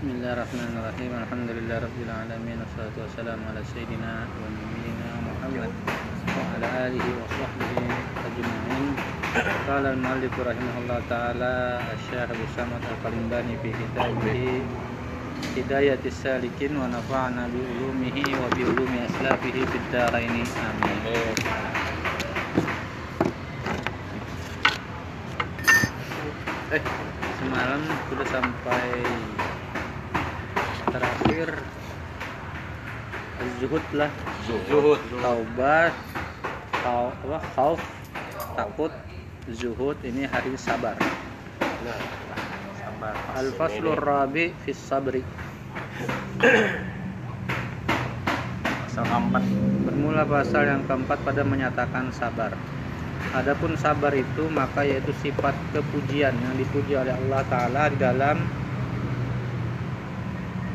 Bismillahirrahmanirrahim. Alhamdulillahirabbil alamin wassalatu wassalamu ala sayyidina wa nabiyyina Muhammad wa ala alihi wa sahbihi ajma'in. Qala al-muallif rahimahullah taala Asy-Syaikh Abu Samad Al-Qalimbani fi kitabih Hidayatis Salikin wa nafa'ana bi ulumihi wa bi ulumi aslafihi fid dharain. Amin. Eh, semalam sudah sampai terakhir. Zuhud lah. Zuhud. taubat. Tau apa? Khauf. Takut. Zuhud. Ini hari sabar. Nah, sabar. al faslur rabi fi sabri. Pasal keempat. bermula pasal yang keempat pada menyatakan sabar. Adapun sabar itu maka yaitu sifat kepujian yang dipuji oleh Allah Ta'ala di dalam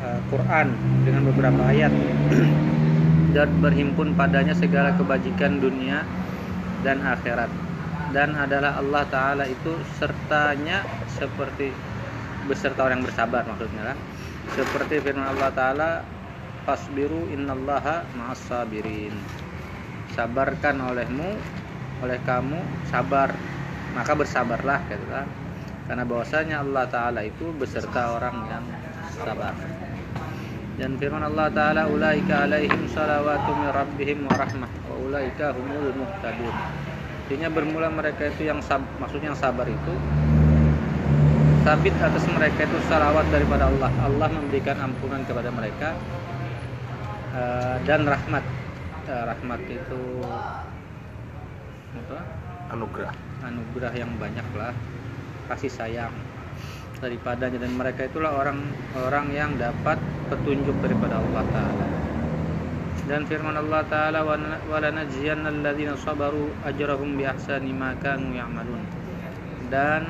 uh, Quran dengan beberapa ayat. Dan berhimpun padanya segala kebajikan dunia dan akhirat. Dan adalah Allah Ta'ala itu sertanya seperti beserta orang bersabar maksudnya lah seperti firman Allah Ta'ala fasbiru innallaha ma'as sabirin sabarkan olehmu oleh kamu sabar. Maka bersabarlah gitu kan karena bahwasanya Allah taala itu beserta orang yang sabar dan firman Allah taala ulaika alaihim salawatu min rabbihim wa rahmah wa ulaika humul muhtadun. Artinya bermula mereka itu yang sab, maksudnya yang sabar itu sabit atas mereka itu salawat daripada Allah. Allah memberikan ampunan kepada mereka eh, dan rahmat. Eh, rahmat itu apa? Anugerah. anugerah yang banyak lah kasih sayang daripadanya. Dan mereka itulah orang-orang yang dapat petunjuk daripada Allah Taala. Dan firman Allah Taala walanajziyanna alladzina sabaru ajrahum bi ahsani ma kanu ya'malun. Dan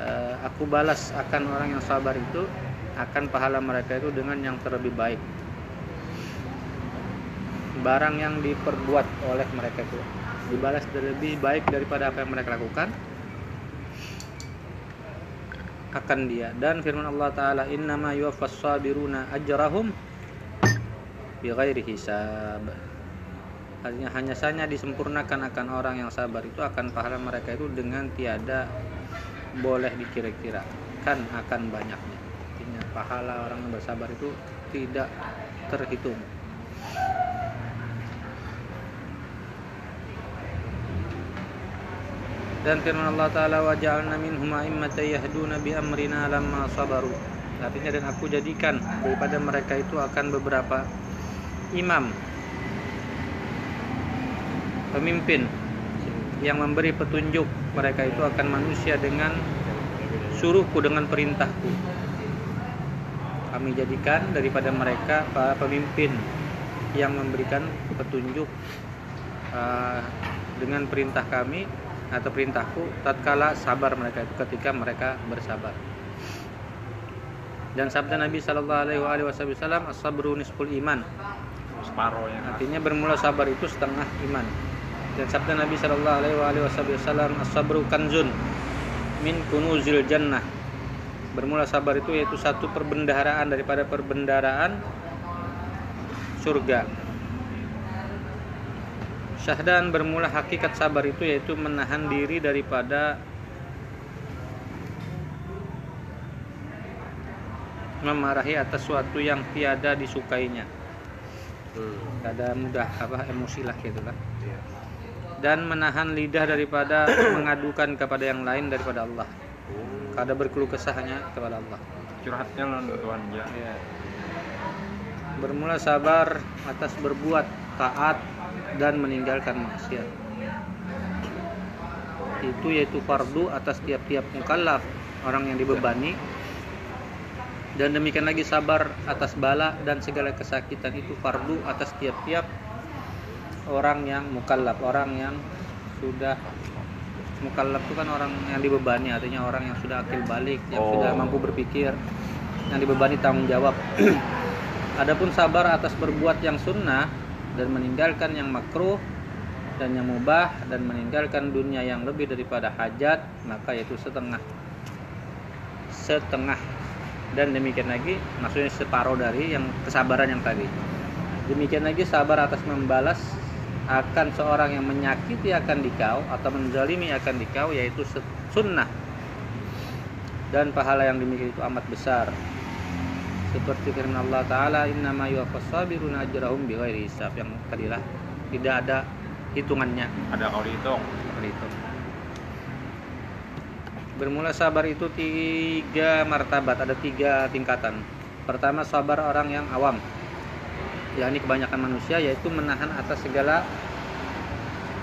eh, aku balas akan orang yang sabar itu akan pahala mereka itu dengan yang terlebih baik. Barang yang diperbuat oleh mereka itu dibalas lebih baik daripada apa yang mereka lakukan akan dia. Dan firman Allah taala innama yuwaffas sabiruna ajrahum bighairi hisab. Artinya hanya saja disempurnakan akan orang yang sabar itu akan pahala mereka itu dengan tiada boleh dikira-kirakan akan banyaknya. Artinya pahala orang yang bersabar itu tidak terhitung dan firman Allah taala wa ja'alna minhum a'immatan yahduna bi amrina lamma sabaru. Artinya dan aku jadikan daripada mereka itu akan beberapa imam pemimpin yang memberi petunjuk mereka itu akan manusia dengan suruhku dengan perintahku. Kami jadikan daripada mereka para pemimpin yang memberikan petunjuk uh, dengan perintah kami atau perintahku tatkala sabar mereka itu ketika mereka bersabar. Dan sabda Nabi Shallallahu Alaihi Wasallam as-sabru nisful iman. Separohnya. artinya bermula sabar itu setengah iman. Dan sabda Nabi Shallallahu Alaihi Wasallam as-sabru kanzun min kunuzil jannah. Bermula sabar itu yaitu satu perbendaharaan daripada perbendaharaan surga Syahdan bermula hakikat sabar itu yaitu menahan diri daripada memarahi atas suatu yang tiada disukainya. Hmm. Ada mudah apa emosi lah gitu lah. Iya. Dan menahan lidah daripada mengadukan kepada yang lain daripada Allah. Oh. Kada berkeluh kesah hanya kepada Allah. Curhatnya lawan Tuhan ya. Ya. Bermula sabar atas berbuat taat dan meninggalkan maksiat. Itu yaitu fardu atas tiap-tiap mukallaf orang yang dibebani dan demikian lagi sabar atas bala dan segala kesakitan itu fardu atas tiap-tiap orang yang mukallaf, orang yang sudah mukallaf itu kan orang yang dibebani artinya orang yang sudah akil balik, yang Oh. sudah mampu berpikir, yang dibebani tanggung jawab. Adapun sabar atas berbuat yang sunnah dan meninggalkan yang makruh dan yang mubah dan meninggalkan dunia yang lebih daripada hajat maka yaitu setengah. Setengah. Dan demikian lagi maksudnya separuh dari yang kesabaran yang tadi. Demikian lagi sabar atas membalas akan seorang yang menyakiti akan dikau atau menzalimi akan dikau yaitu sunnah. Dan pahala yang demikian itu amat besar seperti firman Allah Ta'ala innama yuwaffas sabiruna ajrahum bighairi hisab yang tadilah tidak ada hitungannya Ada kalau dihitung. seperti itu. Bermula sabar itu tiga martabat, ada tiga tingkatan. Pertama sabar orang yang awam, yakni kebanyakan manusia yaitu menahan atas segala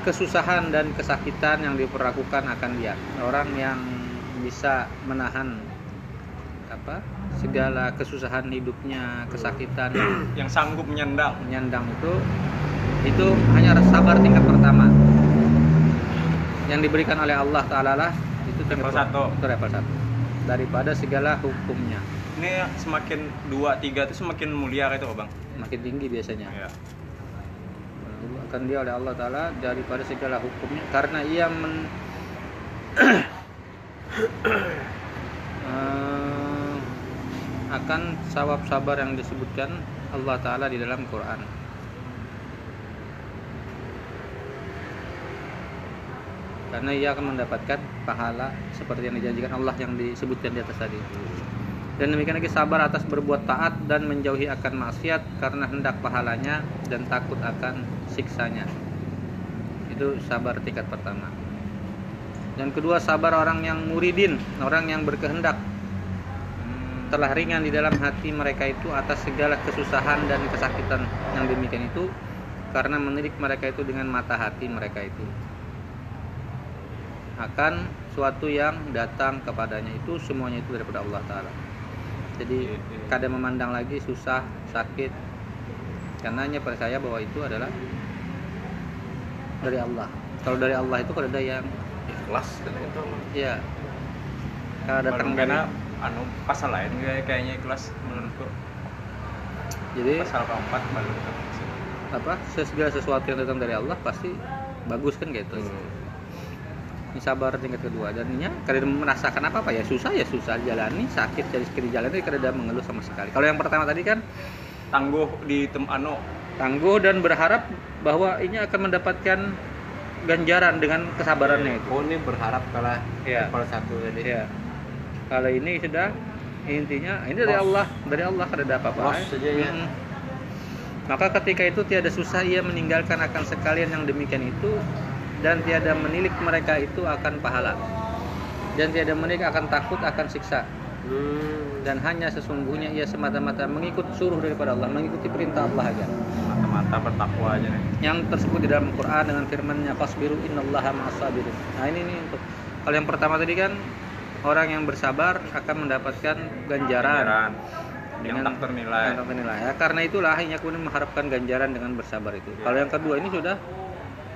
kesusahan dan kesakitan yang diperlakukan akan dia. Orang yang bisa menahan apa segala kesusahan hidupnya, kesakitan Yang sanggup menyandang. menyandang itu itu hanya sabar tingkat pertama yang diberikan oleh Allah Taala lah itu tingkat Level satu. itu level satu daripada segala hukumnya Ini semakin dua tiga itu semakin mulia itu bang. makin tinggi biasanya Iya. akan dia oleh Allah Taala daripada segala hukumnya karena ia men Eh, akan sawab sabar yang disebutkan Allah Taala di dalam Quran karena ia akan mendapatkan pahala seperti yang dijanjikan Allah yang disebutkan di atas tadi. Dan demikian lagi sabar atas berbuat taat dan menjauhi akan maksiat karena hendak pahalanya dan takut akan siksanya. Itu sabar tingkat pertama. Dan kedua sabar orang yang muridin, orang yang berkehendak. Telah ringan di dalam hati mereka itu atas segala kesusahan dan kesakitan yang demikian itu karena menilik mereka itu dengan mata hati mereka itu. Akan suatu yang datang kepadanya itu semuanya itu daripada Allah Taala. Jadi kadang memandang lagi susah, sakit, karena hanya percaya bahwa itu adalah dari Allah. Kalau dari Allah itu kalau ada yang ikhlas itu ya kalau datang karena anu pasal lain kayak- kayaknya kelas menurutku. Jadi pasal keempat baru apa segala sesuatu yang datang dari Allah pasti bagus kan gitu. Ini sabar tingkat kedua. Dan ini kada merasakan apa apa ya susah ya susah jalani sakit jadi sekali jalan itu kada mengeluh sama sekali. Kalau yang pertama tadi kan Tangguh di tem anu. tangguh dan berharap bahwa ini akan mendapatkan ganjaran dengan kesabarannya itu. Oh ini berharap kalah Iya. level satu tadi. Ya kalau ini sudah intinya ini dari. Allah dari Allah kada ada apa-apa saja ya. Maka ketika itu tiada susah ia meninggalkan akan sekalian yang demikian itu dan tiada menilik mereka itu akan pahala dan tiada menilik akan takut akan siksa Hmm. dan hanya sesungguhnya ia semata-mata mengikut suruh daripada Allah mengikuti perintah Allah aja mata-mata bertakwa aja nih. yang tersebut di dalam Quran dengan firman-Nya fasbiru innallaha ma'as-sabirin. Nah, ini nih untuk kalau yang pertama tadi kan orang yang bersabar akan mendapatkan ganjaran, Ganjaran yang dengan tak ternilai. yang tak ternilai. Ya, karena itulah akhirnya kemudian mengharapkan ganjaran dengan bersabar itu. Iya. Kalau yang kedua ini sudah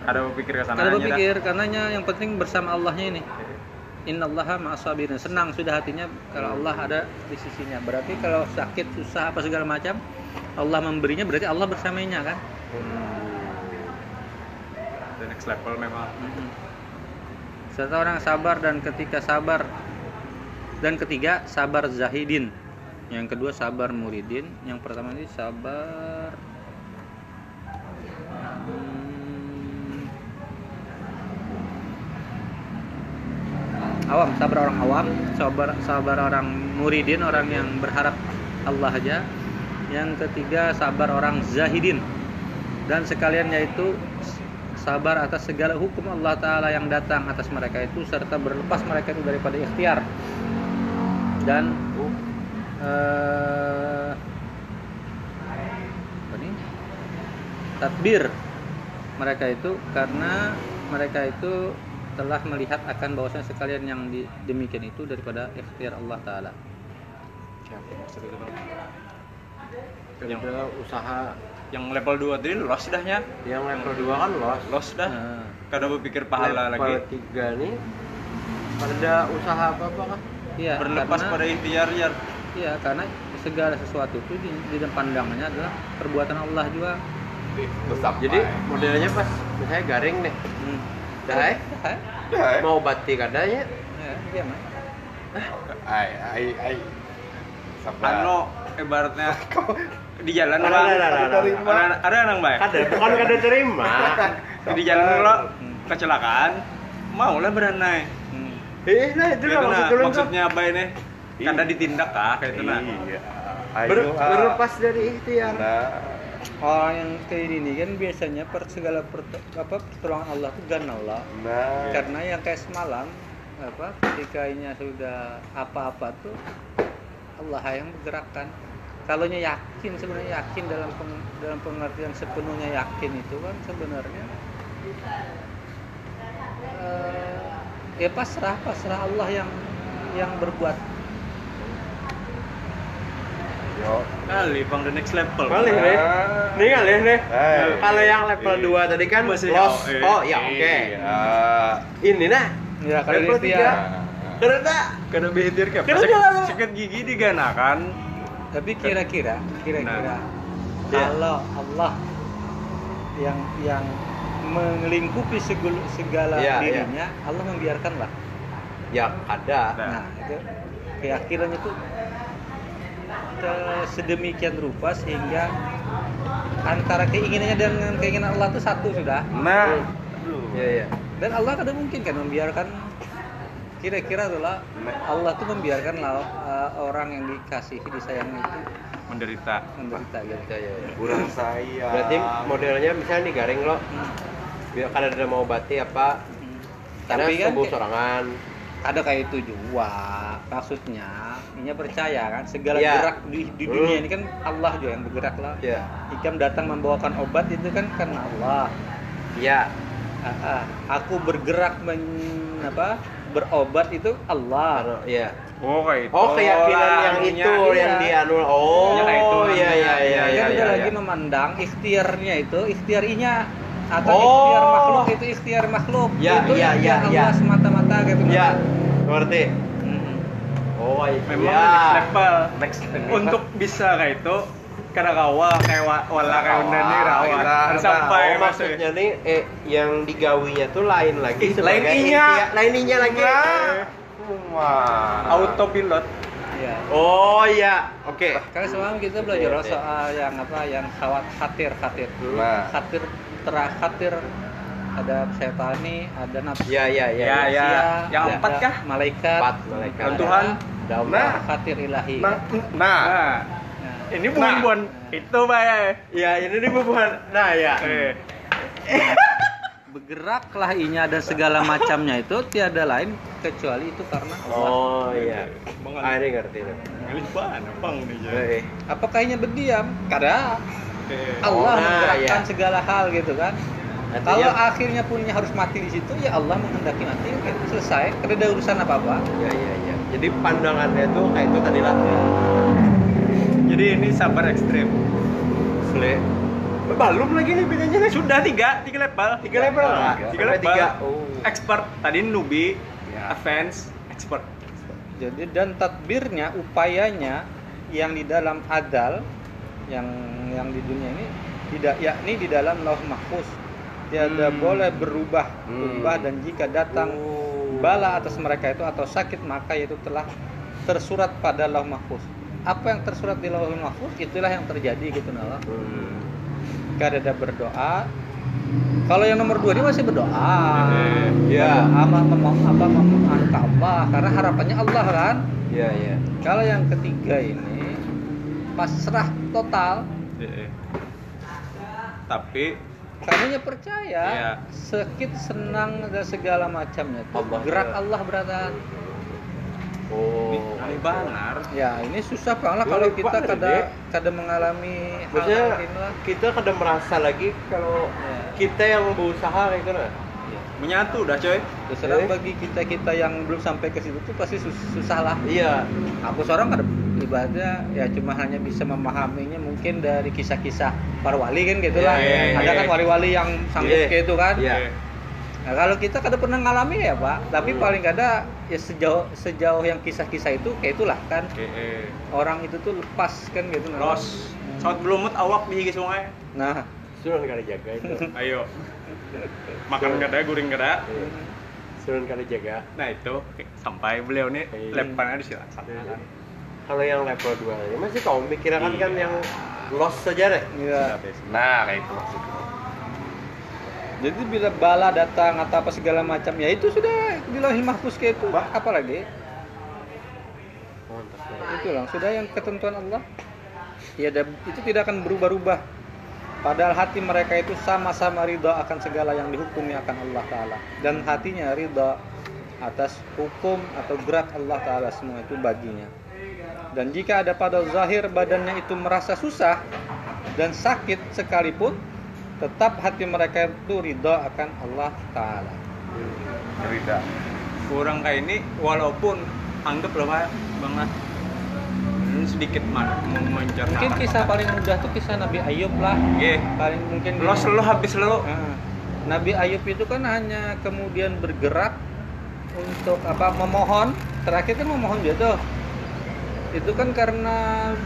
Ada berpikir ke sana aja berpikir karenanya yang penting bersama Allahnya ini. Innallaha ma'as-sabirin. Senang sudah hatinya kalau Allah ada di sisinya. Berarti kalau sakit, susah apa segala macam Allah memberinya berarti Allah bersamanya kan? The next level memang. Mm-mm. Serta orang sabar dan ketika sabar dan ketiga sabar zahidin. Yang kedua sabar muridin. Yang pertama ini sabar Hmm. awam, sabar orang awam, sabar sabar orang muridin, orang yang berharap Allah aja. Yang ketiga sabar orang zahidin. Dan sekalian yaitu sabar atas segala hukum Allah Ta'ala yang datang atas mereka itu serta berlepas mereka itu daripada ikhtiar dan eh, apa nih? tadbir mereka itu karena mereka itu telah melihat akan bahwasanya sekalian yang di- demikian itu daripada ikhtiar Allah Ta'ala yang udah usaha Yang level 2 tadi loss dahnya. yang level 2 kan loss Loss dah. Nah, Kada berpikir pahala level lagi. 3 nih ada usaha apa apa iya Berlepas karena- pada ikhtiar ya. Iya, karena segala sesuatu itu di, di dalam pandangannya adalah perbuatan Allah juga. jadi modelnya pas misalnya garing nih Hmm. dah eh, Hah? mau batik adanya Ya, iya, Mas. ai ai ai Supply. Ano ibaratnya di jalan Ada, lah. ada, ada, ada, ada. Ada ada nang baik. Kada, bukan kada terima. Di jalan lo kecelakaan, mau lah beranai. Hmm. Eh, nah itu lah nah, maksud maksudnya apa ini? Kada ditindak kah kayak itu nah. Iya. Ayo, Ber, ah. berlepas dari ikhtiar. Nah, Orang yang kayak ini kan biasanya per segala perto- apa pertolongan Allah itu gana Allah. nah. Karena yang kayak semalam apa ketika ini sudah apa-apa tuh Allah yang bergerakkan. Kalau yakin sebenarnya yakin dalam peng- dalam pengertian sepenuhnya yakin itu kan sebenarnya eh, ya pasrah pasrah Allah yang yang berbuat Yo. Kali bang the next level. Balik nih. Nih kali nih. Kalau yang level 2 tadi kan Masih loss. eh. Oh, ya oke. Iya. Ini nah. ya kalau Level tiga. Karena Kada behitir kayak pas jalan. sakit gigi diganakan. Tapi kira-kira, kira-kira Nah. kalau Allah yang yang melingkupi segala, segala Iya, dirinya, Allah membiarkan lah. ya ada. Nah. Nah, itu keyakinannya tuh ke- sedemikian rupa sehingga antara keinginannya dengan keinginan Allah itu satu sudah. Nah, Iya, iya. Dan Allah kadang mungkin kan membiarkan kira-kira itulah Allah tuh membiarkan lah uh, orang yang dikasihi disayangi itu menderita. menderita gitu. Iya, iya. Kurang saya. Berarti modelnya misalnya nih garing lo, Hmm. Biar kada ada mau obati apa, Hmm. karena Tapi kan sorangan. ada kayak itu juga maksudnya ini percaya kan segala Iya. gerak di, di dunia Hmm. ini kan Allah juga yang bergerak lah Iya. Hikam datang membawakan obat itu kan karena Allah Iya. Ah, ah. aku bergerak men, apa berobat itu Allah Anu, Iya. Oh kayak itu. Oh, keyakinan lah, yang itu iya. yang dianu. Oh, Ya, kayak itu iya iya iya iya. kita iya, lagi iya. memandang ikhtiarnya itu ikhtiarinya atau Oh. ikhtiar makhluk itu ikhtiar makhluk Ya, itu ya, yang ya, Allah ya. semata-mata gitu Iya. Ngerti? Hmm. Oh, iya. Memang next level. Next level. Untuk bisa kayak itu kada kawa kayak wa- wala kayak nih rawa kita- Kan sampai oh, maksudnya nih eh yang digawinya tuh lain lagi Ih, sebagai lain inya. ikhtiar- lain inya lagi. Nah. Wah. autopilot Iya. Oh iya, oke. Karena semalam kita belajar Oke, oke. soal yang apa yang khawat khatir khatir. Nah. Khatir tera khatir ada setani, ada nafsu. Iya iya iya. Ya, iya. ya. manusia, Yang ada empat kah? Malaikat. Empat malaikat. Dan Tuhan. Ada Allah. Nah. Khatir ilahi. Nah, nah. nah Nah, ini bukan bukan itu bay Ya ini nih bubuhan. Nah ya. eh bergeraklah inya dan segala macamnya itu tiada lain kecuali itu karena Allah. Oh iya. Bang, Ah ini ngerti nih. ngelis banget bang ya. Apakah inya berdiam? Kada. Eh, Allah nah, menggerakkan iya. segala hal gitu kan. Artinya- Kalau akhirnya punya harus mati di situ ya Allah menghendaki mati kan selesai. Kada ada urusan apa-apa. Iya iya iya. Jadi pandangannya tuh kayak itu tadi lah. jadi ini sabar ekstrim Sule. Belum lagi nih bedanya nih. sudah tiga tiga level Tiga level lah. tiga level tiga. Oh. expert tadi newbie Ya. advance expert Jadi dan tadbirnya, upayanya yang di dalam adal yang yang di dunia ini tidak yakni di dalam lauh mahfuz tiada Hmm. boleh berubah Hmm. berubah dan jika datang Oh. bala atas mereka itu atau sakit maka itu telah tersurat pada lauh mahfuz apa yang tersurat di lauh mahfuz itulah yang terjadi gitu nala Hmm. ada berdoa kalau yang nomor dua ini masih berdoa Iya. apa mem- apa memohon Allah karena harapannya Allah kan Iya iya. kalau yang ketiga ini pasrah total eh. tapi kamunya percaya Iya. sakit senang dan segala macamnya itu Allah gerak ya. Allah berada Oh. ini banar ya ini susah banget kalau kita kada kada mengalami hal Maksudnya inilah kita kadang merasa lagi kalau Ya. kita yang berusaha kayak gitu. Menyatu dah coy Terus terang Eh. bagi kita kita yang belum sampai ke situ tuh pasti sus- susah lah Iya. aku seorang kada ibaratnya ya cuma hanya bisa memahaminya mungkin dari kisah-kisah para wali kan gitu lah Iya, iya, ada iya. kan wali-wali yang sanggup Iya. kayak itu kan Iya. Eh, Nah, kalau kita kada pernah ngalami ya pak, tapi Hmm. paling kada ya sejauh sejauh yang kisah-kisah itu kayak itulah kan eh, eh. orang itu tuh lepas kan gitu. nah. Ros, saat belum mut awak di sungai. Nah, Suruh kali jaga itu. Ayo. Makan kada, guring kada. Iya. Suruh kali jaga. Nah itu sampai beliau nih Iya. lemparannya di silakan. Kalau yang level 2 ya masih kau mikirkan kan Iya. yang loss saja deh. Iya. Nah, kayak itu maksudnya. Jadi bila bala datang atau apa segala macam ya itu sudah di lauhil mahfuz kayak itu. Apalagi Mantap. ya. itu lah sudah yang ketentuan Allah. Ya itu tidak akan berubah-ubah. Padahal hati mereka itu sama-sama ridha akan segala yang dihukumi akan Allah Ta'ala. Dan hatinya ridha atas hukum atau gerak Allah Ta'ala semua itu baginya. Dan jika ada pada zahir badannya itu merasa susah dan sakit sekalipun Tetap hati mereka itu ridha akan Allah Ta'ala. Cerita. Kurang kayak ini walaupun anggap lah Pak, Bang lah. Ini sedikit mah mencerna. Mungkin kisah paling mudah tuh kisah Nabi Ayub lah Oke. Paling mungkin Lo selalu habis lo. Nah, Nabi Ayub itu kan hanya kemudian bergerak untuk apa memohon terakhir kan memohon dia tuh itu kan karena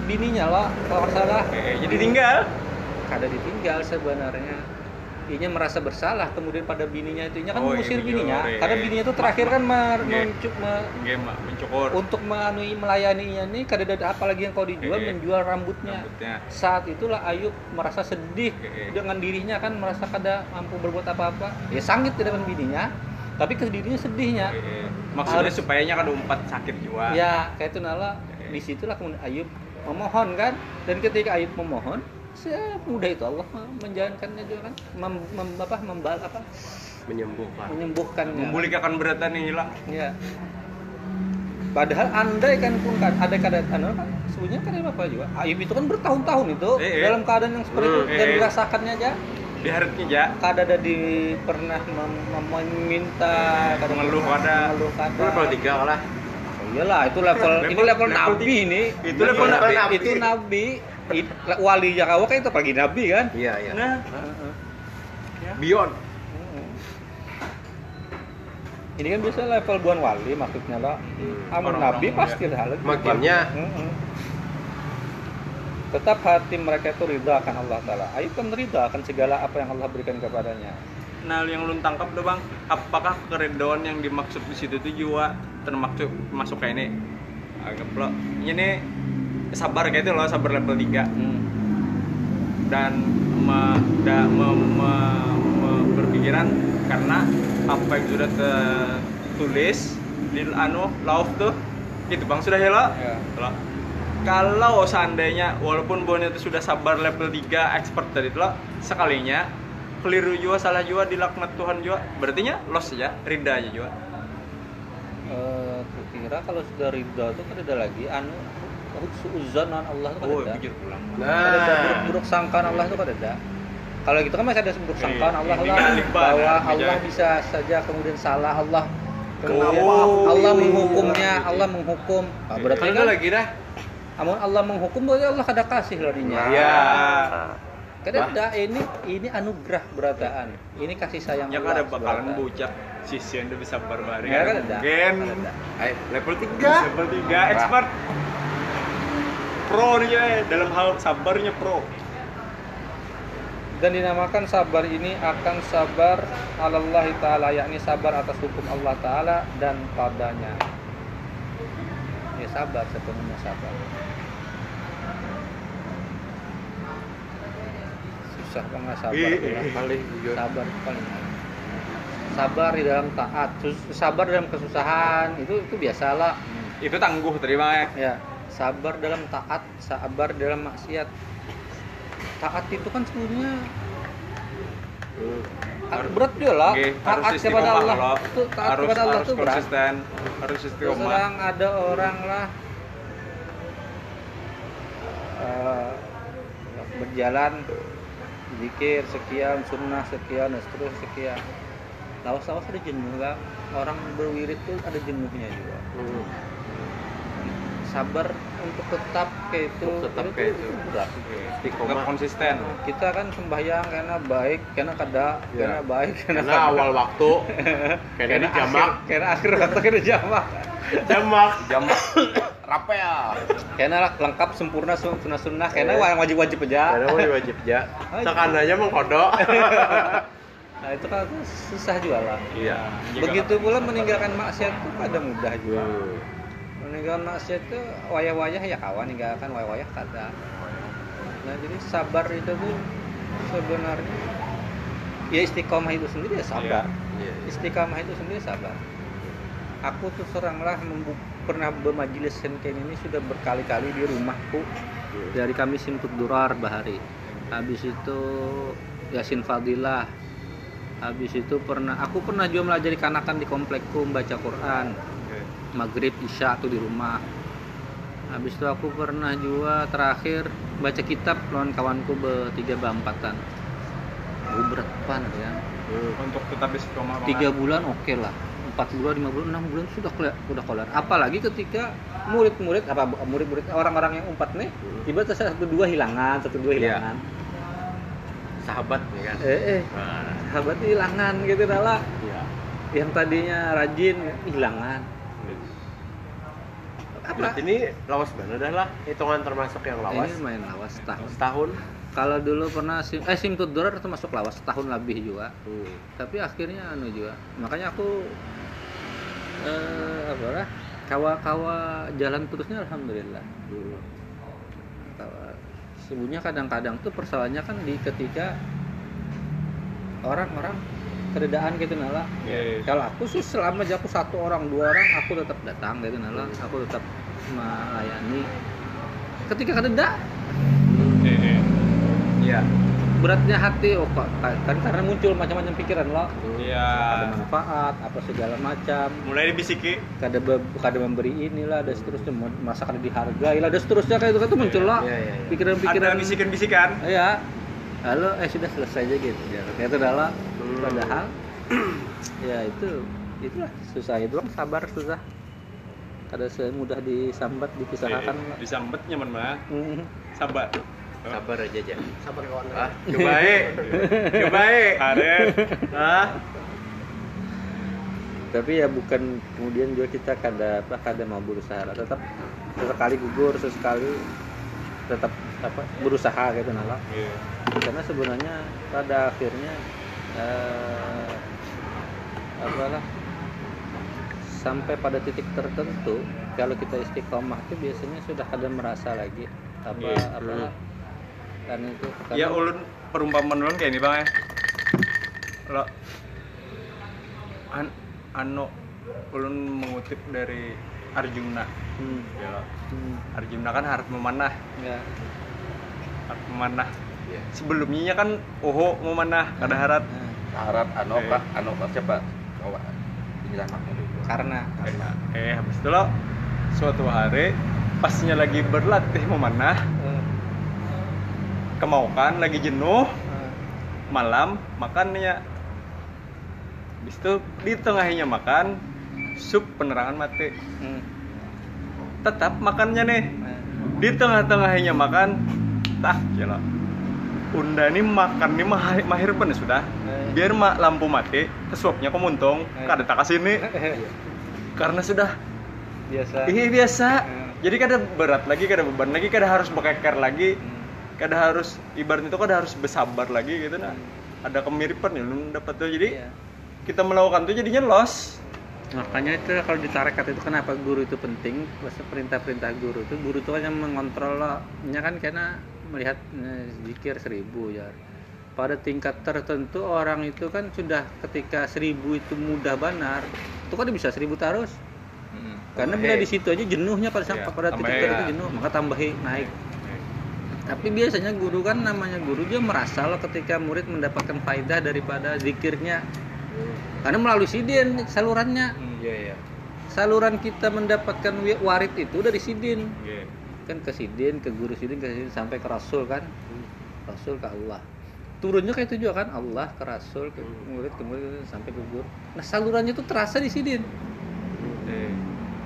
bininya loh kalau salah Eh, jadi tinggal. kada ditinggal sebenarnya Inya merasa bersalah kemudian pada bininya itu Inya kan Oh, mengusir iya, bininya iya. karena bininya itu terakhir kan mer- Iya. mencu- me- mencukur. untuk menganui melayaninya nih kada ada apa lagi yang kau dijual Iya. menjual rambutnya Rambutnya. saat itulah Ayub merasa sedih dengan dirinya kan merasa kada mampu berbuat apa-apa ya sangit di depan bininya tapi ke dirinya sedihnya Eh, Maksudnya Harus- supayanya kan umpat sakit jiwa. ya kayak itu nala di situlah kemudian Ayub memohon kan dan ketika Ayub memohon semudah itu Allah menjalankannya juga kan mem, mem- apa membal apa Menyembuhkan. menyembuhkannya Memulihkan beratan yang hilang. ya padahal andai kan pun kan ada keadaan anu kan sebenarnya kan apa juga Ayub itu kan bertahun-tahun itu Eh, eh. dalam keadaan yang seperti itu Hmm, dan eh, dirasakannya aja Di haritnya ja. kada ada di pernah mem- mem- meminta kada Mengeluh kada. mengeluh kada. Level 3 lah. Oh, iyalah itu level, ini Level- level, level nabi tiga. ini Itu level nabi, nabi. itu nabi wali Jawa kan itu pagi nabi kan Iya, iya. Nah, Heeh. Beyond. Heeh. ini kan biasa level buan wali maksudnya lah amun Orang-orang nabi mulia. pasti lah Makinnya Heeh. tetap hati mereka itu ridha akan Allah Ta'ala Ayub kan ridha akan segala apa yang Allah berikan kepadanya nah yang lu tangkap tuh bang, apakah keridhaan yang dimaksud di situ tuh jiwa termaksud masuk kayak ini? Anggap lo, ini sabar kayak itu loh, sabar level 3 Hmm. dan me, da, me- me- me- berpikiran karena apa yang sudah tertulis di anu lauf tuh itu bang sudah ya lo Ya. Lo. kalau seandainya walaupun bonnya itu sudah sabar level 3 expert dari itu lo sekalinya keliru juga salah juga dilaknat Tuhan juga berartinya loss saja rida aja juga Eh, kira kalau sudah ridha itu kan ada lagi anu suuzon Allah itu kan oh ada. pikir pulang. Ada Nah. buruk-buruk sangkaan Allah itu kan ada. Kalau gitu kan masih ada buruk sangkaan Iya, Allah limbah, bahwa Allah bisa saja kemudian salah Allah. Kemudian Oh. Allah menghukumnya Allah menghukum. Nah, berarti Kan lagi dah. amun Allah menghukum berarti Allah kada kasih larinya. Iya. kada ada ini ini anugerah berataan. Ini kasih sayang ya Allah kan ada bakalan bocah sisi yang bisa barbar Ya, kan ada. mungkin. Kan level 3. level 3 expert pro nih ya dalam hal sabarnya pro. Dan dinamakan sabar ini akan sabar Allah taala yakni sabar atas hukum Allah taala dan padanya. Ya sabar sepenuhnya sabar. Susah banget sabar Ih, itu lah. Paling sabar paling. Sabar di dalam taat sus- sabar dalam kesusahan itu itu biasalah itu tangguh terima ya ya sabar dalam taat sabar dalam maksiat. Taat itu kan sebenarnya Hmm. harus berat juga lah. Taat kepada Allah. loh. itu taat harus kepada Allah harus itu berat. konsisten harus istiqomah. terang ada orang lah. Eh, berjalan zikir sekian sunnah sekian dan seterusnya sekian. Lawas-lawas ada jenuh kan orang berwirid tuh ada jenuhnya juga. Hmm. Sabar untuk tetap kayak itu Tetap kayak itu. berat tetap Istiqomah. konsisten kita kan sembahyang karena baik karena kada Ya. karena baik karena, Karena awal waktu akhir jamak, karena akhir waktu kena jamak jamak, jamak. Rapel. karena lengkap sempurna sun- sunnah sunnah karena yang wajib wajib aja Karena wajib. Sekan aja mengkodok. nah itu kan susah juga lah Iya. Begitu pula meninggalkan maksiat itu pada mudah juga Hmm. Meninggalkan maksiat itu wayah-wayah ya kawan ninggalkan wayah-wayah kata nah jadi sabar itu tuh sebenarnya ya istiqomah itu sendiri ya sabar. Iya, iya. istiqamah itu sendiri sabar. Aku tuh seranglah pernah bermajelis kayak ini sudah berkali-kali di rumahku dari kami Simtud Durar Bahari. Habis itu Yasin Fadilah. Habis itu pernah aku pernah juga melajari kanakan di komplekku membaca Quran. Maghrib isya tuh di rumah. Habis itu aku pernah juga terakhir baca kitab lawan kawanku bertiga berempatan. Oh, berat pan ya. Untuk tetap istiqomah Bang. tiga bulan oke lah. Empat bulan lima bulan enam bulan sudah kelar sudah kelar. Apalagi ketika murid-murid apa murid-murid orang-orang yang empat nih tiba satu dua hilangan satu dua Iya. hilangan. Sahabat ya kan. eh eh. Nah, sahabat hilangan gitu lah iya. yang tadinya rajin hilangan apa ini lawas mana dah lah hitungan termasuk yang lawas. ini main lawas setahun Setahun. kalau dulu pernah sim eh sim Durar termasuk lawas setahun lebih juga Hmm. tapi akhirnya anu juga makanya aku eh apa lah kawa-kawa jalan terusnya alhamdulillah Hmm. Kawa- sebenarnya kadang-kadang tuh persoalannya kan di ketika orang-orang keredaan gitu nala Iya. kalau aku sih selama aku satu orang dua orang aku tetap datang gitu nala aku tetap melayani ketika kededa Iya. Iya. beratnya hati oh kok kan karena muncul macam-macam pikiran lo Iya. ada manfaat apa segala macam Mulai dibisiki. kada be, kada memberi inilah dan seterusnya mau- masa kada dihargai lah dan seterusnya kayak itu kan tuh muncul lah Iya, iya, iya. pikiran-pikiran Ada bisikan-bisikan. ya halo eh sudah selesai aja gitu ya itu adalah Hmm. padahal ya itu itulah susah itu kan sabar susah kada semudah disambat dipisahkan Iya. Disambet nyaman mah. Hmm. Sabar. Sabar aja aja. Sabar kawan. Ah, coba eh. Coba eh. Karet. Ah. tapi ya bukan kemudian juga kita kada apa kada mau berusaha lah tetap sesekali gugur sesekali tetap apa berusaha gitu nala Iya. karena sebenarnya pada akhirnya eh, apalah. Sampai pada titik tertentu kalau kita istiqomah itu biasanya sudah ada merasa lagi. Apa Iya. apalah. Kan itu Ya ulun perumpamaan ulun kayak ini bang ya. Lo an anu ulun mengutip dari Arjuna. hmm, Ya, hmm, Arjuna kan harus memanah, ya. Harus memanah. Iya. Sebelumnya kan oho memanah kada harat. nah, Harap anu Oke. pak, anu pak siapa? Kawan. Ini anaknya dulu. karena. Eh, eh habis itu lo suatu hari pasnya lagi berlatih memanah, eh, kemaukan lagi jenuh, eh, malam makannya. Habis itu di tengahnya makan sup penerangan mati. Hmm, tetap makannya nih. Eh, di tengah-tengahnya makan tak gila Unda ini makan nih mahir, mahir pun sudah. Eh, biar mak lampu mati kesuapnya kemuntung Eh. kada tak kasih nih karena sudah. Biasa. Iya biasa. Eh. jadi kada berat lagi kada beban lagi kada harus bekeker lagi. Hmm, kada harus ibaratnya itu kada harus bersabar lagi gitu nah ada kemiripan ya lu dapat tuh. Jadi iya. kita melakukan tuh jadinya loss makanya itu kalau di tarekat itu kenapa guru itu penting? Masa perintah-perintah guru itu guru itu kan yang mengontrol lo kan karena melihat eh, zikir seribu ya pada tingkat tertentu orang itu kan sudah ketika seribu itu mudah benar itu kan dia bisa seribu terus. Karena bila di situ aja jenuhnya pada sampai Iya, pada titik tertentu jenuh maka tambahin naik. Tapi biasanya guru kan namanya guru dia merasa loh ketika murid mendapatkan faedah daripada zikirnya. Karena melalui sidin salurannya. Iya, iya. saluran kita mendapatkan warid itu dari sidin. Iya. Kan ke sidin ke guru sidin ke sidin sampai ke rasul kan. Rasul ke Allah. Turunnya kayak itu juga kan? Allah ke rasul ke murid ke murid sampai ke guru. Nah salurannya tuh terasa di sidin. Eh,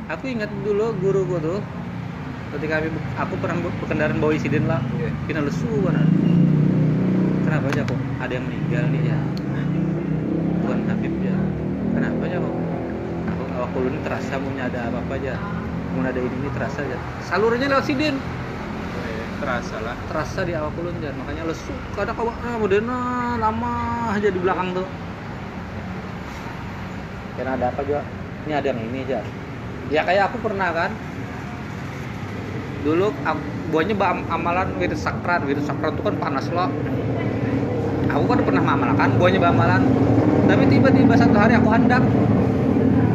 aku ingat dulu guruku tuh ketika aku pernah be- berkendaraan bawa sidin lah. Iya. kita lesu benar kenapa aja kok ada yang meninggal nih? Ya Tuhan Habib ya. Kenapa aja kok? Aku aku ini terasa mau ada apa apa aja mau ada ini, ini terasa aja salurannya lewat sidin eh, terasa lah. Terasa di awak ulun jan makanya lesu. Kadang kau ah modena lama aja di belakang tuh. Karena ada apa juga ini ada yang ini aja. Ya kayak aku pernah kan. Dulu aku, buahnya ba- amalan wirid sakran wirid sakran itu kan panas loh aku kan pernah mengamalkan buahnya amalan. Tapi tiba-tiba satu hari aku hendak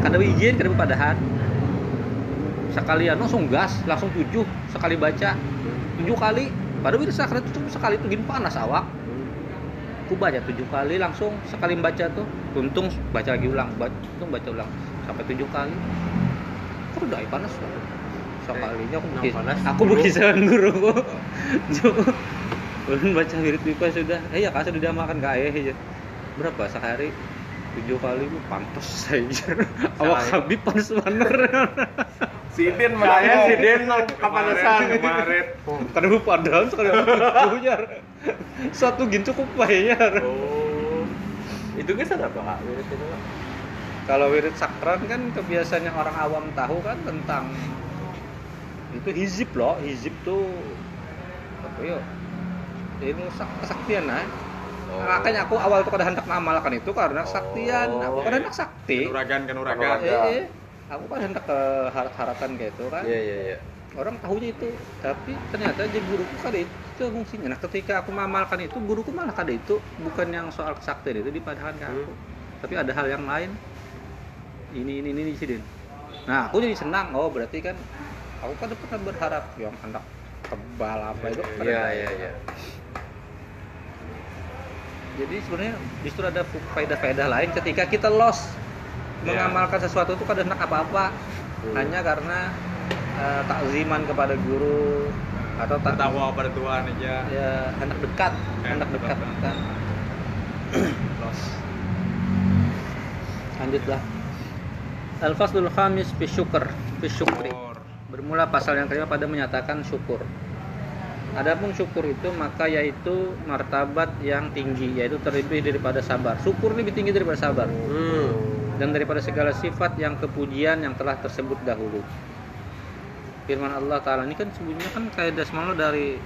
kada izin kada padahan sekalian langsung gas langsung tujuh sekali baca. Tujuh kali pada wirid sakran itu sekali itu gini panas awak. Aku baca tujuh kali langsung sekali baca tuh untung baca lagi ulang baca, untung baca ulang sampai tujuh kali. Kok udah eh, panas loh sekalinya aku Yang bukis panas aku guru. bukisan guruku Ulun baca wirid pipa sudah. Eh ya kasih sudah makan ke ayah aja berapa sehari tujuh kali bu pantas saja awak habib panas bener Sidin Saya Sidin kepanasan. kemarin karena bu padahal sekali jar satu gin cukup bayar Oh. Itu kan sadar Pak. Wirid itu. Kalau wirid sakran kan kebiasaannya orang awam tahu kan tentang itu hizib loh, hizib tuh apa? Ilmu sak- kesaktian nah. Oh. Makanya aku awal tuh kada hendak mengamalkan itu karena kesaktian. Oh. Aku kan hendak sakti. kanuragan kanuragan Kanuragan. Eh, eh. aku kan hendak ke haratan kayak itu kan. Iya iya iya. Orang tahunya itu, tapi ternyata di guruku kada itu fungsinya. Nah, ketika aku mengamalkan itu, guruku malah kada itu, bukan yang soal kesaktian itu dipadahan ke aku. Tapi ada hal yang lain. Ini ini ini sih, Din. Nah, aku jadi senang. Oh, berarti kan aku kan pernah berharap yang hendak kebal apa itu. kada Iya iya iya. Jadi sebenarnya justru ada faedah-faedah lain ketika kita lost. Ya. mengamalkan sesuatu itu kada hendak apa-apa. Hmm. Hanya karena eh, takziman kepada guru atau tak bertakwa pada Tuhan aja. Ya hendak dekat hendak dekat. kan. Los lanjutlah. Al-Faslul Khamis fi syukur fi syukri. Bermula pasal yang kelima pada menyatakan syukur Adapun syukur itu maka yaitu martabat yang tinggi yaitu terlebih daripada sabar. Syukur lebih tinggi daripada sabar Hmm. dan daripada segala sifat yang kepujian yang telah tersebut dahulu. Firman Allah Taala ini kan sebelumnya kan kayak dasmaul dari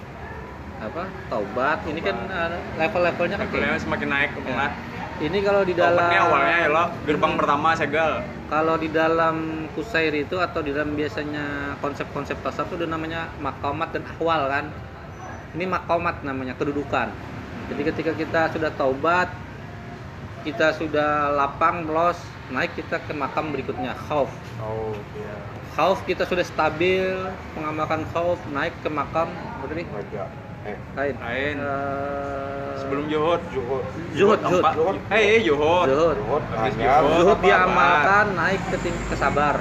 apa taubat ini kan uh, level-levelnya kan kayak levelnya semakin naik ke Ya. ini kalau di dalam Taubatnya awalnya ya lo gerbang pertama segel kalau di dalam kusair itu atau di dalam biasanya konsep-konsep tasawuf itu namanya makamat dan ahwal kan ini makamat namanya kedudukan jadi ketika kita sudah taubat kita sudah lapang melos naik kita ke makam berikutnya khauf Oh iya. khauf kita sudah stabil mengamalkan khauf naik ke makam berarti Raja. Eh. lain Lain. Eh, sebelum Juhud zuhud zuhud Empat. Zuhud. eh eh, Juhud. Zuhud. zuhud apa-apa. diamalkan naik ke ting- ke sabar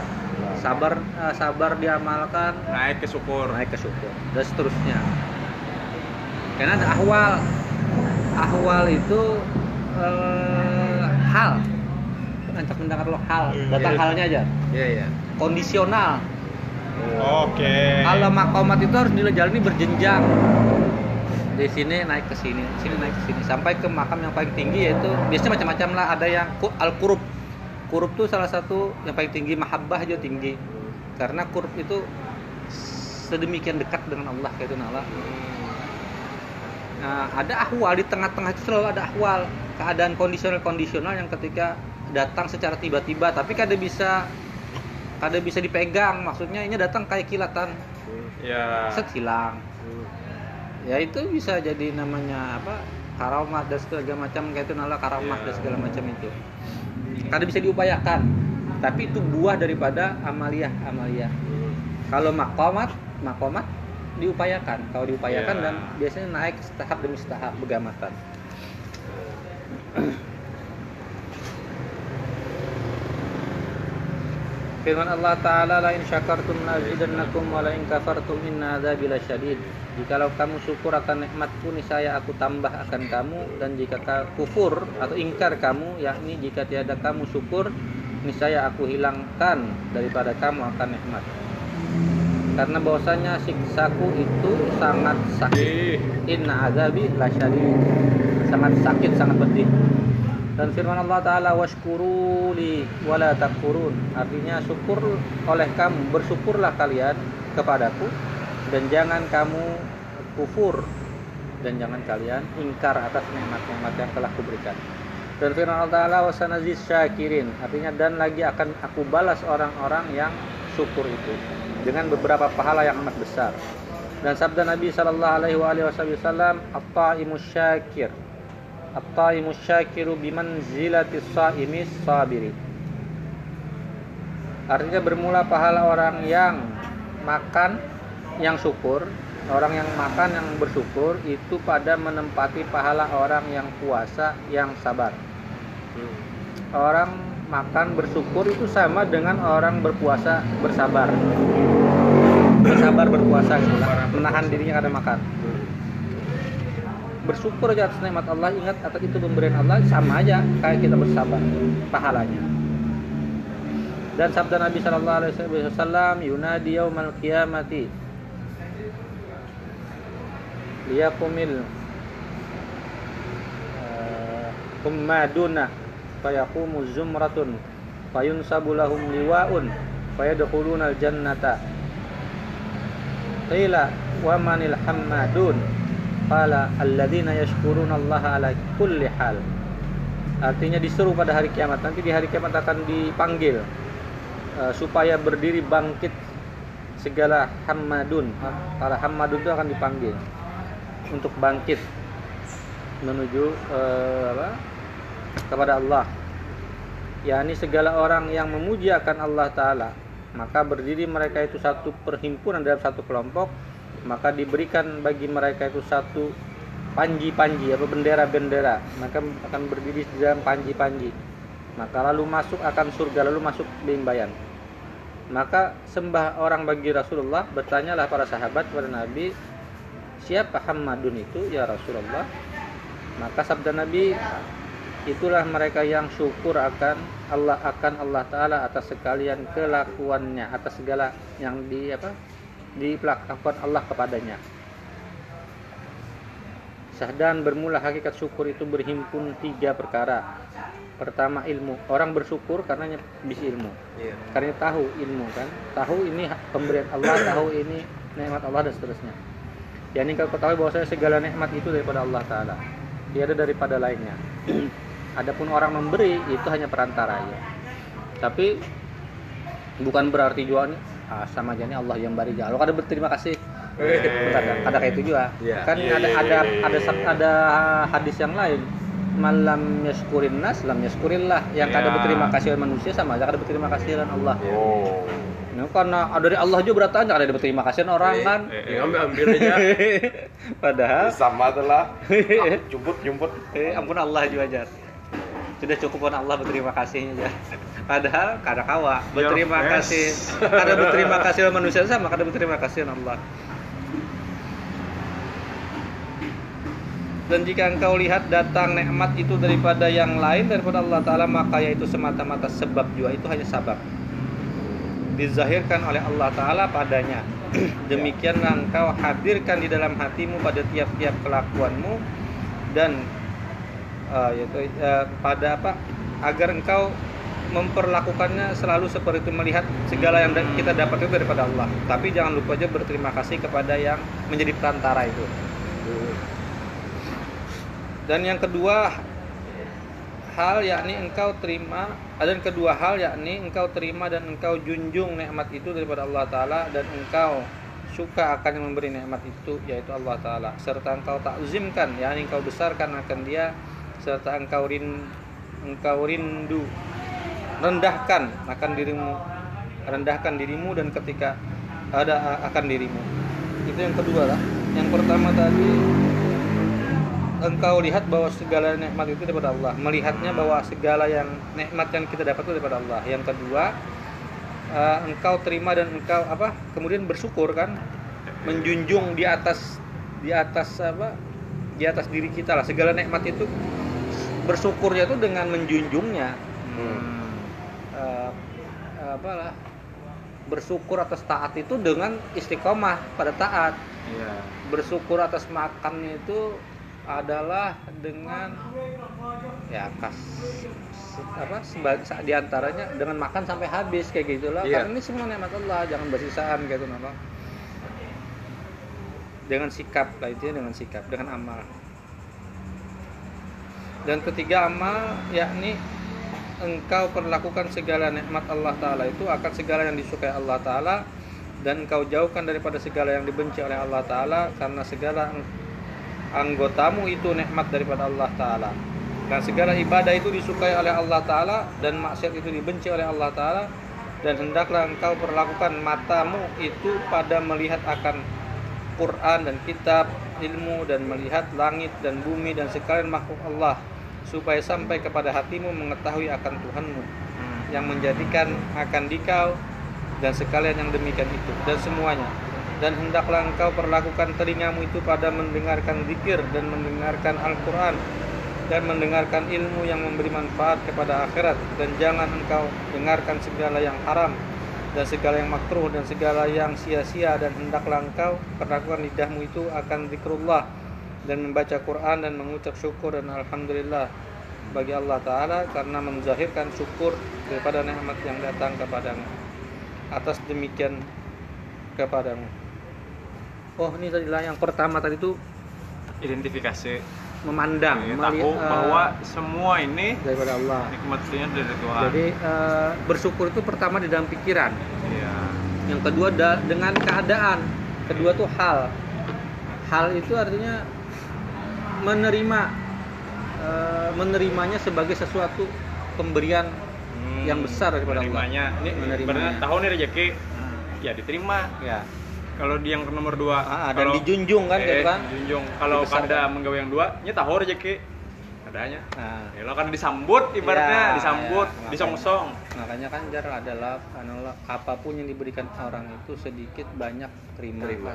sabar eh, sabar diamalkan naik ke syukur naik ke syukur dan seterusnya karena ada ahwal. Ahwal itu eh, hal. Ancak mendengar lo hal. Datang Iya. halnya aja. Iya iya. kondisional. Oke. Kalau makomat itu harus dijalani berjenjang. Di sini naik ke sini sini naik ke sini. Sampai ke makam yang paling tinggi yaitu biasanya macam-macam lah. Ada yang al kurub kurub tuh salah satu yang paling tinggi mahabbah juga tinggi. Karena kurub itu sedemikian dekat dengan Allah kayak itu Allah Nah, ada ahwal di tengah-tengah itu selalu ada ahwal keadaan kondisional-kondisional yang ketika datang secara tiba-tiba tapi kada bisa kada bisa dipegang. Maksudnya ini datang kayak kilatan. Ya. Set hilang ya itu bisa jadi namanya apa karamat dan segala macam kayak itu nala karamat Iya. dan segala macam itu. Kada bisa diupayakan. Tapi itu buah daripada amaliyah amaliyah kalau makomat makomat diupayakan kalau diupayakan Iya. dan biasanya naik setahap demi setahap begamatan Firman Allah Ta'ala La in syakartum la azidannakum wa la in kafartum inna adzabi lasyadid. Jikalau kamu syukur akan nikmatku niscaya aku tambah akan kamu dan jika ka- kufur atau ingkar kamu yakni jika tiada kamu syukur niscaya aku hilangkan daripada kamu akan nikmat. Karena bahwasanya siksaku itu sangat sakit. Inna azabi lasyadid. Sangat sakit, sangat pedih. Dan firman Allah Ta'ala washkuru li wala takfurun Artinya syukur oleh kamu Bersyukurlah kalian kepadaku Dan jangan kamu kufur Dan jangan kalian ingkar atas nikmat-nikmat yang telah kuberikan Dan firman Allah Ta'ala wasanaziz syakirin Artinya dan lagi akan aku balas orang-orang yang syukur itu dengan beberapa pahala yang amat besar. Dan sabda Nabi sallallahu alaihi wasallam, "At-taimus syakir At-taimus syakiru bimanzilatis saimis sabiri." Artinya bermula pahala orang yang makan yang syukur, orang yang makan yang bersyukur itu pada menempati pahala orang yang puasa yang sabar. Orang makan bersyukur itu sama dengan orang berpuasa bersabar. Bersabar berpuasa gitu lah, menahan dirinya karena makan. Bersyukur aja atas nikmat Allah, ingat atas itu pemberian Allah sama aja kayak kita bersabar pahalanya. Dan sabda Nabi Shallallahu Alaihi Wasallam, Yunadi yaumal qiyamati liyakumil uh, ummaduna fayaqumu zumratun fayunsabu lahum liwaun fayadkhuluna aljannata. Qila wa manil hammadun? Qala alladzina yashkuruna Allah ala kulli hal. Artinya disuruh pada hari kiamat. Nanti di hari kiamat akan dipanggil uh, supaya berdiri bangkit segala hammadun. Para hammadun itu akan dipanggil untuk bangkit menuju uh, apa kepada Allah. Yakni segala orang yang memuji akan Allah taala maka berdiri mereka itu satu perhimpunan dalam satu kelompok maka diberikan bagi mereka itu satu panji-panji apa bendera-bendera. Maka akan berdiri di dalam panji-panji. Maka lalu masuk akan surga lalu masuk bimbayan maka sembah orang bagi Rasulullah bertanyalah para sahabat kepada Nabi siapa Hammadun itu ya Rasulullah? Maka sabda Nabi itulah mereka yang syukur akan Allah akan Allah taala atas sekalian kelakuannya atas segala yang di apa dilakukan Allah kepadanya. Sahdan bermula hakikat syukur itu berhimpun tiga perkara. Pertama ilmu. Orang bersyukur karena bisa ilmu. Iya. karena tahu ilmu kan? Tahu ini pemberian Allah tahu ini nikmat Allah dan seterusnya. Ya ini kau ketahui bahwa segala nikmat itu daripada Allah Taala. Tiada daripada lainnya adapun orang memberi itu hanya perantara ya tapi bukan berarti nih ah, sama aja nih Allah yang beri kalau ada berterima kasih Bentar, ada, ada kayak itu juga Iya. kan Iya, ada iya, ada iya, iya, ada ada hadis yang lain malam yaskurin nas lam yaskurillah yang kada Iya. berterima kasih oleh manusia sama aja kada berterima kasih dengan Allah Oh. Nah, karena dari Allah juga berarti ada berterima kasih orang Eh, kan Eh, Ya, ambil ambil aja. padahal Sama telah. Jumput jumput. eh, ampun Allah juga ajar sudah cukup pun Allah berterima kasihnya aja. Padahal kada kawa berterima Yes. kasih. Kada berterima kasih manusia sama kada berterima kasih Allah. Dan jika engkau lihat datang nikmat itu daripada yang lain daripada Allah Ta'ala maka yaitu semata-mata sebab juga itu hanya sabab. Dizahirkan oleh Allah Ta'ala padanya. Demikianlah engkau hadirkan di dalam hatimu pada tiap-tiap kelakuanmu dan eh, yaitu eh, pada apa agar engkau memperlakukannya selalu seperti itu melihat segala yang kita dapat itu daripada Allah. Tapi jangan lupa aja berterima kasih kepada yang menjadi perantara itu. Dan yang kedua hal yakni engkau terima dan kedua hal yakni engkau terima dan engkau junjung nikmat itu daripada Allah taala dan engkau suka akan yang memberi nikmat itu yaitu Allah taala. Serta engkau takzimkan yakni engkau besarkan akan dia serta engkau rin engkau rindu rendahkan akan dirimu rendahkan dirimu dan ketika ada akan dirimu. Itu yang kedua lah. Yang pertama tadi engkau lihat bahwa segala nikmat itu daripada Allah. Melihatnya bahwa segala yang nikmat yang kita dapat itu daripada Allah. Yang kedua engkau terima dan engkau apa kemudian bersyukur kan? Menjunjung di atas di atas apa? Di atas diri kita lah. Segala nikmat itu bersyukurnya itu dengan menjunjungnya Hmm. eh, apalah bersyukur atas taat itu dengan istiqomah pada taat Iya. bersyukur atas makannya itu adalah dengan ya kas apa di antaranya dengan makan sampai habis kayak gitulah Iya. karena ini semua nikmat Allah jangan bersisaan gitu nama dengan sikap lah intinya dengan sikap dengan amal dan ketiga amal yakni engkau perlakukan segala nikmat Allah taala. Itu akan segala yang disukai Allah taala. Dan engkau jauhkan daripada segala yang dibenci oleh Allah taala. Karena segala ang- anggotamu itu nikmat daripada Allah taala. Dan segala ibadah itu disukai oleh Allah taala. Dan maksiat itu dibenci oleh Allah taala. Dan hendaklah engkau perlakukan matamu itu pada melihat akan Quran dan kitab ilmu dan melihat langit dan bumi dan sekalian makhluk Allah supaya sampai kepada hatimu mengetahui akan Tuhanmu yang menjadikan akan dikau dan sekalian yang demikian itu dan semuanya. Dan hendaklah engkau perlakukan telingamu itu pada mendengarkan zikir dan mendengarkan Al-Quran dan mendengarkan ilmu yang memberi manfaat kepada akhirat. Dan jangan engkau dengarkan segala yang haram dan segala yang makruh dan segala yang sia-sia dan hendaklah engkau perlakukan lidahmu itu akan zikrullah dan membaca Quran dan mengucap syukur dan alhamdulillah bagi Allah Ta'ala karena menzahirkan syukur daripada nikmat yang datang kepadamu. Atas demikian kepadamu. Oh ini tadilah yang pertama tadi itu identifikasi memandang Ya, meli- tahu eh, bahwa semua ini daripada Allah. nikmatnya dari Tuhan. Jadi eh, bersyukur itu pertama di dalam pikiran. Iya. yang kedua da- dengan keadaan. Kedua tuh hal. Hal itu artinya menerima eh, menerimanya sebagai sesuatu pemberian Hmm, yang besar daripada Allah. menerimanya. Ini Menerimanya. tahu nih rezeki? Ya diterima. Ya kalau di yang nomor dua Ah, dan kalau dijunjung kan, eh, gitu kan? dijunjung. Kalau kada menggawe yang dua nya tahu rezeki. Adanya. Nah, ya lo kan disambut ibaratnya Ya, disambut ya, disongsong. makanya kan jar adalah adalah apa pun yang diberikan orang itu sedikit banyak terima, Terima.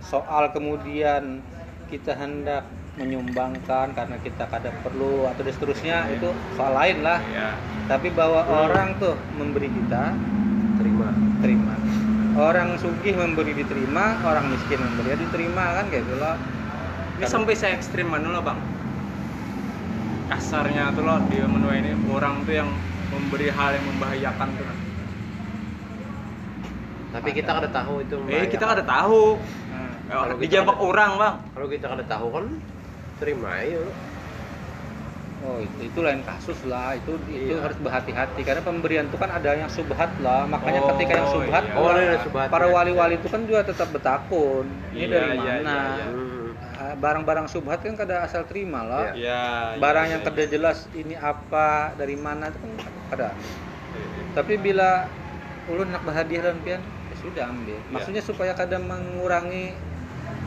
soal kemudian kita hendak menyumbangkan karena kita kadang perlu atau dan seterusnya Iya. itu soal lain lah. Ya tapi bahwa orang tuh memberi kita terima. Terima orang sugih memberi diterima orang miskin memberi. Ya diterima kan kayak gitu loh. Ini sampai saya ekstrim mana lo bang. Kasarnya tuh lo di menua ini orang tuh yang memberi hal yang membahayakan tuh tapi kita kada tahu itu eh kita kada tahu. Nah, Eh, ada- orang bang. Kalau kita kada tahu kan terima aja oh itu itu lain kasus lah itu itu Iya. harus berhati-hati karena pemberian itu kan ada yang subhat lah makanya Oh, ketika yang subhat iya. oh para- ada subhat para wali-wali itu kan juga tetap bertakun ini Iya, dari iya, mana iya, iya. barang-barang subhat kan kada asal terima lah Iya. ya barang iya, yang iya, kada jelas ini apa dari mana itu kan kada iya. tapi bila ulun nak berhadiah dan pian ya sudah ambil Iya. maksudnya supaya kadang mengurangi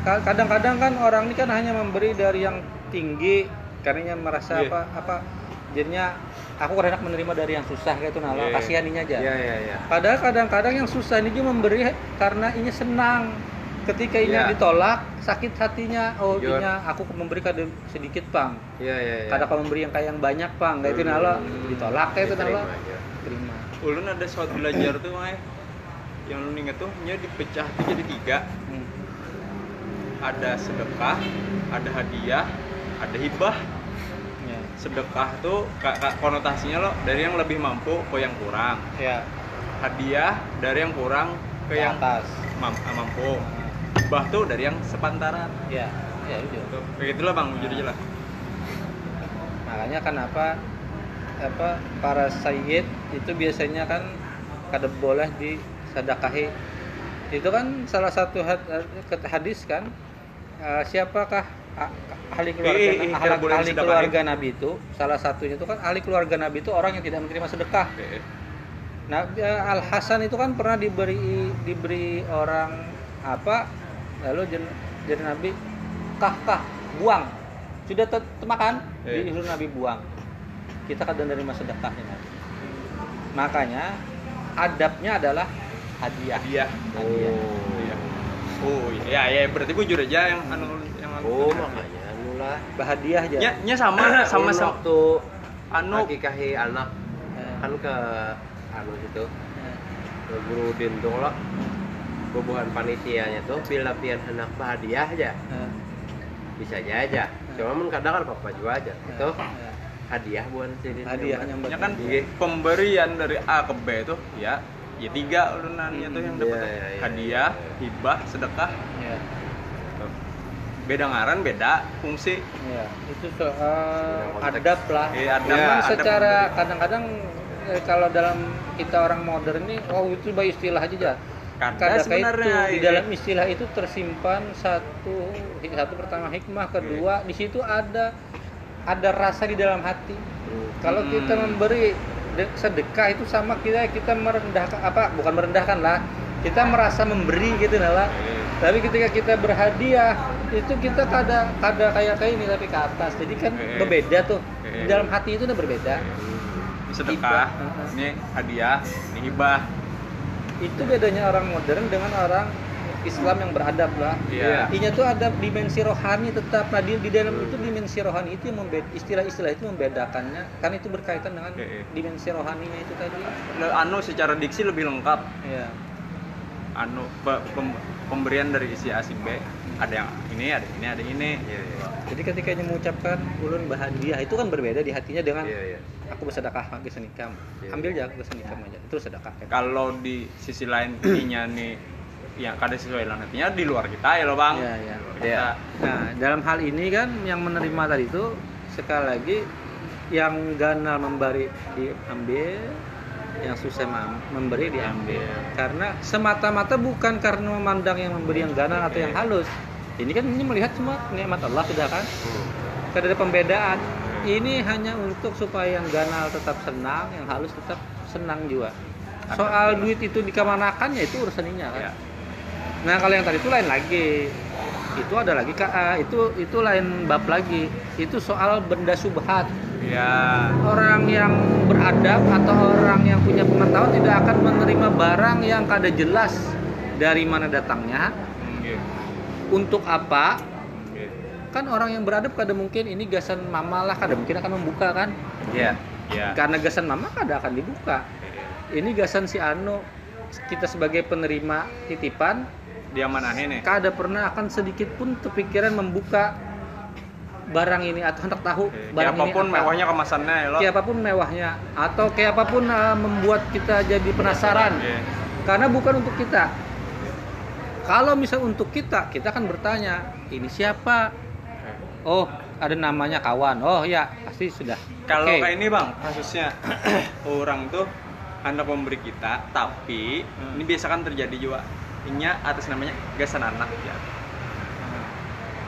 ka- kadang-kadang kan orang ini kan hanya memberi dari yang tinggi karenanya merasa Iya. apa apa jadinya aku kadang menerima dari yang susah kayak itu nah Iya. kasihan ini aja. Ya ya ya padahal kadang-kadang yang susah ini juga memberi karena ini senang. Ketika ini Iya. ditolak sakit hatinya oh Jujur. ini aku memberi kada sedikit pang ya ya ya kadang kau memberi yang kayak yang banyak pang kayak itu nah lo ditolak kayak itu nah lo terima ulun ada suatu belajar tuh Mai yang lu inget tuh nya dipecah tuh jadi tiga. Hmm. ada sedekah ada hadiah ada hibah. Ya. sedekah tuh konotasinya lo dari yang lebih mampu ke yang kurang. Ya. Hadiah dari yang kurang ke ke yang atas. mam- ah, mampu. Hibah tuh dari yang sepantaran. Ya. Ya itu. Kayak gitulah bang jujur aja lah. Makanya kenapa apa para sayyid itu biasanya kan kada boleh disedekahi. Itu kan salah satu ket- hadis kan eh, siapakah ahli keluarga Eh, eh, ahli, ahli keluarga Nabi itu salah satunya itu kan ahli keluarga Nabi itu orang yang tidak menerima sedekah. Eh. Nah, Al Hasan itu kan pernah diberi diberi orang apa lalu jadi, Nabi kah kah buang. Sudah ter- termakan Eh. disuruh Nabi buang. Kita kadang menerima sedekahnya Nabi. Makanya adabnya adalah hadiah. Hadiah. Hadiah. Oh. Iya. oh iya. Ya berarti jujur aja yang anu anu oh makanya anu lah berhadiah aja. Nya nya sama sama sama. waktu anu. akikahi anak. Eh, kan ke anu situ. Eh, ke guru dintung lo. Bubuhan panitianya tuh bila pian hendak hadiah aja. Eh, bisa aja aja. Cuma men kadang kan papa juga aja. Itu hadiah buat si dintung. hadiahnya nya kan Iya. pemberian dari A ke B tuh ya ya tiga ulunannya tuh yang dapat Iya, iya, iya, hadiah iya. hibah sedekah. Ya. Beda ngaran beda fungsi ya itu soal Konteks. adab lah Iya, adab. Iya, adab secara kadang-kadang eh, kalau dalam kita orang modern ini oh itu by istilah aja ya Kada Kadang itu sebenarnya, di iya. dalam istilah itu tersimpan satu satu pertama hikmah kedua di situ ada ada rasa di dalam hati kalau Hmm. kita memberi de- sedekah itu sama kita kita merendahkan apa bukan merendahkan lah kita merasa memberi gitu lah tapi ketika kita berhadiah itu kita kada kada kayak kayak ini tapi ke atas. Jadi kan berbeda tuh. Di dalam hati itu udah berbeda. Ini sedekah ini hadiah ini hibah. Itu bedanya orang modern dengan orang Islam yang beradab lah. Iya. Intinya tuh ada dimensi rohani tetap. Nah di, di dalam itu dimensi rohani itu yang istilah-istilah itu membedakannya. Kan itu berkaitan dengan dimensi rohaninya itu tadi. Le- anu secara diksi lebih lengkap. Ya anu pe- pem- pemberian dari isi A si B ada yang ini ada ini ada ini Iya, iya. jadi ketika dia mengucapkan ulun bahagia itu kan berbeda di hatinya dengan Iya, iya. aku bersedekah ke senikam Iya. ambil aja ke senikam aja itu sedekah kan? kalau di sisi lain ininya nih yang kada sesuai dengan hatinya di luar kita ya loh bang Iya, iya. Luar Iya. kita. Nah, dalam hal ini kan yang menerima tadi itu sekali lagi yang ganal memberi diambil, yang susah mem- memberi diambil. Karena semata-mata bukan karena memandang yang memberi yang ganal atau yang halus. Ini kan ini melihat semua nikmat Allah sudah kan? Tidak ada pembedaan. Ini hanya untuk supaya yang ganal tetap senang, yang halus tetap senang juga. Soal duit itu dikemanakan ya itu urusannya kan. Ya. Nah kalau yang tadi itu lain lagi, itu ada lagi KA, itu itu lain bab lagi. Itu soal benda subhat. ya Orang yang beradab atau orang yang punya pengetahuan tidak akan menerima barang yang kada jelas dari mana datangnya, gitu. untuk apa. Gitu. Kan orang yang beradab kada mungkin ini gasan mama lah, kada mungkin akan membuka kan. Iya. ya Karena gasan mama kada akan dibuka. Ini gasan si Anu kita sebagai penerima titipan dia mana nih kada pernah akan sedikit pun kepikiran membuka barang ini atau hendak tahu Kayak barang apa pun ini apa. mewahnya kemasannya ya lo kayak apa pun mewahnya atau kayak apa pun uh, membuat kita jadi penasaran Iya. karena bukan untuk kita kalau misal untuk kita kita akan bertanya ini siapa oh ada namanya kawan oh ya pasti sudah Kalau Oke. kayak ini bang, kasusnya orang tuh hendak memberi kita, tapi Hmm. ini biasa kan terjadi juga. Ini atas namanya gasan anak ya.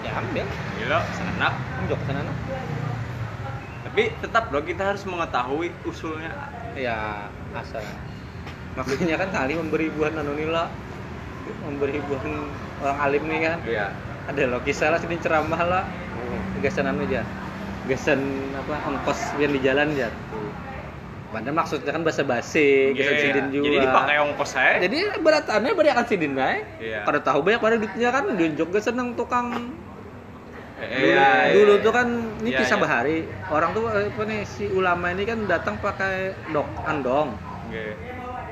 ya ambil Gila, gasan anak. unjuk ke sana nah. Tapi tetap loh kita harus mengetahui usulnya. ya asal makanya kan kali memberi buah nanunila memberi buah orang alim nih kan Iya. ada lo kisah lah sini ceramah lah gasan anu aja gasan apa ongkos yang di jalan aja Padahal maksudnya kan bahasa basi, gasan Iya, sidin juga. Jadi dipakai ongkos saya. Jadi beratannya banyak kan sidin bae. Iya. Pada tahu banyak pada duitnya kan diunjuk ke seneng tukang Eh, dulu, iya, iya. dulu tuh kan ini Iya, kisah iya. bahari orang tuh eh, apa nih si ulama ini kan datang pakai dok andong Oke.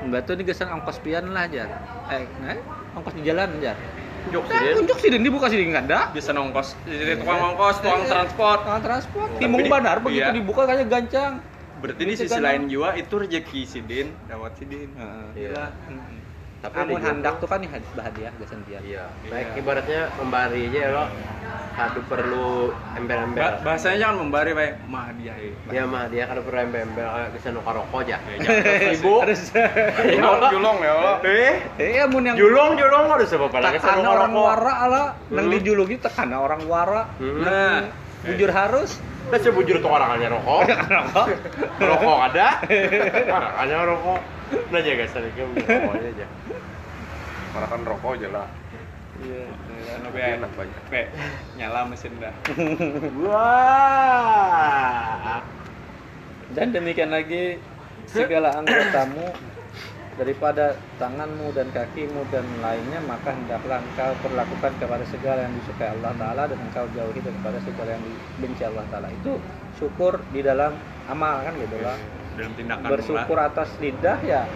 mbak tuh ini gesan ongkos pian lah aja eh, eh ongkos di jalan aja Jok nah, sih. unjuk sidin dibuka sidin nggak ada Bisa ongkos. Jadi tukang ongkos, tukang transport. tukang transport timung di- bandar begitu iya. dibuka kayaknya gancang Berarti Itu sisi lain juga itu rezeki sidin, dapat sidin. Iya. Tapi Amun handak tuh kan bahagia gasan pian Iya. Iya. Baik ibaratnya membari aja ya lo. Kadu perlu embel-embel. Ba- bahasanya jangan membari baik mah dia. Ya mah dia kada perlu embel-embel kayak bisa nuka rokok aja. Ya, ibu. harus Julong, julong ya Allah. Eh, eh amun yang Julung julung ada sebab lagi tekan orang wara lah nang Hmm. dijuluki tekan orang wara Hmm. Nah, bujur harus Nah sebujur tuh orangnya rokok. rokok ada. Orangnya rokok. Nah jaga sedikit rokoknya aja. Karena kan rokok aja lah. iya anu Lebih be, enak banyak. be, nyala mesin dah. Wah. dan demikian lagi segala anggotaamu daripada tanganmu dan kakimu dan lainnya maka hendaklah engkau perlakukan kepada segala yang disukai Allah Ta'ala dan engkau jauhi daripada segala yang dibenci Allah Ta'ala itu syukur di dalam amal kan gitu lah Dalam tindakan bersyukur atas lidah ya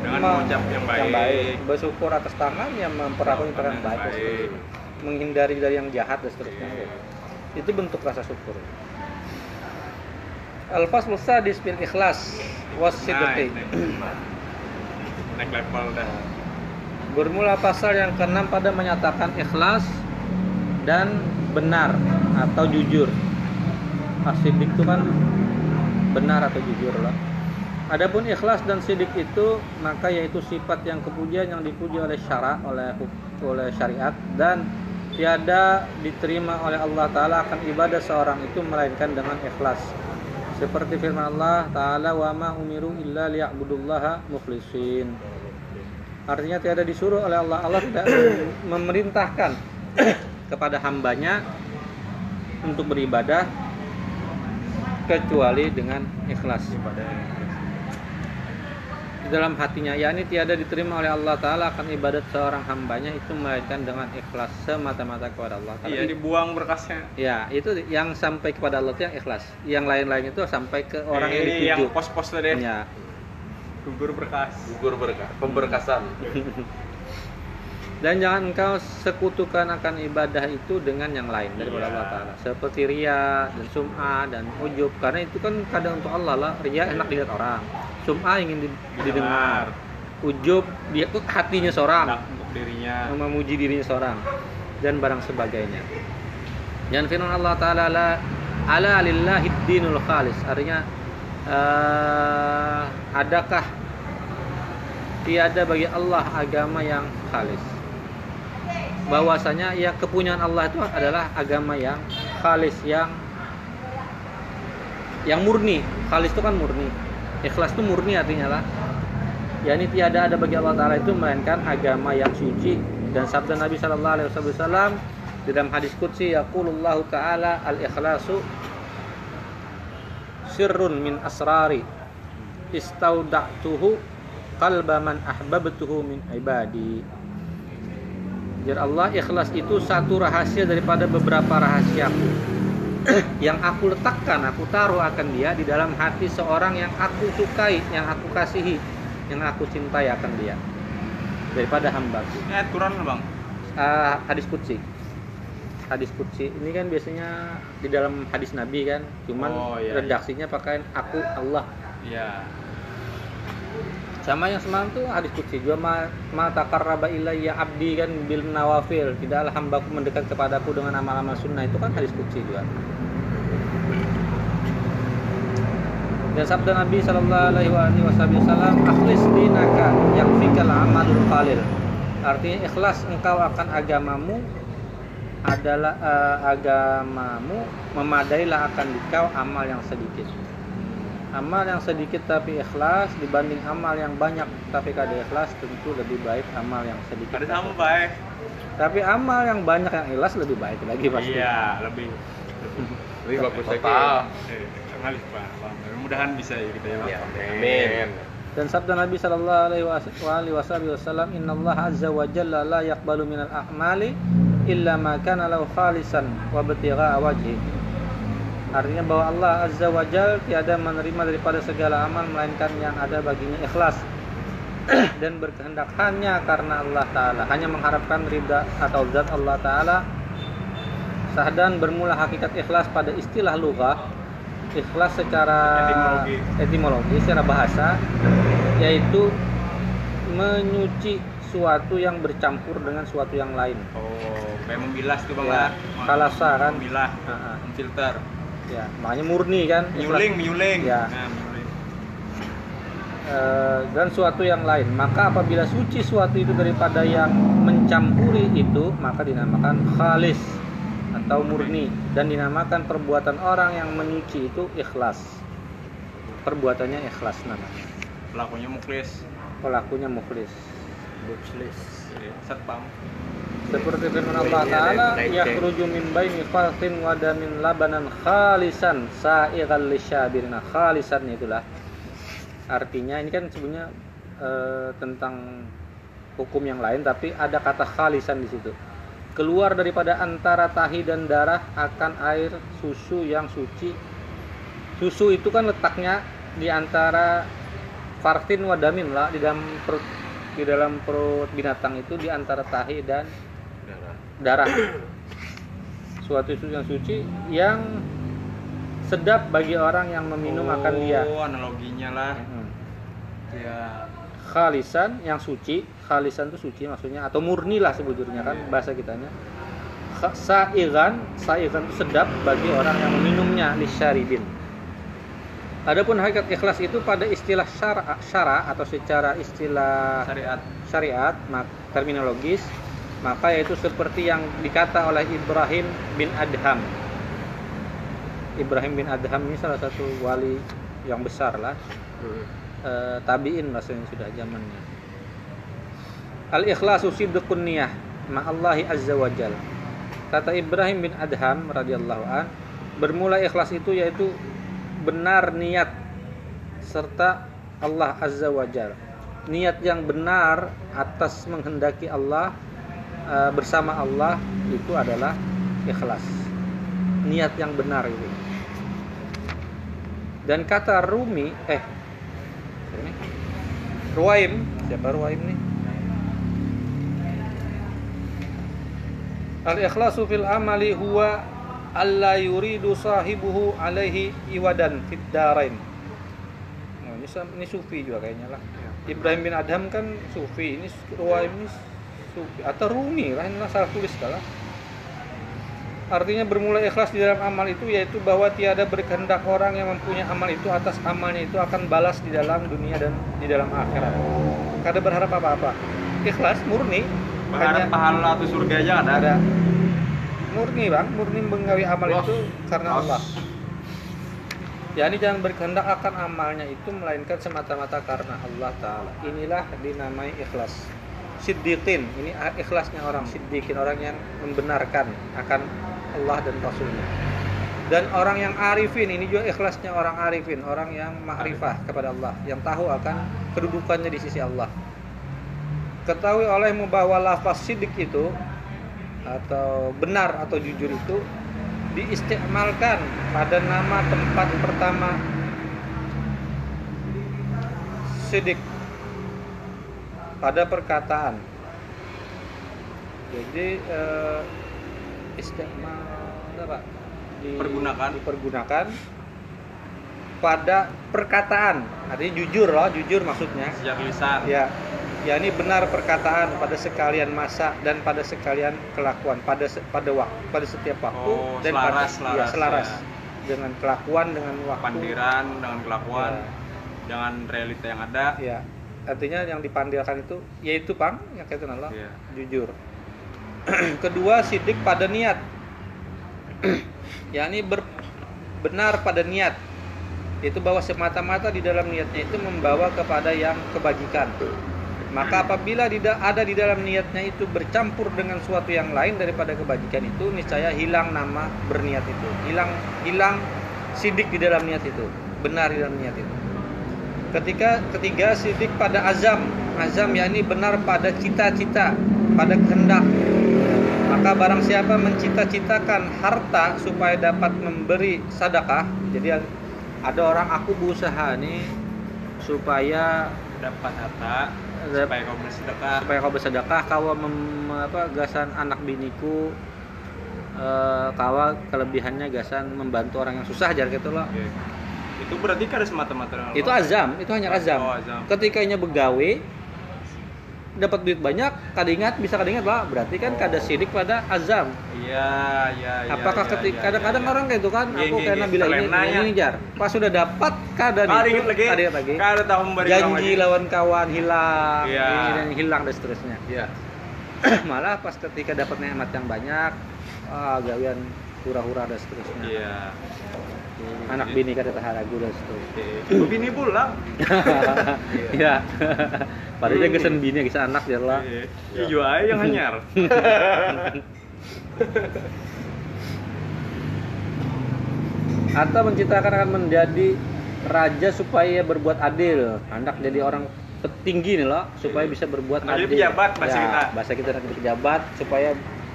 dengan mengucap yang baik. bersyukur atas tangan yang memperlakukan yang yang baik, baik. menghindari dari yang jahat dan seterusnya gitu. itu bentuk rasa syukur Al-Fasl Sadis bil Ikhlas was Nah, sidqi. Naik level dah. Bermula pasal yang keenam pada menyatakan ikhlas dan benar atau jujur asidik itu kan benar atau jujur lah Adapun ikhlas dan sidik itu maka yaitu sifat yang kepujian yang dipuji oleh syara oleh oleh syariat dan tiada diterima oleh Allah taala akan ibadah seorang itu melainkan dengan ikhlas. Seperti firman Allah taala wa ma umiru illa liya'budullaha mukhlisin. Artinya tiada disuruh oleh Allah. Allah tidak memerintahkan kepada hambanya untuk beribadah kecuali dengan ikhlas di dalam hatinya yakni tiada diterima oleh Allah taala akan ibadat seorang hambanya itu melainkan dengan ikhlas semata-mata kepada Allah taala. Iya dibuang berkasnya. Ya, itu yang sampai kepada Allah itu yang ikhlas. Yang lain-lain itu sampai ke orang yang Ini dituju. yang pos-pos tadi. Ya. Gugur berkas. gugur berkah pemberkasan Dan jangan engkau sekutukan akan ibadah itu dengan yang lain daripada Iya. Allah Taala. Seperti ria dan sum'ah dan ujub. Karena itu kan kadang untuk Allah lah. Ria enak dilihat orang. Sum'ah ingin di- didengar. Ujub dia tuh hatinya seorang. Untuk dirinya. memuji dirinya seorang dan barang sebagainya. Dan firman Allah Taala la ala lillahi dinul khalis artinya eh, adakah tiada bagi Allah agama yang khalis bahwasanya ya kepunyaan Allah itu adalah agama yang khalis yang yang murni. Khalis itu kan murni. Ikhlas itu murni artinya lah. Yakni tiada ada bagi Allah Taala itu melainkan agama yang suci dan sabda Nabi Shallallahu Alaihi Wasallam di dalam hadis qudsi yaqulullahu taala al ikhlasu sirrun min asrari. Istauda'tuhu qalba man ahbabtuhu min ibadi Jadi Allah ikhlas itu satu rahasia daripada beberapa rahasiaku yang aku letakkan, aku taruh akan dia di dalam hati seorang yang aku sukai, yang aku kasihi, yang aku cintai akan dia daripada hambaku. Ini ayat Quran Bang. Ah, hadis kutsi. Hadis kutsi ini kan biasanya di dalam hadis Nabi kan, cuman Oh, iya, redaksinya pakai aku Allah. Iya. Sama yang semalam tuh hadis kutsi juga ma, ma takarraba ilayya abdi kan bil nawafil. Tidaklah hambaku mendekat kepadaku dengan amal-amal sunnah itu kan hadis kutsi juga. Dan sabda Nabi Shallallahu Alaihi Wasallam, "Akhlis dinaka yang fikal amalul qalil." Artinya ikhlas engkau akan agamamu adalah eh, agamamu memadailah akan dikau amal yang sedikit. Amal yang sedikit tapi ikhlas dibanding amal yang banyak tapi kada ikhlas tentu lebih baik amal yang sedikit. Ada sama baik. Tapi amal yang banyak yang ikhlas lebih baik lagi pasti. Iya, lebih. Ini bagus lagi. total Eh, ngalih Pak. Mudah-mudahan bisa ya kita ya. Bang. ya amin Dan sabda Nabi Shallallahu Alaihi Wasallam, Inna Allah Azza wa Jalla la yakbalu minal a'mali illa ma kana lahu khalisan wa batigha wajhi. Artinya bahwa Allah Azza wa Jalla tiada menerima daripada segala amal melainkan yang ada baginya ikhlas dan berkehendak hanya karena Allah Taala, hanya mengharapkan ridha atau zat Allah Taala. Sahdan bermula hakikat ikhlas pada istilah lughah ikhlas secara Etimologi. etimologi secara bahasa yaitu menyuci suatu yang bercampur dengan suatu yang lain. Oh, kayak membilas tuh Bang. Ya, ya. kalasa kan. Membilah, Ah, ah. memfilter. Ya, makanya murni kan. Miuling, miuling. Ya. Nah, miuling. Eh, dan suatu yang lain. Maka apabila suci suatu itu daripada yang mencampuri itu, maka dinamakan khalis atau murni dan dinamakan perbuatan orang yang menyuci itu ikhlas. Perbuatannya ikhlas namanya. Pelakunya muklis. Pelakunya mukhlis. Iya, Satpam. Seperti firman Allah Ta'ala Yakhruju min baini falqin wa damin labanan khalisan sa'ighal lisyabirin. Nah, khalisan itulah. Artinya ini kan sebenarnya eh, tentang hukum yang lain Tapi ada kata khalisan di situ. Keluar daripada antara tahi dan darah akan air susu yang suci. Susu itu kan letaknya di antara fartin wadamin lah di dalam perut di dalam perut binatang itu di antara tahi dan darah suatu susu yang suci yang sedap bagi orang yang meminum akan dia Oh, analoginya lah. Mm. Ya. khalisan yang suci khalisan itu suci maksudnya atau murni lah sebetulnya kan Iya. bahasa kitanya Sa'igan, sa'igan itu sedap bagi orang yang meminumnya lisyaribin. Adapun hakikat ikhlas itu pada istilah syara, syara atau secara istilah syariat syariat mak- terminologis maka yaitu seperti yang dikata oleh Ibrahim bin Adham. Ibrahim bin Adham ini salah satu wali yang besar lah. Eh, tabiin maksudnya sudah zamannya. Al ikhlasu sidqun niyah ma'allahi azza wajal kata Ibrahim bin Adham radhiyallahu an bermula ikhlas itu yaitu benar niat serta Allah azza wajal niat yang benar atas menghendaki Allah eh, bersama Allah itu adalah ikhlas. Niat yang benar itu. Dan kata Rumi eh ini Ruwaim siapa Ruwaim nih? Al ikhlasu fil amali huwa alla yuridu sahibuhu alaihi iwadan fid darain. Oh, ini, ini sufi juga kayaknya lah. Ibrahim bin Adham kan sufi, ini Ruwaim ini sufi atau Rumi lah, salah tulis kalah. Artinya bermula ikhlas di dalam amal itu yaitu bahwa tiada berkehendak orang yang mempunyai amal itu atas amalnya itu akan balas di dalam dunia dan di dalam akhirat. Kada berharap apa-apa. Ikhlas murni. berharap hanya- pahala atau surga aja ada ada murni bang murni menggawi amal Los. itu karena Los. Allah ya ini jangan berkehendak akan amalnya itu melainkan semata-mata karena Allah Ta'ala inilah dinamai ikhlas siddiqin. Ini ikhlasnya orang siddiqin. Orang yang membenarkan akan Allah dan Rasulnya. Dan orang yang arifin ini juga ikhlasnya orang arifin. Orang yang makrifah kepada Allah. Yang tahu akan kedudukannya di sisi Allah. Ketahui oleh membawa lafaz sidik itu atau benar atau jujur itu diistimalkan pada nama tempat pertama sidik pada perkataan. Jadi eh, istimal apa Di- Pergunakan. dipergunakan pada perkataan. Artinya jujur loh jujur maksudnya. Sejak lisan. Ya, ya ini benar perkataan pada sekalian masa dan pada sekalian kelakuan. Pada pada waktu pada setiap waktu Oh, dan selaras, pada selaras, ya, selaras. ya. dengan kelakuan dengan waktu. pandiran dengan kelakuan. Ya. dengan realita yang ada. Ya, artinya yang dipandilkan itu yaitu pang yang kaitan Allah Iya. jujur. Kedua sidik pada niat, yakni ber, benar pada niat itu bahwa semata-mata di dalam niatnya itu membawa kepada yang kebajikan. Maka apabila ada di dalam niatnya itu bercampur dengan suatu yang lain daripada kebajikan itu, niscaya hilang nama berniat itu. Hilang hilang sidik di dalam niat itu. Benar di dalam niat itu. Ketika ketiga sidik pada azam. Azam yakni benar pada cita-cita, pada kehendak. Maka barang siapa mencita-citakan harta supaya dapat memberi sedekah, jadi ada orang aku berusaha nih supaya dapat harta supaya kau bersedekah supaya kau bersedekah kawa mem, apa gasan anak biniku eh, kawa kelebihannya gasan membantu orang yang susah jar gitu loh Oke. Itu berarti kan ada semata-mata itu azam itu hanya azam. Oh, azam. ketika nya begawe dapat duit banyak kadingat bisa kadingat lah berarti kan kada sidik pada azam. Iya iya iya apakah iya, ketika iya, kadang-kadang iya. orang kayak itu kan Iya, aku iya, karena iya. bilang ini, Terlenanya. ini, jar. Pas sudah dapat kada itu ingat lagi. kada ingat lagi. Kan ada tahu janji lawan kawan hilang. Iya. ini dan hilang dan seterusnya. Iya. Malah pas ketika dapat nikmat yang banyak ah gawian hura-hura dan seterusnya. Iya anak bini kada tahan lagu dan seterusnya Oke. bini pulang ya padahal dia gesen bini gesen anak dia lah Iya. Iya aja yang hanyar atau menciptakan akan menjadi raja supaya berbuat adil. Anak jadi orang petinggi nih loh supaya bisa berbuat jadi adil. pejabat bahasa Ya, kita. bahasa kita nanti pejabat supaya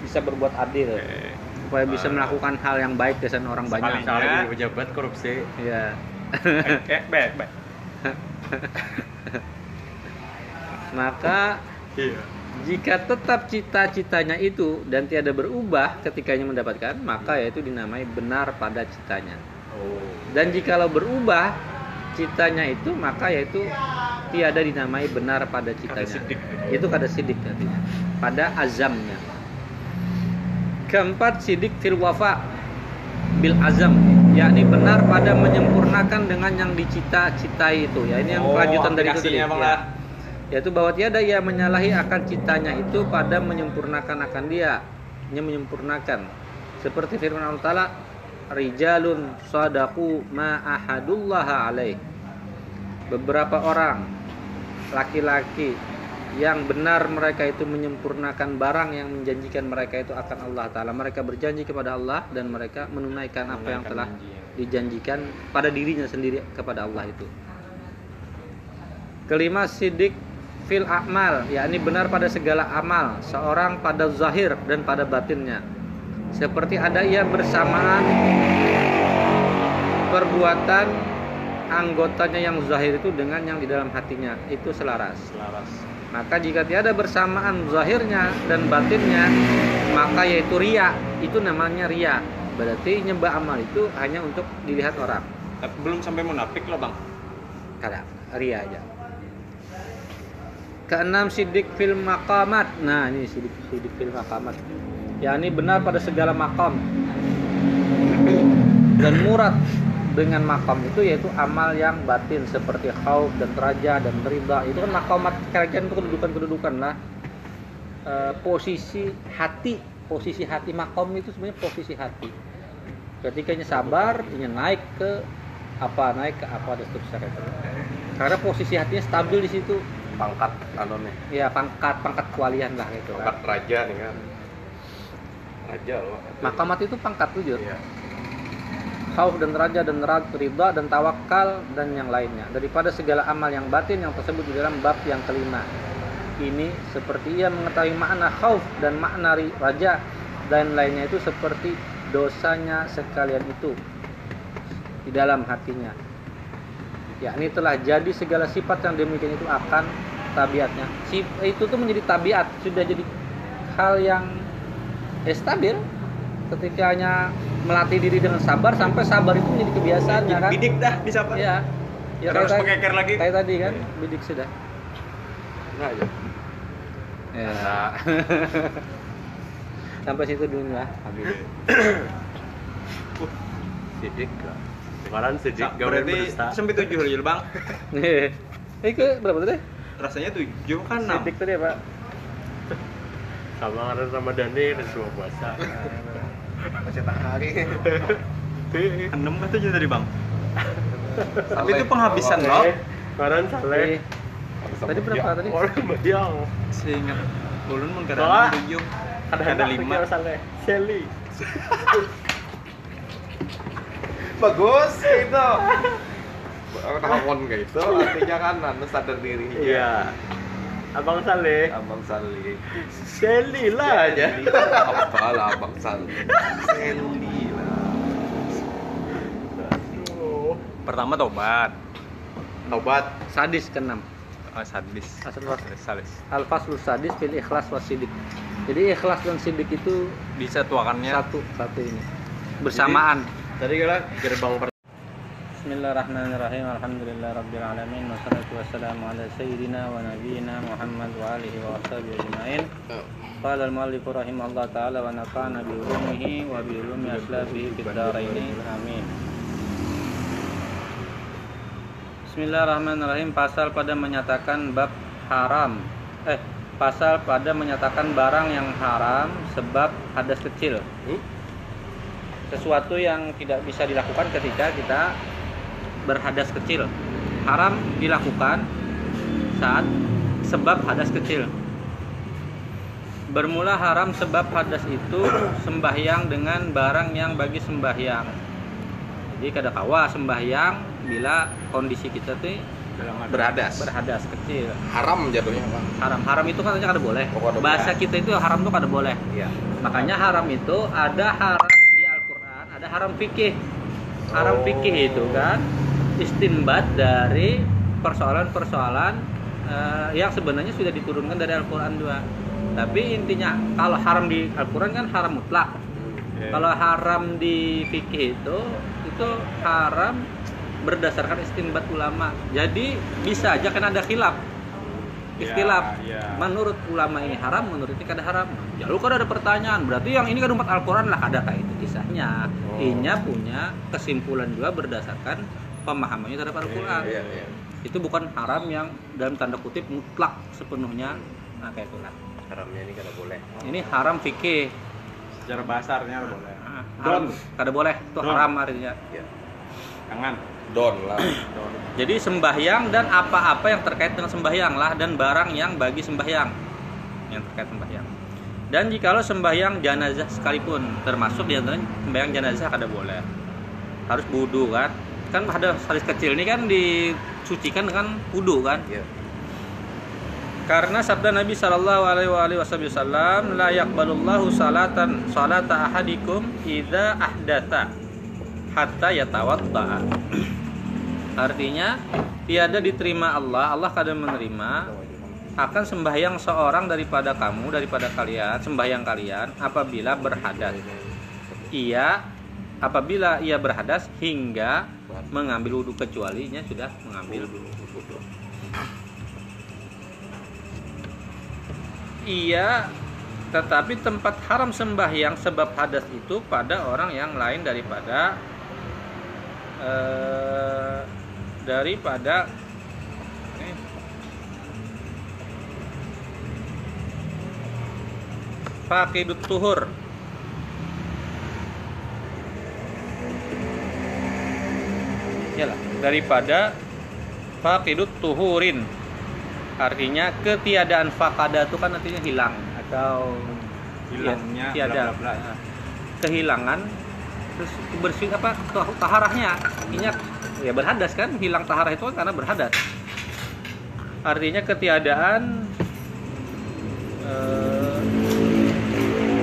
bisa berbuat adil. Oke. Supaya bisa melakukan hal yang baik kesan orang banyak. Sekali jadi pejabat korupsi. ya eh baik baik maka iya jika tetap cita-citanya itu dan tiada berubah ketikanya mendapatkan maka yaitu dinamai benar pada citanya Oh. dan jikalau berubah citanya itu maka yaitu tiada dinamai benar pada citanya sidik. itu kada sidik artinya pada azamnya keempat sidik fil wafa bil azam. Yakni benar pada menyempurnakan dengan yang dicita-citai itu. Ya ini yang Oh, kelanjutan dari itu tadi. ya. lah. yaitu bahwa tiada ia menyalahi akan citanya itu pada menyempurnakan akan dia. Hanya menyempurnakan. Seperti firman Allah Ta'ala rijalun sadaku ma ahadullah alaih. Beberapa orang laki-laki yang benar mereka itu menyempurnakan barang yang menjanjikan mereka itu akan Allah Ta'ala. Mereka berjanji kepada Allah dan mereka menunaikan apa yang telah dijanjikan pada dirinya sendiri kepada Allah itu. Kelima sidik fil amal. Yakni benar pada segala amal. Seorang pada zahir dan pada batinnya. Seperti ada ia bersamaan perbuatan anggotanya yang zahir itu dengan yang di dalam hatinya. Itu selaras. Selaras. Maka jika tiada bersamaan zahirnya dan batinnya maka yaitu ria itu namanya ria berarti nyembah amal itu hanya untuk dilihat orang. Tapi belum sampai munafik loh bang. kada ria aja. Keenam sidik fil maqamat. Nah ini sidik sidik fil maqamat. Ya ini benar pada segala makam dan murad dengan makam itu yaitu amal yang batin seperti khauf dan raja dan ridha itu kan makamat kerajaan itu kedudukan-kedudukan. Lah Eh, posisi hati posisi hati makom itu sebenarnya posisi hati. Ketika nya sabar ingin naik ke apa naik ke apa dan seterusnya gitu. karena posisi hatinya stabil di situ. Pangkat anonnya ya pangkat pangkat kewalian lah gitu pangkat kan raja nih kan. Raja loh. Makamat itu pangkat tujuh iya khauf dan raja dan ridha dan tawakal dan yang lainnya. Daripada segala amal yang batin yang tersebut di dalam bab yang kelima. Ini seperti ia mengetahui makna khauf dan makna raja dan lainnya itu seperti dosanya sekalian itu di dalam hatinya. Yakni telah jadi segala sifat yang demikian itu akan tabiatnya. Itu tuh menjadi tabiat sudah jadi hal yang eh, stabil ketika hanya melatih diri dengan sabar sampai sabar itu menjadi kebiasaan ya kan? Bidik dah bisa pak. ya ya pakai tadi- care lagi. kayak tadi kan? Bidik sudah. Nah aja. Ya. sampai situ dulu lah habis. Sidik kemarin sidik Sa- gawe Berarti sampai tujuh aja bang. eh ke berapa tadi? Rasanya tujuh kan enam. sidik tadi apa sama ada Ramadhani ada semua puasa Masih tak hari. Enam kan tujuh tadi bang. Tapi itu penghabisan loh. kemarin saleh Eh, tadi berapa tadi orang bayang Seingat ulun Soalnya mengkira tujuh. ada Ada lima. saleh Sally Bagus itu. Tahun kayak itu artinya kan anu sadar diri. iya abang saleh Abang Sali. Sally lah aja Apa lah Abang Sali? Sally lah. Aduh. Pertama tobat. Tobat. sadis keenam Oh, sadis. Asal was- Sadis. faslus sadis fil ikhlas was sidik jadi ikhlas dan sidik itu Bisa tuakannya. satu satu ini bersamaan tadi kira gerbang Bismillahirrahmanirrahim. Alhamdulillahirabbil wassalatu wassalamu ala sayyidina wa nabiyyina Muhammad wa alihi wa washabihi ajmain. Qala al-muallif rahimahullah taala wa nafa'ana bi ulumihi wa bi ulumi aslabihi fid dharain. Amin. Bismillahirrahmanirrahim. Pasal pada menyatakan bab haram. Eh, pasal pada menyatakan barang yang haram sebab hadas kecil. Hmm? Sesuatu yang tidak bisa dilakukan ketika kita berhadas kecil. Haram dilakukan saat sebab hadas kecil. Bermula haram sebab hadas itu sembahyang dengan barang yang bagi sembahyang. Jadi kada kawa sembahyang bila kondisi kita tuh Berhadas. berhadas kecil. Haram jatuhnya Bang. Haram haram itu katanya kada boleh. Oh, Bahasa boleh. kita itu haram tuh kada boleh. Iya. Makanya haram itu ada haram di Al-Quran, ada haram fikih. Haram Oh. fikih itu kan istinbat dari persoalan-persoalan eh, yang sebenarnya sudah diturunkan dari Al-Quran juga. Tapi intinya kalau haram di Al-Quran kan haram mutlak. Kalau haram di fikih itu itu haram berdasarkan istinbat ulama. Jadi bisa aja kan ada khilaf. ikhtilaf iya. menurut ulama ini haram menurut ini kada haram ya lu kada ada pertanyaan berarti yang ini kan umat Al-Quran lah kada kayak itu kisahnya Oh. inya punya kesimpulan juga berdasarkan pemahamannya terhadap Al-Quran. Iya, iya. itu bukan haram yang dalam tanda kutip mutlak sepenuhnya. Nah kayak itulah. Haramnya ini kada boleh. Ini haram fikih. Secara bahasarnya boleh. Ah, haram. Kada boleh. Itu Don. haram artinya. Ya jangan. Don lah. jadi sembahyang dan apa-apa yang terkait dengan sembahyang lah dan barang yang bagi sembahyang. Yang terkait sembahyang. Dan jikalau sembahyang jenazah sekalipun termasuk di antaranya sembahyang jenazah kada boleh. Harus wudu kan kan ada salis kecil ini kan disucikan dengan wudu kan? Ya karena sabda Nabi Shallallahu Alaihi Wasallam la yakbalullahu salatan salata ahadikum idza ahdatha hatta yatawadda. Artinya tiada diterima Allah Allah kadang menerima akan sembahyang seorang daripada kamu daripada kalian sembahyang kalian apabila berhadas. Ia apabila ia berhadas hingga mengambil wudhu kecualinya sudah mengambil. Wudhu Iya, tetapi tempat haram sembahyang sebab hadas itu pada orang yang lain daripada eh, daripada eh, Fakidut tuhur Yalah, daripada Fakidut tuhurin. Artinya ketiadaan fakada itu kan artinya hilang atau Hilangnya, ya, tiada. bla, bla, bla. Nah, kehilangan terus bersih apa tah- taharahnya. Artinya ya berhadas kan hilang taharah itu kan karena berhadas. Artinya ketiadaan eh,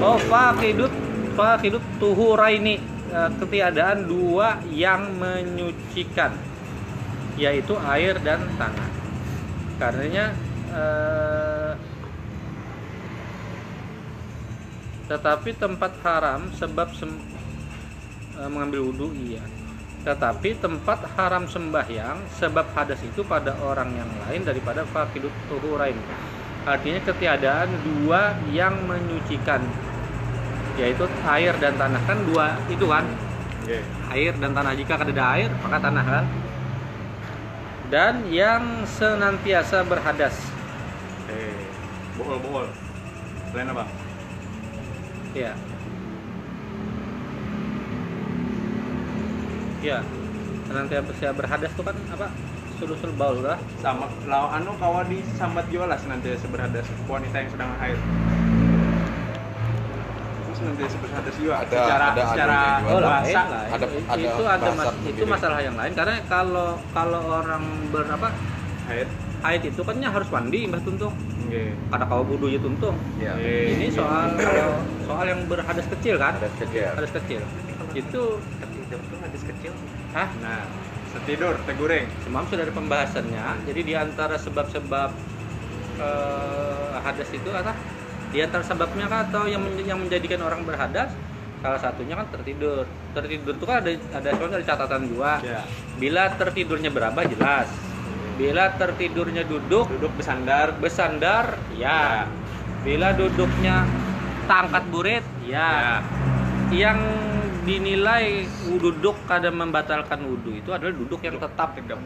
oh fakidut fakidut tuhuraini ketiadaan dua yang menyucikan yaitu air dan tanah. Karenanya eh, tetapi tempat haram sebab sem- eh, mengambil wudhu iya. Tetapi tempat haram sembahyang sebab hadas itu pada orang yang lain daripada fakidut tuhurain artinya ketiadaan dua yang menyucikan yaitu air dan tanah. Kan dua itu kan? Oke. air dan tanah. Jika ada air maka tanah kan? Dan yang senantiasa berhadas. Eh, bohol bohol. Lain apa? ya ya senantiasa berhadas itu kan apa? Sulusul baul lah Sama lawan anu kawa di sambat jualas nanti berhadas. Wanita yang sedang haid. Terus nanti berhadas juga Ada- secara ada secara anunya juga. Oh, lain bahasa. lah. Ada- itu, ada itu ada bahasa mas- itu masalah yang lain. Karena kalau kalau orang berapa Haid. haid itu kan nya harus mandi mbah tuntung. Oke. kada kau budu ya tuntung ya Eh, ini soal soal yang berhadas kecil kan? Ada kecil. Hadas kecil. Itu tidur tuh hadis kecil. Hah? Nah, setidur teh goreng. semalam sudah ada pembahasannya. Jadi di antara sebab-sebab eh, hadas itu apa di antara sebabnya kan atau yang men- yang menjadikan orang berhadas? Salah satunya kan tertidur. Tertidur itu kan ada ada soalnya ada catatan juga Ya. bila tertidurnya berapa jelas. Bila tertidurnya duduk Duduk bersandar. bersandar ya. Bila duduknya tangkat burit ya. Yang dinilai duduk kadang membatalkan wudhu itu adalah duduk yang tetap Tegap.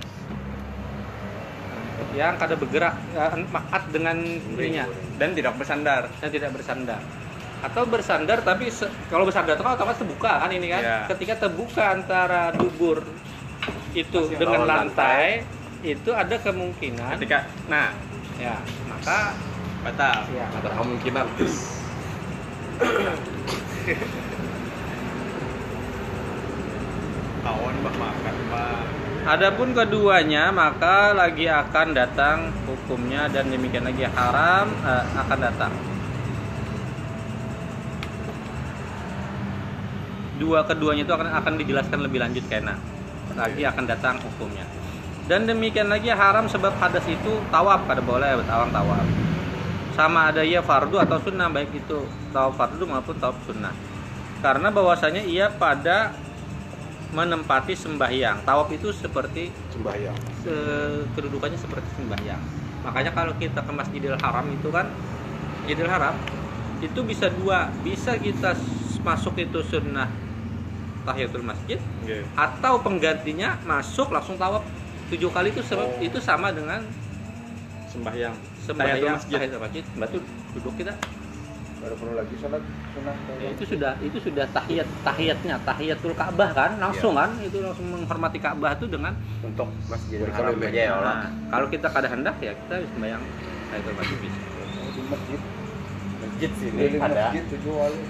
Yang kada bergerak eh, makat dengan dirinya Dan tidak bersandar. dan tidak bersandar atau bersandar tapi se- kalau bersandar itu kan otomatis terbuka kan ini kan Iya. ketika terbuka antara dubur itu Masih dengan lawan lantai, itu ada kemungkinan Ketika nah ya maka batal. ya Ada kemungkinan. Kawan bah makan bah. Adapun keduanya maka lagi akan datang hukumnya dan demikian lagi haram eh, akan datang. Dua keduanya itu akan akan dijelaskan lebih lanjut kena. Lagi akan datang hukumnya. Dan demikian lagi haram sebab hadas itu tawaf kada boleh bertawang tawaf. Sama ada ia fardu atau sunnah baik itu tawaf fardu maupun tawaf sunnah. Karena bahwasanya ia pada menempati sembahyang. Tawaf itu seperti Sembahyang. se- kedudukannya seperti sembahyang. makanya kalau kita ke Masjidil Haram itu kan Masjidil Haram itu bisa dua bisa kita masuk itu sunnah tahiyatul masjid Nggih. atau penggantinya masuk langsung tawaf tujuh kali itu sebab Oh. itu sama dengan Sembahyang. sembahyang Tahiyatul masjid. tahiyatul masjid batu duduk kita Baru perlu lagi sholat sunnah. Ya, itu sudah itu sudah tahiyat tahiyatnya tahiyatul Ka'bah kan langsung kan itu langsung menghormati Ka'bah itu dengan Untuk Masjidil Berkeliling. Haram aja ya Allah. nah, kalau kita kada hendak ya kita harus sembahyang tahiyatul masjid bisa Di masjid. Masjid sini ada. masjid tujuh kali.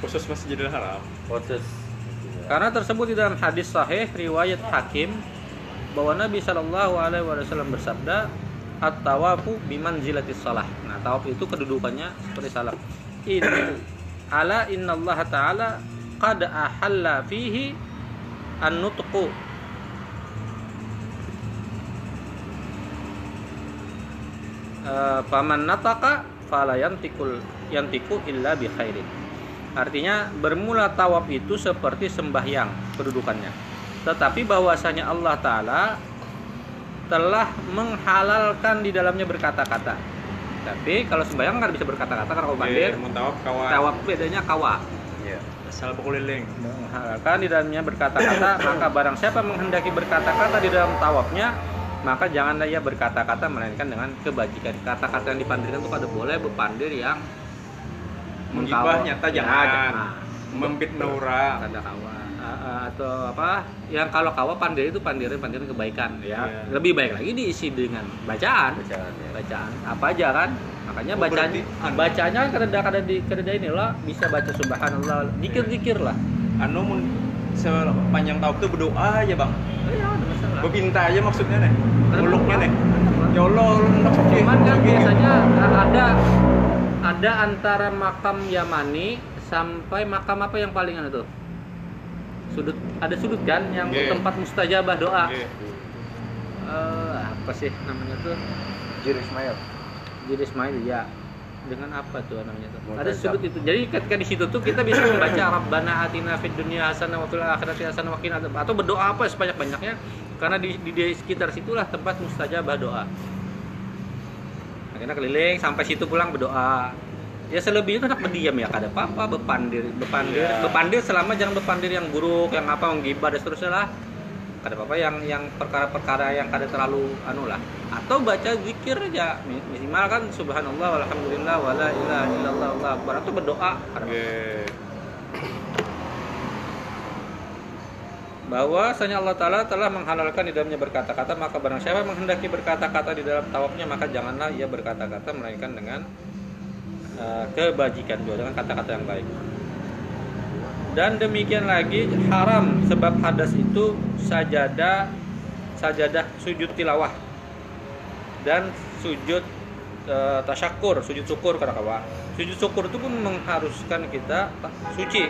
Khusus Masjidil Haram. Khusus. Karena tersebut di dalam hadis sahih riwayat Hakim bahwa Nabi Shallallahu Alaihi Wasallam bersabda at-tawafu bimanzilatis salah. Nah, tawaf itu kedudukannya seperti salat. Ini ala inna Allah Taala qad ahalla fihi an-nutqu Eh, faman nataka fala yantikul yantiku illa bi khairin. Artinya bermula tawaf itu seperti sembahyang kedudukannya. Tetapi bahwasanya Allah taala telah menghalalkan di dalamnya berkata-kata. Tapi kalau sembahyang kan bisa berkata-kata karena kalau bandir, Nggih, mun tawaf kawan. tawaf bedanya kawa. Iya. Asal berkeliling. Menghalalkan di dalamnya berkata-kata, maka barang siapa menghendaki berkata-kata di dalam tawafnya, maka janganlah ia berkata-kata melainkan dengan kebajikan. Kata-kata yang dipandirkan itu pada boleh berpandir yang Menggibah nyata Ya, jangan. nah, Membit naura. tanda kawa Atau apa yang kalau kawa pandir itu pandiran pandiran kebaikan ya Iya. lebih baik lagi diisi dengan bacaan Bacaan ya. bacaan apa aja kan makanya Oh, bacaan anu. bacanya kada kada di kada ini lah bisa baca subhanallah zikir zikir lah Anu mun sepanjang tawaf tuh berdoa aja, Bang. oh, ya ada masalah Berpinta aja maksudnya nih. Muluknya nih. Ya Allah, cuman kan biasanya ada ada antara makam Yamani sampai makam apa yang paling anu tuh sudut ada sudut kan yang Iya. tempat mustajabah doa. Nggih. Eh, apa sih namanya tuh? Jir Ismail. Ismail ya dengan apa tuh namanya tuh? Ada Multazam. sudut itu. Jadi ketika di situ tuh kita bisa membaca Rabbana atina fid dunya hasanah wa fil akhirati hasanah wa qina atau berdoa apa sebanyak banyaknya karena di, di, di sekitar situlah tempat mustajabah doa. Akhirnya keliling sampai situ pulang berdoa ya selebihnya kan berdiam ya kada apa-apa bepandir bepandir Iya. bepandir selama jangan bepandir yang buruk yang apa menggibah dan seterusnya lah kada apa-apa yang yang perkara-perkara yang kada terlalu anu lah atau baca zikir aja Mi- minimal kan subhanallah walhamdulillah wala ilaha illallah Allah akbar atau berdoa kada apa-apa. Nggih. bahwasanya Allah Ta'ala telah menghalalkan di dalamnya berkata-kata maka barang siapa menghendaki berkata-kata di dalam tawafnya maka janganlah ia berkata-kata melainkan dengan uh, kebajikan juga dengan kata-kata yang baik. Dan demikian lagi haram sebab hadas itu sajadah sajadah sujud tilawah. Dan sujud uh, tasyakur sujud syukur karena kawa sujud syukur itu pun mengharuskan kita ta- suci.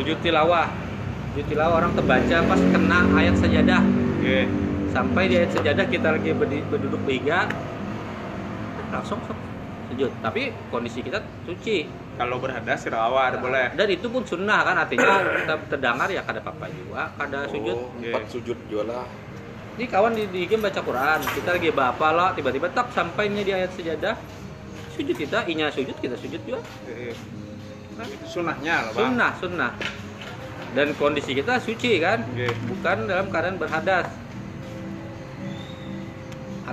Sujud tilawah. Sujud tilawah orang terbaca pas kena ayat sajadah. Nggih. sampai di ayat sajadah kita lagi berduduk berhiga langsung sujud tapi kondisi kita suci Kalau berhadas sirawat boleh. dan itu pun sunnah kan artinya kita terdengar ya kada apa-apa juga kada sujud Oh, empat sujud jualah. ini kawan di, di game baca Quran kita lagi bapak lah tiba-tiba tak sampainya di ayat sajadah sujud kita inya sujud kita sujud juga. Itu Sunnahnya loh, Bang. sunnah sunnah dan kondisi kita suci kan Nggih. bukan dalam keadaan berhadas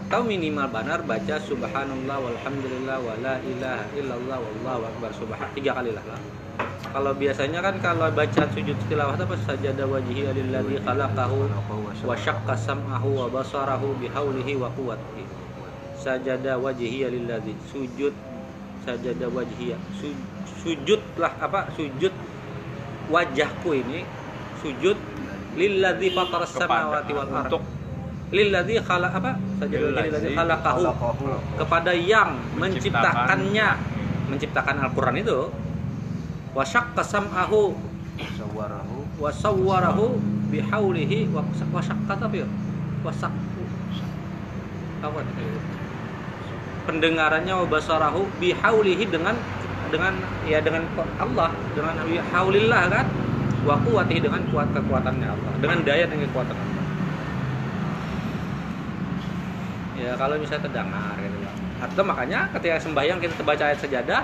atau minimal benar baca subhanallah walhamdulillah wala ilaha illallah wallahu akbar subhan tiga kali lah kalau biasanya kan kalau baca sujud tilawah apa sajada wajhi lilladzi khalaqahu wa syaqqa sam'ahu wa basarahu bihaulihi wa quwwatihi. Sajada wajhi lilladzi sujud sajada wajhi Su- sujud lah apa sujud wajahku ini sujud lilladzi fataras Kepada- samawati wal ardh untuk lilladzi khalaq apa? Wajhi lilladzi khalaqahu. kepada yang menciptakannya. Menciptakan Al-Qur'an itu. Wa syaqqa sam'ahu. Sawarahu. wa sawwarahu bihaulihi wa wa syaqqa apa ya? Wa saqu apa pendengarannya. Wa basarahu bihaulihi dengan dengan ya dengan Allah. Dengan haulillah kan? Wa quwwatihi dengan kuat kekuatannya Allah. Dengan daya dan kekuatan Allah ya kalau misalnya terdengar gitu loh. Atau makanya ketika sembahyang kita baca ayat sejadah,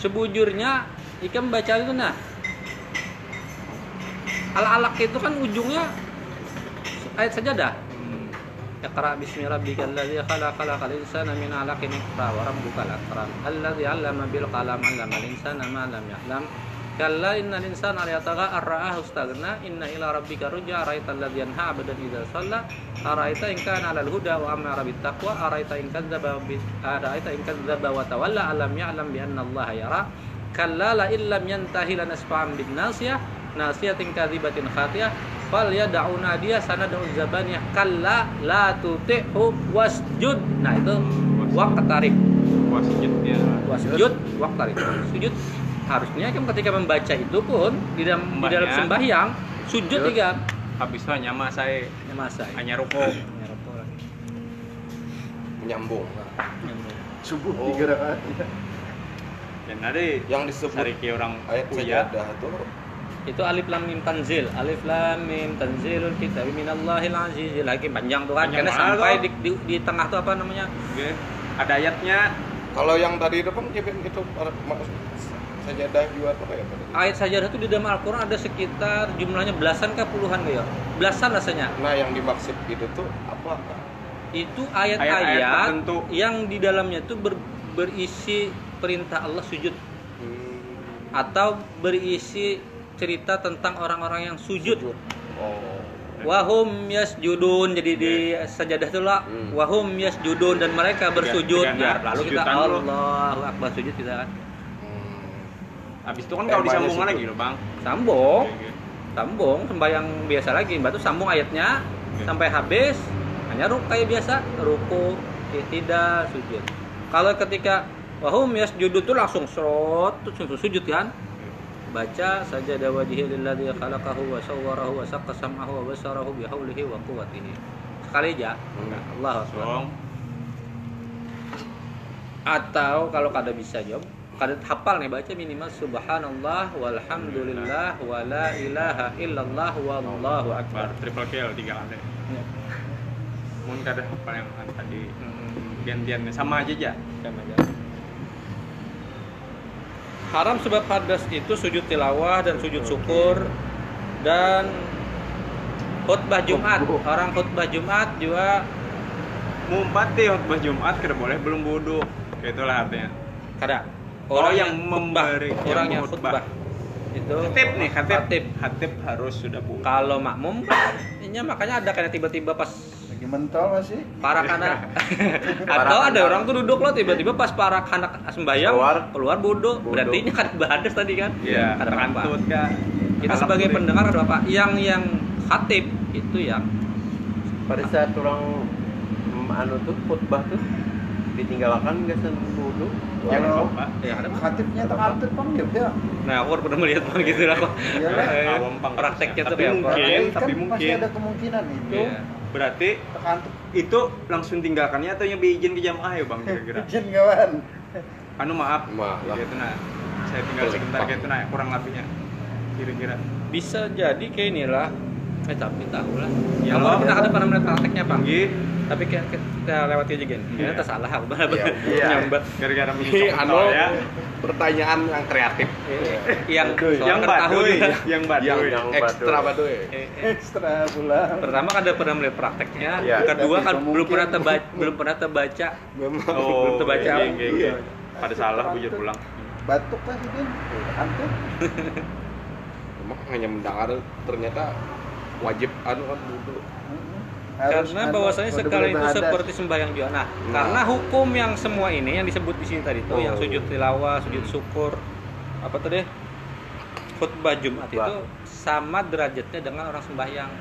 sebujurnya jika membaca itu nah. Al-alaq itu kan ujungnya ayat sejadah. Iqra bismi rabbikal ladzi khalaq khalaqal insana min 'alaqin iqra wa rabbukal akram alladzi 'allama bil qalam 'allamal insana ma lam ya'lam kalla innal insana la yatagha ar-ra'ahu istaghna inna ila rabbika ruj'a araita alladzi yanha 'abdan idza shalla araita in kana 'alal huda wa amara bit taqwa araita in kadzdzaba bi araita in kadzdzaba wa tawalla alam ya'lam bi anna allaha yara. Kalla la illam yantahi lanasfa'an bin nasiyah nasiyatin kadzibatin khatiyah fal yad'u nadiya sanad'u zabaniyah. Kalla la tuti'hu wasjud. Nah itu waqt tarik. Wasjudnya. wasjud waqt tarik. Sujud harusnya kan ketika membaca itu pun di dalam di dalam Mbaknya. sembahyang sujud juga Habis itu nyama saya masa hanya ruko. Menyambung. Subuh Oh. tiga rakaat. Dan ada Yang disebut sariki orang ayat sajadah itu itu alif lam mim tanzil alif lam mim tanzilul kitab minallahil azizil hakim panjang tuh kan karena sampai di, di, di tengah tuh apa namanya Oke. Ada ayatnya kalau yang tadi itu kan itu maksud sajadah juga apa? Ya ayat sajadah itu di dalam Al-Quran ada sekitar jumlahnya belasan ke puluhan ya? Belasan rasanya. Nah yang dimaksud itu tuh apa? itu Ayat-ayat yang di dalamnya tuh ber- berisi perintah Allah sujud. Hmm, atau berisi cerita tentang orang-orang yang sujud. Oh. wahum yasjudun. Jadi di sajadah itu lah. Hmm. wahum yasjudun. Dan mereka bersujud. tiga ya lalu kita. Allahu akbar sujud kita kan. Habis itu kan kalau situ. lagi loh, Bang. sambung. Oke, oke. sambung sembahyang biasa lagi. Batu sambung ayatnya Oke. sampai habis. Hanya ruk kayak biasa. Ruku tidak sujud. Kalau ketika wahum yasjudu tuh langsung serot terus langsung sujud kan? Baca saja wajhi lilladzi khalaqahu wa sawwarahu wa saqqa sam'ahu wa basarahu bi haulihi wa quwwatihi. Sekali aja. Hmm. Allah atau kalau kada bisa jawab kada hafal nih baca minimal subhanallah walhamdulillah wa la ilaha illallah wallahu akbar triple kill tiga kali. Ya. Mungkin kada apa yang tadi Hmm. gantiannya sama aja aja. Sama aja. Haram sebab hadas itu sujud tilawah dan sujud syukur dan khutbah Jumat. Orang khutbah Jumat juga Mumpat deh khutbah Jumat kada boleh belum. Kayak itulah artinya. kada Oh, yang yang orang yang khutbah. itu Hatib nih, hatib. Khatib. Hatib harus sudah wudhu. Kalau makmum, ini makanya ada kayak tiba-tiba pas Lagi mentol masih. para kanak atau ada orang tuh duduk loh tiba-tiba pas para kanak sembahyang Keluar. keluar bodoh Bodoh. berarti ini kan badas tadi kan Iya, ada kah? kita sebagai pendengar ada apa yang yang khatib itu yang pada saat orang mm, anu tuh khutbah tuh ditinggalkan nggak sen wudhu Jangan Walau lupa. ya ada khatibnya terkatib bang ya. ya. nah aku pernah melihat orang gitu lah kok Iyalah. Eh, pang. prakteknya Tapi mungkin. Kan tapi Masih mungkin. ada kemungkinan itu Iya. Berarti terkatib itu langsung tinggalkannya atau yang izin ke jamaah ya bang kira-kira? izin kawan. Anu maaf, Maaf gitu nah. Saya tinggal sebentar gitu nah, kurang lebihnya. Kira-kira. bisa jadi kayak inilah eh tapi tahu lah Ya, kamu Allah. pernah ada pernah melihat prakteknya bang Nggih. tapi kita, kita lewati aja gini Iya. ini salah aku benar Iya, iya. nyambat Gara-gara Ini menyosok anu ya. pertanyaan yang kreatif, yang soalnya Yang tahu baduy, yang baduy. yang, yang ekstra baduy. baduy. Eh, eh. Ekstra pula. pertama kan ada pernah melihat prakteknya Iya. kedua kan belum pernah terbaca belum pernah terbaca Memang. belum Oh, terbaca iya, iya, iya. Pada salah bujur pulang. Batuk lah sih Din. Terkatib. Memang hanya mendengar ternyata wajib anu kan wudhu. Harus karena anu, bahwasanya sekali itu seperti sembahyang juga. Nah, Nah. karena hukum yang semua ini yang disebut di sini tadi tuh Oh. yang sujud tilawah sujud syukur apa tadi khutbah Jumat itu sama derajatnya dengan orang sembahyang.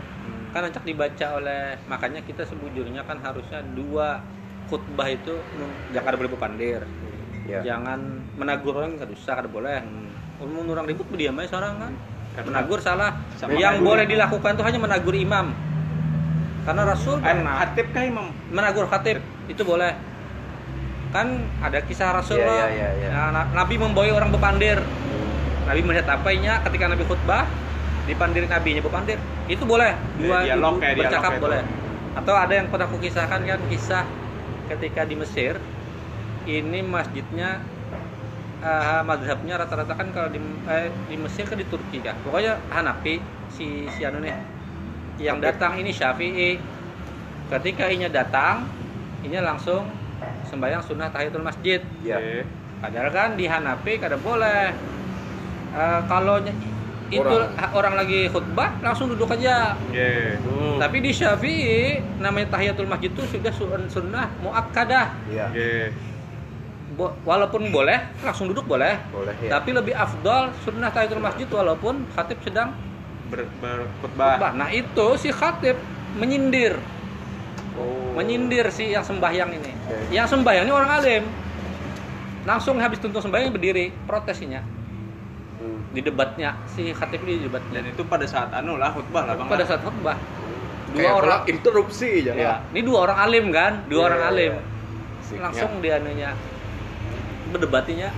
Kan acak dibaca oleh makanya kita sebujurnya kan harusnya dua khutbah itu mm, jangan ada boleh berpandir ya. Jangan menagur orang nggak usah kada boleh. Umum orang ribut berdiam aja seorang kan menagur salah. Sama yang menagur. boleh dilakukan tuh hanya menagur imam. Karena rasul Kan pernah hatib kah imam? menagur khatib itu boleh. Kan ada kisah rasul Iya, loh. iya, iya, iya. Nah, na- nabi memboy orang berpandir. Nabi melihat apanya ketika nabi khutbah dipandir nabinya berpandir. Itu boleh. Dua Dialog ibu kayak dialog bercakap kayak boleh. Atau ada yang pernah kukisahkan kan kisah ketika di Mesir ini masjidnya eh, madhabnya rata-rata kan kalau di eh, di Mesir kan di Turki kan pokoknya Hanafi si si anu nih yang datang ini Syafi'i ketika inya datang inya langsung sembahyang sunnah tahiyatul masjid Iya. Oke. padahal kan di Hanafi kada boleh Eh, kalau itu Orang. orang lagi khutbah langsung duduk aja Oke. Hmm. tapi di Syafi'i namanya tahiyatul masjid itu sudah sun- sunnah muakkadah Iya. Oke. Bo- walaupun boleh langsung duduk boleh Boleh ya. tapi lebih afdol sunnah tahiyatul masjid walaupun khatib sedang Ber, berkhutbah. khutbah nah itu si khatib menyindir Oh. menyindir si yang sembahyang ini Oke. yang sembahyang ini orang alim langsung habis tuntung sembahyang berdiri protesinya Hmm. di debatnya si khatib ini di debatnya Dan itu pada saat anu lah khutbah lah bang. pada saat khutbah dua Kayak orang interupsi ya, ini dua orang alim kan dua Iya, orang iya, alim. Asiknya. langsung dia anunya berdebatinya.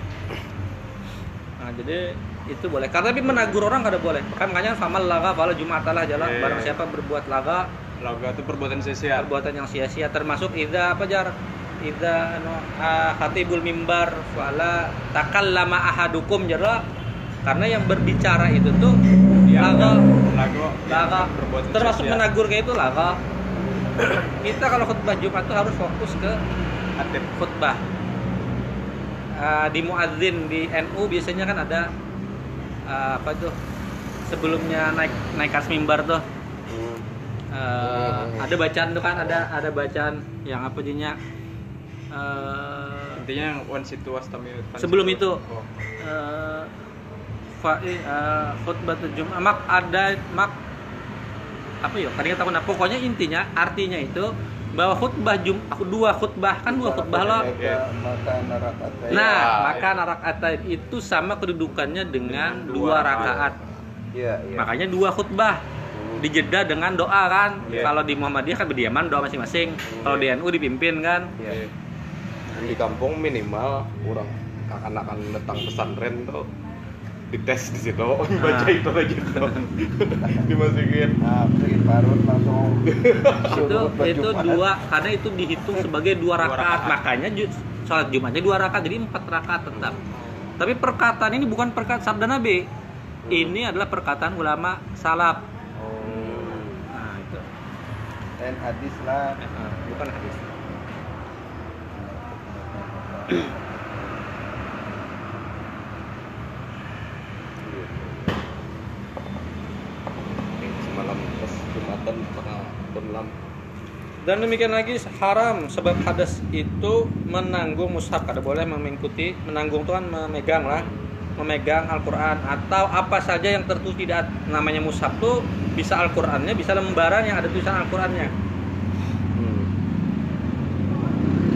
Nah jadi itu boleh. Karena tapi menagur orang kada boleh. Kan makanya famal laga fala jumatalah jalan Iya. barang siapa berbuat laga. Laga itu perbuatan sia-sia. perbuatan yang sia-sia termasuk ida apa jar? Ida anu ah, khatibul mimbar fala takallama ahadukum jara karena yang berbicara itu tuh Yang- laga. Laga. laga. termasuk sia-sia. menagur kayak itu laga. Kita kalau khutbah Jumat tuh harus fokus ke khutbah Ah, di muadzin di NU biasanya kan ada ah, apa tuh sebelumnya naik naik kas mimbar tuh Hmm. Eh, ada bacaan tuh kan ada ada bacaan yang apa jadinya eh, Intinya yang one situ wastami. Sebelum itu. Oh. eh, fa eh, khutbatul Jumat mak ada mak apa ya tahu nah pokoknya intinya artinya itu bahwa khutbah Jum aku dua khutbah kan dua khutbah neraka teh. Nah, Ya, maka narak ataib itu sama kedudukannya dengan dua rakaat. Iya, iya. Makanya dua khutbah. Dijeda dengan doa kan. Iya. Kalau di Muhammadiyah kan berdiaman doa masing-masing. Kalau di NU dipimpin kan. Iya. di kampung minimal orang akan-akan datang pesantren tuh dites di situ baca Ah. itu lagi tuh dimasukin Nah, parut langsung Itu itu dua karena itu dihitung sebagai dua Dua rakaat. Makanya sholat Jumatnya dua rakaat jadi empat rakaat tetap. Tapi perkataan ini bukan perkataan sabda Nabi. Ini adalah perkataan ulama salaf. Oh. Nah, itu. Dan hadis lah. Eh, bukan hadis. semalam pas jumatan tengah berlam Dan demikian lagi haram. Sebab hadas itu menanggung mushaf. Kada boleh mengikuti menanggung itu kan memegang lah. Memegang Al-Quran. Atau apa saja yang tertulis tidak namanya mushaf tuh bisa Al-Qurannya bisa lembaran yang ada tulisan Al-Qurannya. Hmm.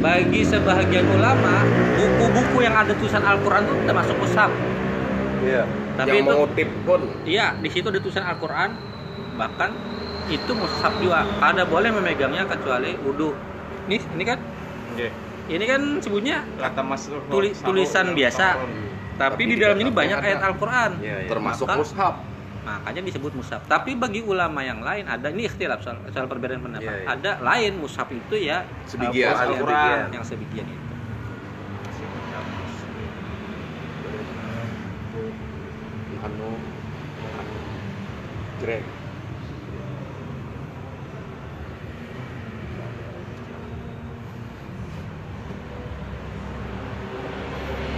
bagi sebahagian ulama buku-buku yang ada tulisan Al-Quran itu termasuk mushaf. Iya. tapi yang itu mengutip pun. Iya di situ ada tulisan Al-Quran. Bahkan itu mushaf juga kada boleh memegangnya kecuali wudhu nih ini kan Oke. ini kan sebutnya Kata Mas Tuli- sahur, tulisan sahur. biasa. tapi, di dalam ini banyak ayat Al-Quran Iya, iya. termasuk Maka- mushaf makanya disebut mushaf tapi bagi ulama yang lain ada ini ikhtilaf soal, soal perbedaan pendapat Iya, iya. ada lain mushaf itu ya Sebigian. Al-Quran Al-Quran. yang sebigian itu anu jreng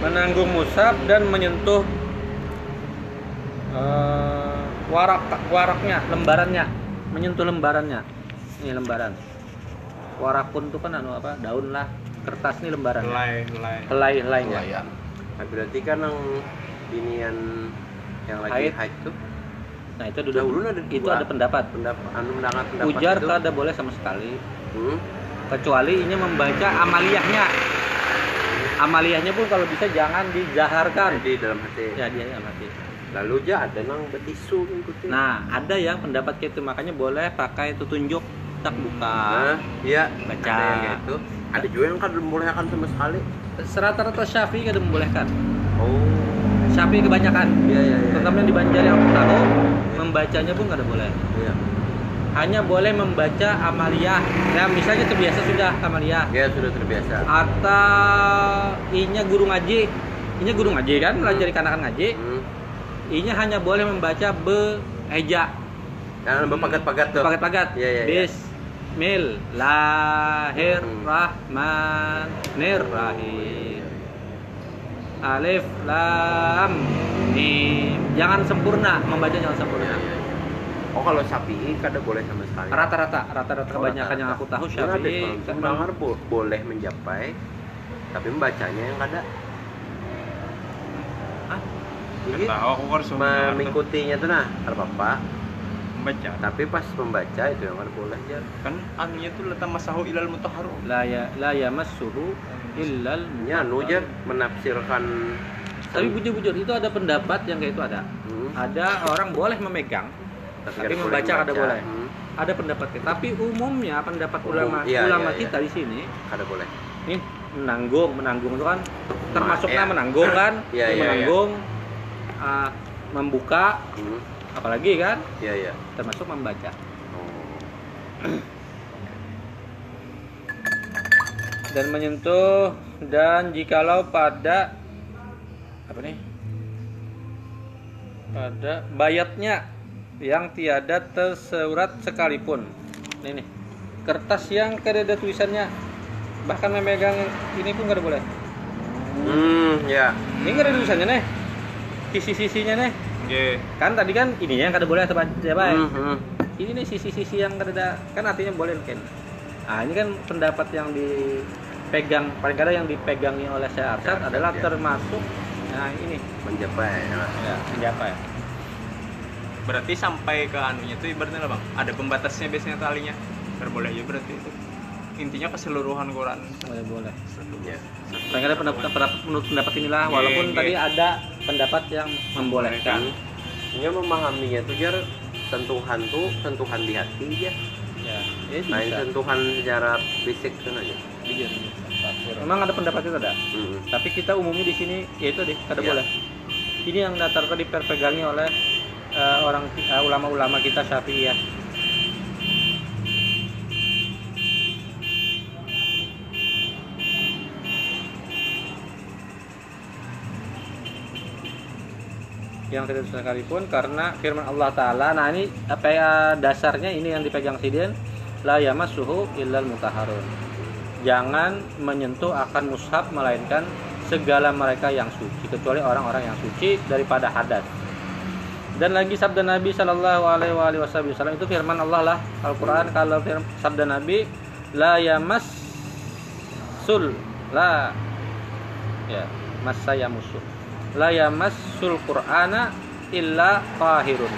menanggung mushaf dan menyentuh eh, warak waraknya lembarannya menyentuh lembarannya ini lembaran warakun itu kan anu apa daun lah kertas ini lembaran Helai, helai. helai helainya Nelayan. Nah, berarti kan yang inian yang lagi Haid. haid tuh nah itu dulu Dahulu ada itu dua. ada pendapat pendapat anu pendapat ujar itu kada boleh sama sekali hmm? kecuali ini membaca amaliyahnya amaliyahnya pun kalau bisa jangan dijaharkan di dalam hati. Ya dia yang mati lalu aja ada nang betisu ngikutin. Nah ada yang pendapat kayak itu. Makanya boleh pakai itu tunjuk. Tak buka. Nah, iya. Baca. ada yang kayak itu. Ada juga yang kan membolehkan sama sekali. Rata-rata syafi'i kada membolehkan. Oh. Syafi'i kebanyakan. Iya iya iya. Terutama yang di Banjar yang aku tahu membacanya pun kada boleh. Iya hanya boleh membaca amaliyah. Ya misalnya terbiasa sudah amaliyah. Ya sudah terbiasa. atau inya guru ngaji. Inya guru ngaji kan belajar kanakan ngaji. Hmm. inya hanya boleh membaca be eja Jangan berpagat-pagat tuh. pagat-pagat Iya, iya, iya. Bismillahirrahmanirrahim. Alif Lam Mim. Jangan sempurna membaca jangan sempurna. Iya, iya. Oh kalau Syafi'i kada boleh sama sekali. rata-rata rata-rata Oh, kebanyakan yang rata-rata. aku tahu Syafi'i kan Sumbangan bo- boleh mencapai, tapi membacanya yang kada. Ah, Jadi tahu aku harus mengikutinya tuh nah, ada apa membaca Tapi pas membaca itu yang kada boleh ya. kan anunya tuh letak masahu ilal mutahharu la ya la Ya, nu mutahharun. jar menafsirkan. tapi bujur-bujur itu ada pendapat yang kayak itu ada Hmm. ada orang boleh memegang tapi membaca kada membaca. boleh Hmm, ada pendapatnya tapi umumnya pendapat Umum, ulama iya, ulama iya, kita di sini kada boleh. nih menanggung menanggung itu kan termasuknya iya. menanggung kan Iya, Ini iya, menanggung ah, membuka Hmm. apalagi kan Iya, iya. termasuk membaca Oh. dan menyentuh dan jikalau pada apa nih pada bayatnya yang tiada tersurat sekalipun ini nih kertas yang kada ada tulisannya bahkan memegang ini pun kada boleh Hmm, ya. ini kada ada tulisannya nih sisi-sisinya nih Oke. kan tadi kan ininya yang kada boleh atau apa Hmm, hmm. ini nih sisi-sisi yang kada ada kan artinya boleh kan ah ini kan pendapat yang dipegang paling kadang yang dipegangi oleh Syekh Arsyad adalah ya. termasuk nah ini Mencapai. Ya. ya Berarti sampai ke anunya tuh ibaratnya lah bang. Ada pembatasnya biasanya talinya. Boleh ya berarti itu. Intinya keseluruhan Quran. boleh boleh Ya. pendapat, pendapat menurut pendapat inilah Iya, walaupun iya. tadi ada pendapat yang membolehkan Dia memahaminya tuh jar sentuhan tuh sentuhan di hati ya. ya ya Lain bisa sentuhan secara fisik kan aja. Iya, memang ada pendapat itu ada Hmm. tapi kita umumnya di sini ya itu deh kada boleh ini yang datar tadi dipegangi oleh eh, orang eh, ulama-ulama kita Syafi'iyah yang tidak sekalipun karena firman Allah Ta'ala. Nah ini apa ya dasarnya ini yang dipegang sidin. La yamassuhu illal mutahharun. Jangan menyentuh akan mushaf melainkan segala mereka yang suci. Kecuali orang-orang yang suci daripada hadas dan lagi sabda Nabi Shallallahu Alaihi Wasallam itu firman Allah lah Al-Quran kalau firman, sabda Nabi la yamas sul la ya mas saya musuh la yamassul qur'ana illa tahirun.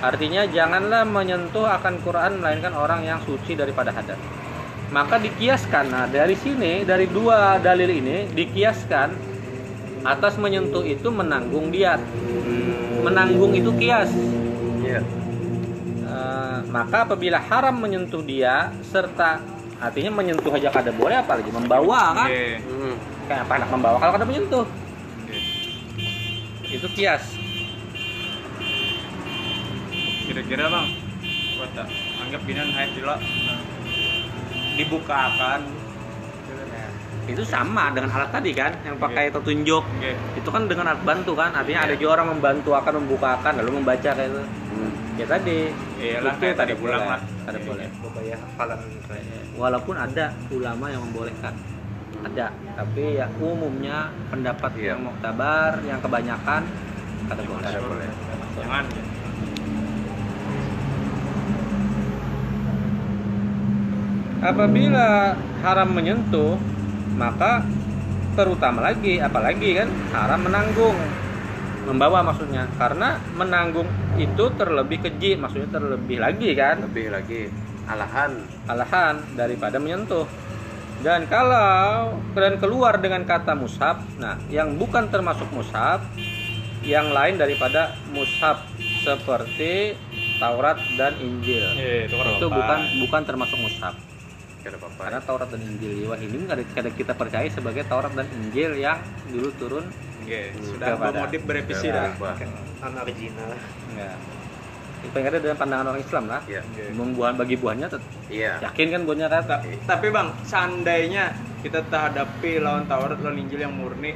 Artinya janganlah menyentuh akan Quran melainkan orang yang suci daripada hadas maka dikiaskan nah dari sini dari dua dalil ini dikiaskan atas menyentuh itu menanggung diat menanggung itu kias Iya. Eh, maka apabila haram menyentuh dia serta artinya menyentuh aja kada boleh apalagi membawa kan Oke. Hmm. kayak apa anak membawa kalau kada menyentuh Oke. itu kias Kira-kira bang, tak anggap binan hayat dulu dibukakan. Itu sama dengan alat tadi kan yang pakai petunjuk Oke. itu kan dengan alat bantu kan artinya ada Iya. juga orang membantu akan membukakan lalu membaca kayak itu Hmm. ya tadi Iyalah, itu kayak tadi pulang boleh. lah. kada Iya. boleh Pokoknya hafalan saya. walaupun ada ulama yang membolehkan ada tapi ya umumnya pendapat Iya. yang muktabar yang kebanyakan kada boleh Kada boleh. Jangan. apabila haram menyentuh maka terutama lagi apalagi kan haram menanggung. Membawa maksudnya. Karena menanggung itu terlebih keji maksudnya terlebih lagi kan. Lebih lagi alahan. alahan daripada menyentuh. Dan kalau dan keluar dengan kata mushaf nah yang bukan termasuk mushaf yang lain daripada mushaf seperti Taurat dan Injil. Iya, itu kan itu bukan bukan termasuk mushaf Kada apa-apa. karena Taurat dan Injil wah ini nggak ada kada kita percaya sebagai Taurat dan Injil yang dulu turun Hmm, sudah bermodif berevisi dah. Kan original. enggak paling ada dalam pandangan orang Islam lah Iya. membuah bagi buahnya tet- Iya. yakin kan buahnya kan Ta- tapi bang seandainya kita terhadapi lawan Taurat lawan Injil yang murni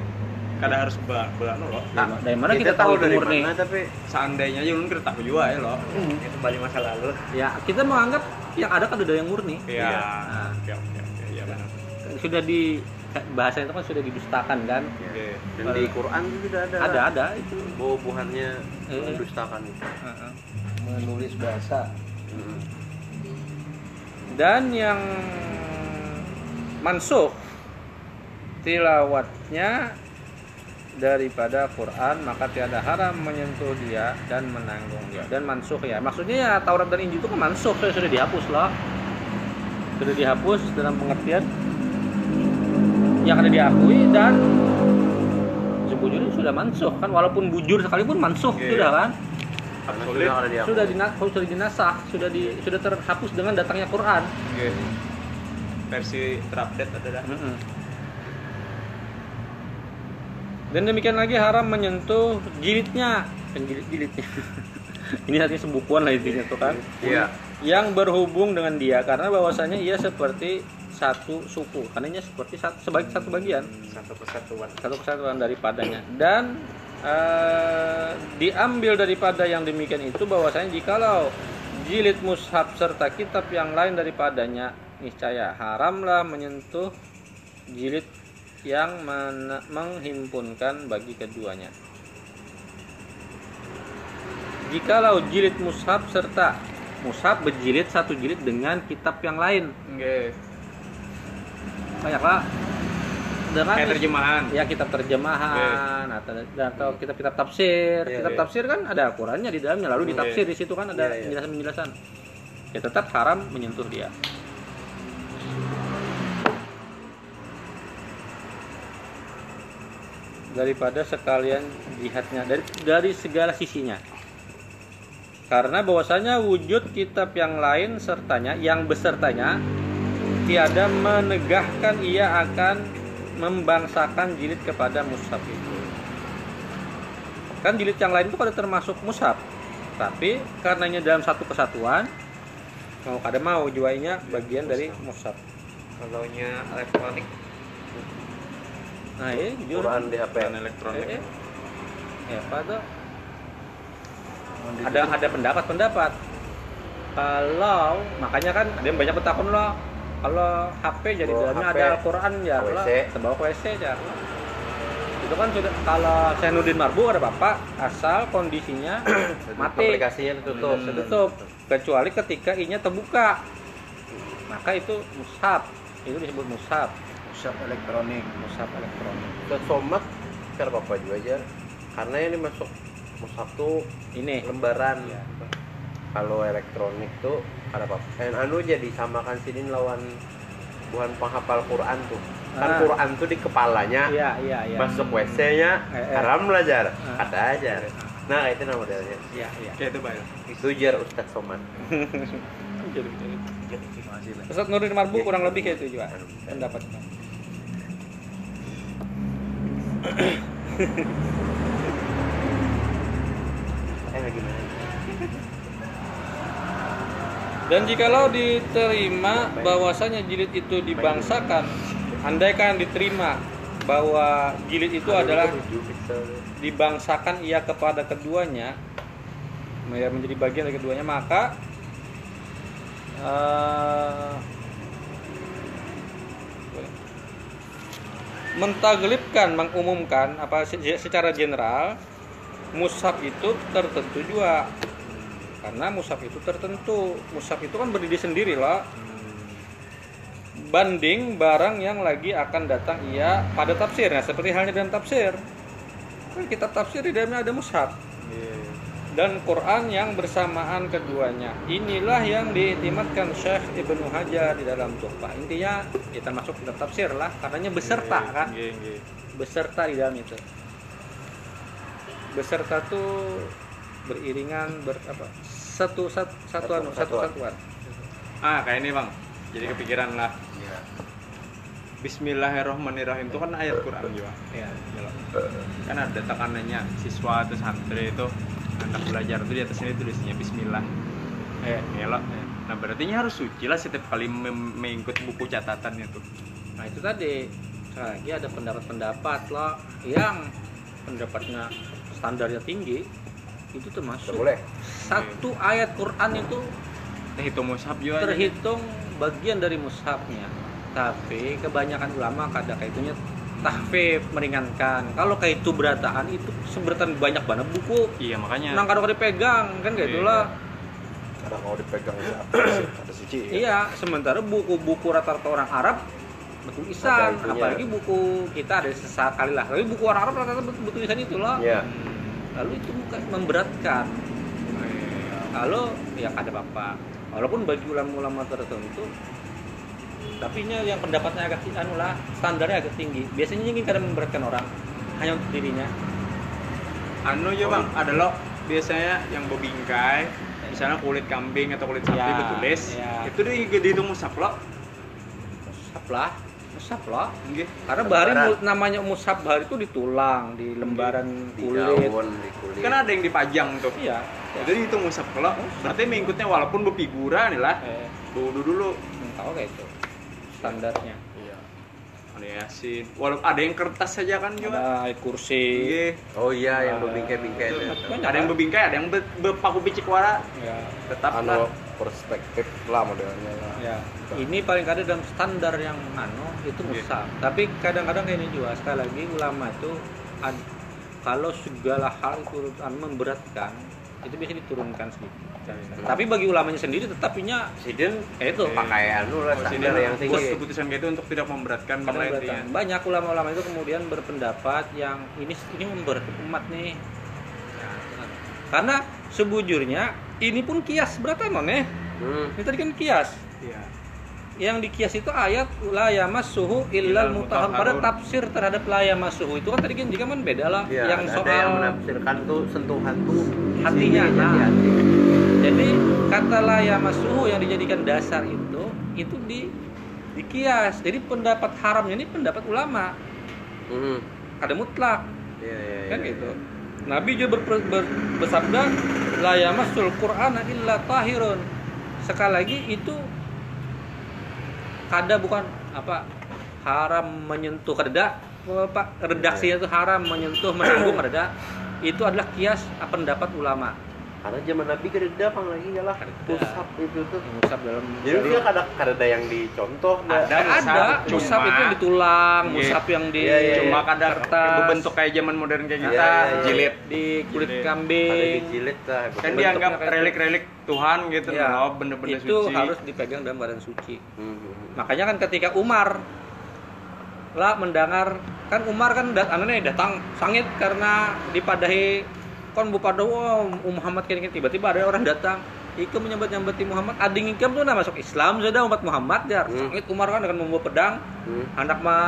kada harus belah belah lo Dari- dari mana kita tahu itu dari murni? mana tapi seandainya ya ulun kita tahu juga ya lo itu balik masa lalu. Ya kita menganggap yang ada kan ada yang murni. Iya. Nah. oke oke oke. Iya benar. Sudah di bahasa itu kan sudah didustakan kan? Oke. Dan di Quran itu sudah ada. Ada ada itu. Buah-buahannya Eh. mendustakan itu. menulis bahasa. Mm. dan yang mansuh tilawatnya daripada Quran maka tiada haram menyentuh dia dan menanggung dia. Dan mansuh ya. Maksudnya ya Taurat dan Injil itu kan mansuh sudah, sudah dihapus loh sudah dihapus dalam pengertian. Yang ada diakui dan sebujurnya sudah mansuh kan? Walaupun bujur sekalipun mansuh Iya. sudah kan? Sulit. sudah ada di sudah dina, sudah dinasah sudah di sudah terhapus dengan datangnya Quran. Oke versi terupdate adalah Mm-mm. Dan demikian lagi haram menyentuh jilidnya, penjilit jilidnya. Ini artinya sembukuan lah intinya tuh kan. Iya. Yang berhubung dengan dia karena bahwasanya ia seperti satu suku, karena ia seperti satu, sebagai satu bagian, satu kesatuan satu kesatuan daripadanya. Dan eh, diambil daripada yang demikian itu bahwasanya jikalau jilid mushaf serta kitab yang lain daripadanya niscaya haramlah menyentuh jilid yang men- menghimpunkan bagi keduanya. Jikalau jilid mushaf serta mushaf berjilid satu jilid dengan kitab yang lain, oke banyaklah. Dengan kayak terjemahan. Ya kitab terjemahan atau atau kitab-kitab tafsir. Iya, kitab iya. tafsir kan ada Al-Qurannya di dalamnya lalu ditafsir di situ kan ada Iya, iya. penjelasan-penjelasan. Ya tetap haram menyentuh dia daripada sekalian jihadnya dari dari segala sisinya karena bahwasanya wujud kitab yang lain sertanya yang besertanya tiada menegahkan ia akan membangsakan jilid kepada mushaf itu. Kan jilid yang lain itu pada termasuk mushaf. Tapi karenanya dalam satu kesatuan mau kada mau juainya bagian dari mushaf. kalau nya elektronik Nah, ini jujur. Quran di HP. dan elektronik Eh, eh. Ya, apa tuh? Ada ada pendapat-pendapat. Kalau makanya kan ada yang banyak bertakun loh. Kalau HP jadi dalamnya HP, ada Al-Quran ya lah. Terbawa ke WC ya. Itu kan sudah kalau Zainuddin Marbu ada bapak asal kondisinya mati Aplikasinya ditutup. Hmm, tutup kecuali ketika inya terbuka maka itu mushaf itu disebut mushaf Shop elektronik. mushaf elektronik Ke somat cara apa juga aja. Karena ini masuk mushaf tuh ini lembaran. Iya. Kalau elektronik tuh ada apa? Dan anu jadi samakan sini lawan bukan penghafal Quran tuh. Kan Ah. Quran tuh di kepalanya. iya iya iya Masuk WC-nya Eh, eh. haram belajar. Ah. Ada aja. Nah, itu nama modelnya. iya iya kayak itu baik Itu jar Ustaz Soman. jadi jadi Ustaz Nurdin Marbu kurang lebih kayak itu juga pendapatnya Eh gimana? dan jikalau diterima bahwasanya jilid itu dibangsakan andaikan diterima bahwa jilid itu adalah dibangsakan ia kepada keduanya ya menjadi bagian dari keduanya maka eh, mentaglibkan mengumumkan apa se- secara general mushaf itu tertentu juga. Karena mushaf itu tertentu. Mushaf itu kan berdiri sendiri lah banding barang yang lagi akan datang ia pada tafsirnya. Seperti halnya dalam tafsir. Kan kitab tafsir di dalamnya ada mushaf dan Quran yang bersamaan keduanya. Inilah yang diiktimatkan Syekh Ibnu Hajar di dalam Tuhfah intinya ya termasuk kitab tafsir lah. Karenanya beserta kan? Nggih, nggih. beserta di dalam itu. Beserta tuh beriringan ber apa? Satu satu satuan satu satuan. ah kayak ini bang. Jadi kepikiran lah. Bismillahirrahmanirrahim. Itu kan ayat Quran juga. Ya kan ada tekanannya siswa atau santri itu hendak belajar tuh di atas ini tulisnya Bismillah. Eh ngelok. Nah berarti ini harus suci lah setiap kali mengikut buku catatannya tuh. Nah itu tadi. Sekali lagi ada pendapat-pendapat lah. Yang pendapatnya standarnya tinggi itu termasuk Nggak boleh. satu ayat Quran itu terhitung mushaf juga aja. terhitung bagian dari mushafnya. Tapi kebanyakan ulama kadang kayak itunya tahfif meringankan. Kalau kayak itu berataan itu seberatan banyak banget buku. Iya makanya. Nang kadang dipegang kan kayak Iya. itulah. Karena kalau dipegang ya, ada suci. ya. iya sementara buku-buku rata-rata orang Arab betul isan apalagi buku kita ada sesekali lah. Tapi buku orang Arab rata-rata betul tulisan itulah. Iya. lalu itu bukan memberatkan. Kalau ya ada apa walaupun bagi ulama-ulama tertentu tapi nya yang pendapatnya agak anu lah standarnya agak tinggi. Biasanya ingin kadang memberatkan orang hanya untuk dirinya. Anu ya bang ada lo biasanya yang bebingkai misalnya kulit kambing atau kulit sapi Ya, betulis ya. itu di dihitung mushaf lo. Mushaf lah mushaf lah. Nggih. karena bahari namanya mushaf bahari itu di tulang di lembaran Di kulit. daun, di kulit. kan ada yang dipajang tuh. Iya. Itu dihitung mushaf lo berarti mengikutnya walaupun berfigura nih lah. Eh, dulu. Dulu tahu kayak itu standarnya Iya. ada yasin walaupun ada yang kertas saja kan juga ada kursi Nggih. Oh iya, yang berbingkai-bingkai itu. banyak ada yang bebingkai ada yang be- berpaku picik wara ya tetap Anu perspektif lah modelnya lah. Ya, ini paling kadang dalam standar yang anu itu Iya. musab. Tapi kadang-kadang kayak ini juga sekali lagi ulama itu ad- kalau segala hal itu anu, memberatkan itu bisa diturunkan sedikit. Tapi bagi ulamanya sendiri tetapnya Sidin ya itu pakai anu lah standar yang buat tinggi. keputusan kayak itu untuk tidak memberatkan memberatkan. Banyak ulama-ulama itu kemudian berpendapat yang ini ini memberat umat nih. Karena sebujurnya ini pun kias beratan nih. Hmm. Ini tadi kan kias. iya yang dikias itu ayat la yamassuhu illal mutahharun pada tafsir terhadap la yamassuhu itu kan tadi kan jika kan beda lah Iya, yang ada soal yang menafsirkan tuh sentuhan tuh Hatinya, nah. hati. jadi kata la yamassuhu yang dijadikan dasar itu itu di dikias jadi pendapat haramnya ini pendapat ulama Hmm. ada mutlak Iya, iya, kan iya. gitu Nabi juga ber- ber- bersabda la yamassul qur'ana illa tahirun sekali lagi itu kada bukan? Apa? Haram menyentuh. Kada apa? Redaksinya itu haram menyentuh menanggung. Kada itu adalah kias pendapat ulama Karena zaman Nabi kereda pang lagi ya lah. Kereda. Pusap itu tuh. musab dalam Jadi dia ada yang dicontoh? Ada. Ada musab, musab cuma- itu di tulang Iya. musab yang di Iya, iya, cuma kertas berbentuk kayak zaman modern kayak kita iya, iya. jilid di kulit Jilid. Ada kambing dijilid lah. kan dianggap relik-relik Tuhan gitu Iya. loh bener-bener itu suci harus dipegang dalam badan suci Hmm, hmm. makanya kan ketika Umar lah mendengar kan Umar kan dat anaknya datang sangit karena dipadahi kon bu pada wah Muhammad kini tiba-tiba ada orang datang Ikam menyambat nyambati Muhammad ading Ikam tuh udah masuk Islam sudah umat Muhammad jar Hmm. sangit Umar kan dengan membawa pedang Hmm. anak mah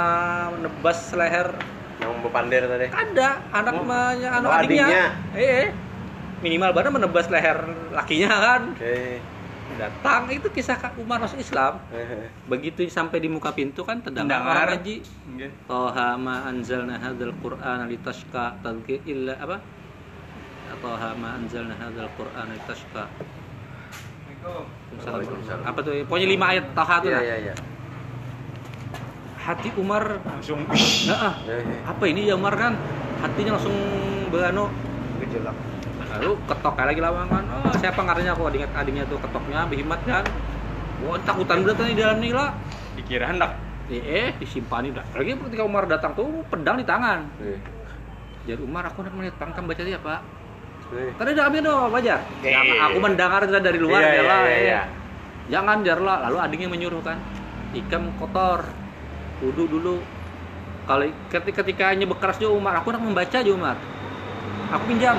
menebas leher Yang bepander tadi. ada anak Oh. mah anak Oh, adiknya adiknya. eh minimal badan menebas leher lakinya kan Oke. datang itu kisah Umar masuk Islam begitu sampai di muka pintu kan terdengar orang ngaji. Toha ma anzalna hadzal qur'ana litashqa tadhkir illa apa Toha ma anzalna hadzal qur'ana litashqa Waalaikumsalam. apa tuh pokoknya lima ayat Toha tuh Iya, nah. iya, iya. hati Umar langsung nah, ah, Iya, iya. apa ini ya Umar kan hatinya langsung berano Gejolak. lalu ketok kayak lagi lawangan oh siapa ngaranya aku adiknya adiknya tuh ketoknya behimat kan wah takutan berat nih di dalam nih lah dikira hendak eh, eh disimpani dah lagi ketika Umar datang tuh pedang di tangan Iya. jadi Umar aku hendak melihat pangkam baca dia pak Iya. Tadi ada ambil dong aja Oke. Jangan, aku mendengar sudah dari luar Iya, ya iya, lah iya, iya. jangan jarlah lalu adiknya menyuruh kan. Ikam kotor. Wudhu dulu. Kalau ketika ketika bekeras juga Umar. Aku hendak membaca aja Umar. Aku pinjam.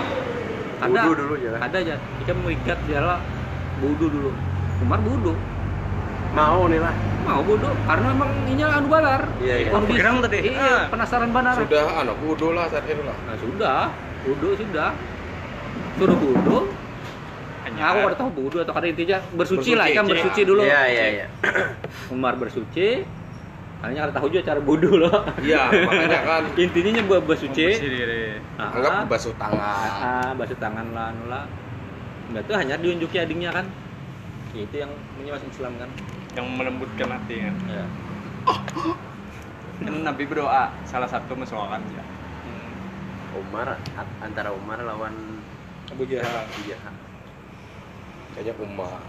Ada. Wudhu dulu ya. ada aja. Ikam mengikat dia wudhu dulu. Umar wudhu Mau nih lah. mau wudhu karena memang ini anu balar Iya, iya. Kondisi- Pikiran tadi. iya Ah. penasaran banar. Sudah anak wudhu lah saat itu lah. Nah sudah, wudhu sudah. Suruh wudhu. hanya Nah, aku kada tahu wudhu atau kada intinya bersuci, lah, Bersuci, kan iya. bersuci dulu. Iya, iya, iya. Umar bersuci. Hanya ada tahu juga cara wudhu loh. Iya, makanya kan Intinya buat bersuci. Membersih diri. Ah, anggap basuh tangan. ah, basuh tangan lah, anu lah. Enggak tuh hanya diunjuki adingnya kan. Itu yang punya masuk Islam kan. Yang melembutkan hati kan. Ya. Kan Nabi berdoa salah satu mensoalkan ya. Umar a- antara Umar lawan Abu Jahal. Kayaknya Umar.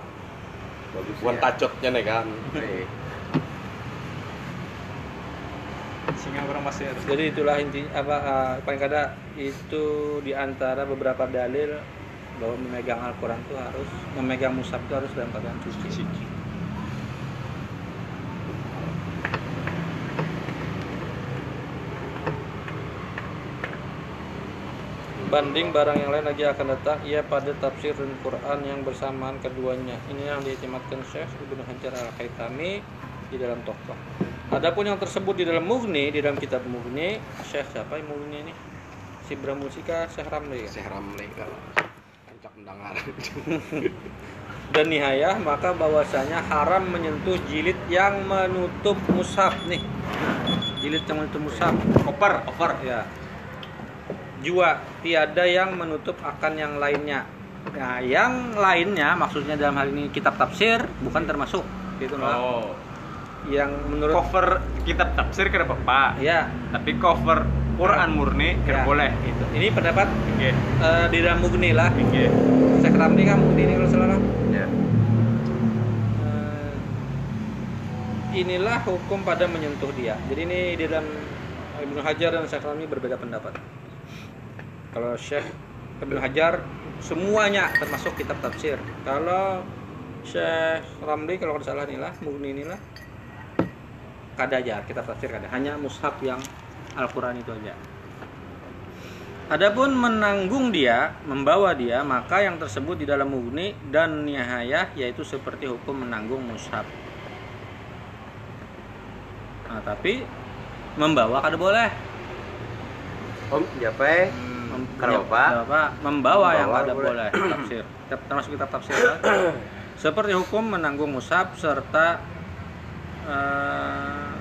Bagus Bukan ya. tacotnya nih kan. Singa orang masih ada. Jadi itulah inti apa ah, paling kada itu di antara beberapa dalil bahwa memegang Al-Qur'an itu harus memegang mushaf itu harus dalam keadaan suci. Banding barang yang lain lagi akan datang ia pada tafsir dan Quran yang bersamaan keduanya. Ini yang diiktimatkan Syekh Ibnu Hajar Al-Haytami di dalam Tohfah. Adapun yang tersebut di dalam Mughni, di dalam kitab Mughni, Syekh siapa yang Mughni ini? Si Musika Syekh Ramli ya? Saya ramai kalau mendengar. Dan nihayah maka bahwasanya haram menyentuh jilid yang menutup mushaf nih. Jilid yang menutup mushaf. Koper, over. Ya. Jua tiada yang menutup akan yang lainnya. Nah, yang lainnya maksudnya dalam hal ini kitab tafsir bukan termasuk gitu. Oh. Yang menurut Cover kitab tafsir kira apa? ya, Tapi cover Quran murni kira ya, boleh. Itu. Ini pendapat Oke. eh, di dalam Mughni lah. Oke. Syekh Ramli kan Mughni ini kalau salah. ya. Eh, inilah hukum pada menyentuh dia. Jadi ini di dalam Ibnu Hajar dan Syekh Ramli berbeda pendapat. Kalau Syekh Ibnu Hajar semuanya termasuk kitab tafsir. Kalau Syekh Ramli kalau tidak salah inilah Mughni inilah kada aja kitab tafsir kada hanya mushaf yang Al-Qur'an itu aja. Adapun menanggung dia, membawa dia, maka yang tersebut di dalam Mughni dan Nihayah yaitu seperti hukum menanggung mushaf. Nah, tapi membawa kada boleh. Om, siapa? Mem- Kenapa? ya, apa? Membawa, yang Membawa kada boleh. boleh. Tafsir. Termasuk kitab tafsir. kan? seperti hukum menanggung mushaf serta eh,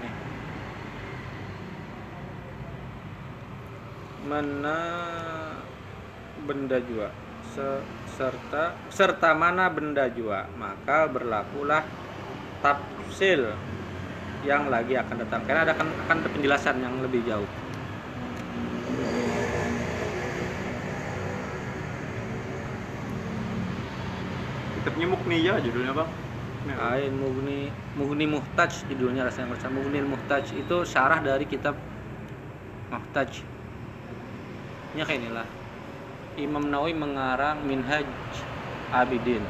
ini. mana benda jua Se- serta serta mana benda jua maka berlakulah tafsil yang lagi akan datang karena ada akan akan ada penjelasan yang lebih jauh Kitabnya Mukniyah judulnya, Bang. Ain Mughni Mughni Muhtaj judulnya rasanya baca Mughni Muhtaj itu syarah dari kitab Muhtaj. Nya kayak inilah. Imam Nawawi mengarang Minhaj Abidin.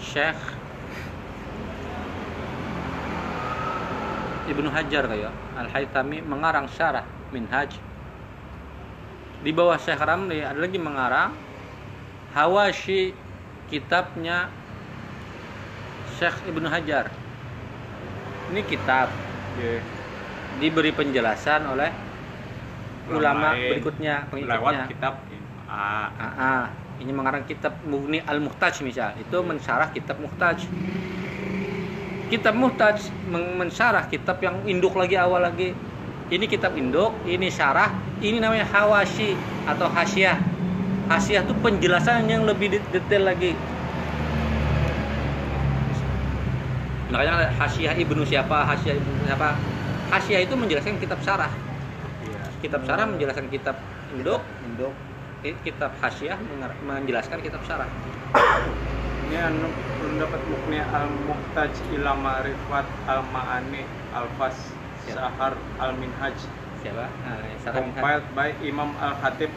Syekh Ibnu Hajar kayak Al Haytami mengarang syarah Minhaj. Di bawah Syekh Ramli ada lagi mengarang Hawashi kitabnya Syekh Ibnu Hajar. Ini kitab Oke. diberi penjelasan oleh ulama lain. berikutnya Lewat pengikutnya. kitab. Ah, ah. ini mengarang kitab Mughni Al-Muhtaj misal. Itu mensyarah kitab Muhtaj. Kitab Muhtaj men- mensyarah kitab yang induk lagi awal lagi. Ini kitab induk, ini syarah, ini namanya hawashi atau hasyiah. Hasyiah itu penjelasan yang lebih de- detail lagi. Makanya ada hasyiah ibnu siapa, hasyiah ibnu siapa. Hasyiah itu menjelaskan kitab syarah. Iya. Kitab syarah menjelaskan kitab induk, induk. Kitab hasyiah menger- menjelaskan kitab syarah. Ini anu belum dapat Mukniyah Al-Muhtaj ila Ma'rifat Al-Ma'ani Al-Fas Siap. Sahar Al-Minhaj Siapa? Nah, compiled by Imam Al-Khatib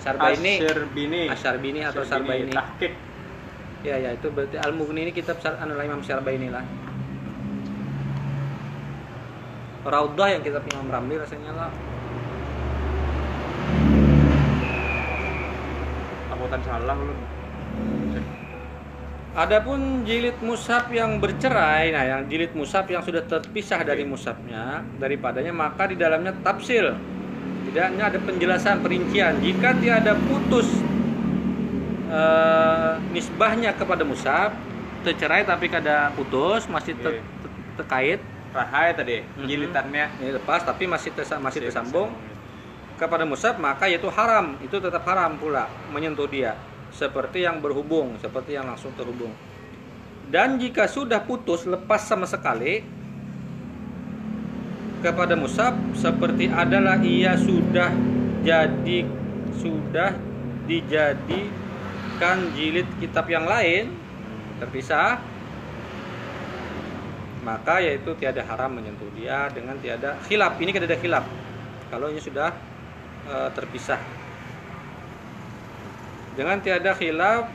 Sarbaini. Al-Syarbini Asyarbini atau Sarbaini. Tahqiq Ya ya itu berarti Al Mughni ini kitab anu Imam Syarbaini lah. Raudah yang kitab Imam Ramli rasanya lah. Abutan salah lu Adapun jilid mushaf yang bercerai, nah yang jilid mushaf yang sudah terpisah dari mushafnya daripadanya maka di dalamnya tafsil. Tidaknya ada penjelasan perincian. Jika tiada putus eh, nisbahnya kepada mushaf, tercerai tapi kada putus masih ter- ter- terkait. Rahai tadi Mhm. jilitannya. Ini lepas tapi masih tersa- masih tersambung. Kepada musab maka yaitu haram. Itu tetap haram pula menyentuh dia seperti yang berhubung seperti yang langsung terhubung. Dan jika sudah putus lepas sama sekali kepada musab seperti adalah ia sudah jadi sudah dijadikan jilid kitab yang lain terpisah maka yaitu tiada haram menyentuh dia dengan tiada khilaf. Ini kada ada khilaf. Kalau ini sudah e, terpisah dengan tiada khilaf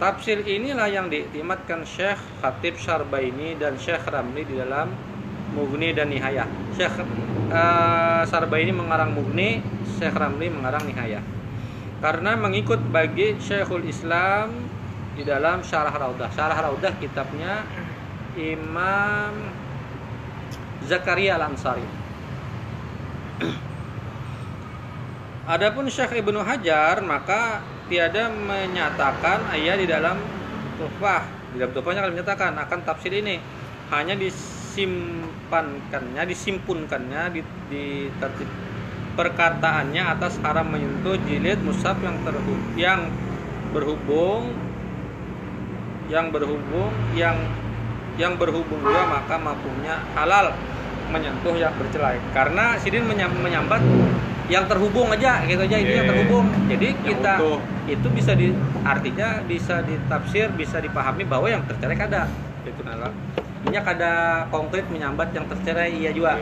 tafsir inilah yang diiktimatkan Syekh Khatib Syarbaini dan Syekh Ramli di dalam Mughni dan Nihayah. Syekh e, Syarbaini mengarang Mughni Syekh Ramli mengarang Nihayah. Karena mengikut bagi Syekhul Islam di dalam Syarah Raudah. Syarah Raudah kitabnya Imam Zakaria Al-Ansari. Adapun Syekh Ibnu Hajar maka tiada menyatakan ayat di dalam Tuhfah. Di dalam Tuhfahnya akan menyatakan akan tafsir ini hanya disimpankannya, disimpunkannya di, di tertib perkataannya atas haram menyentuh jilid mushaf yang terhubung yang berhubung yang berhubung yang yang berhubung juga maka mampunya halal menyentuh yang bercelai karena sidin menyam- menyambat yang terhubung aja gitu aja itu yang Oke. terhubung jadi Yang kita utuh. itu bisa di artinya bisa ditafsir bisa dipahami bahwa yang tercerai kada itu nala ini kada konkret menyambat yang tercerai iya juga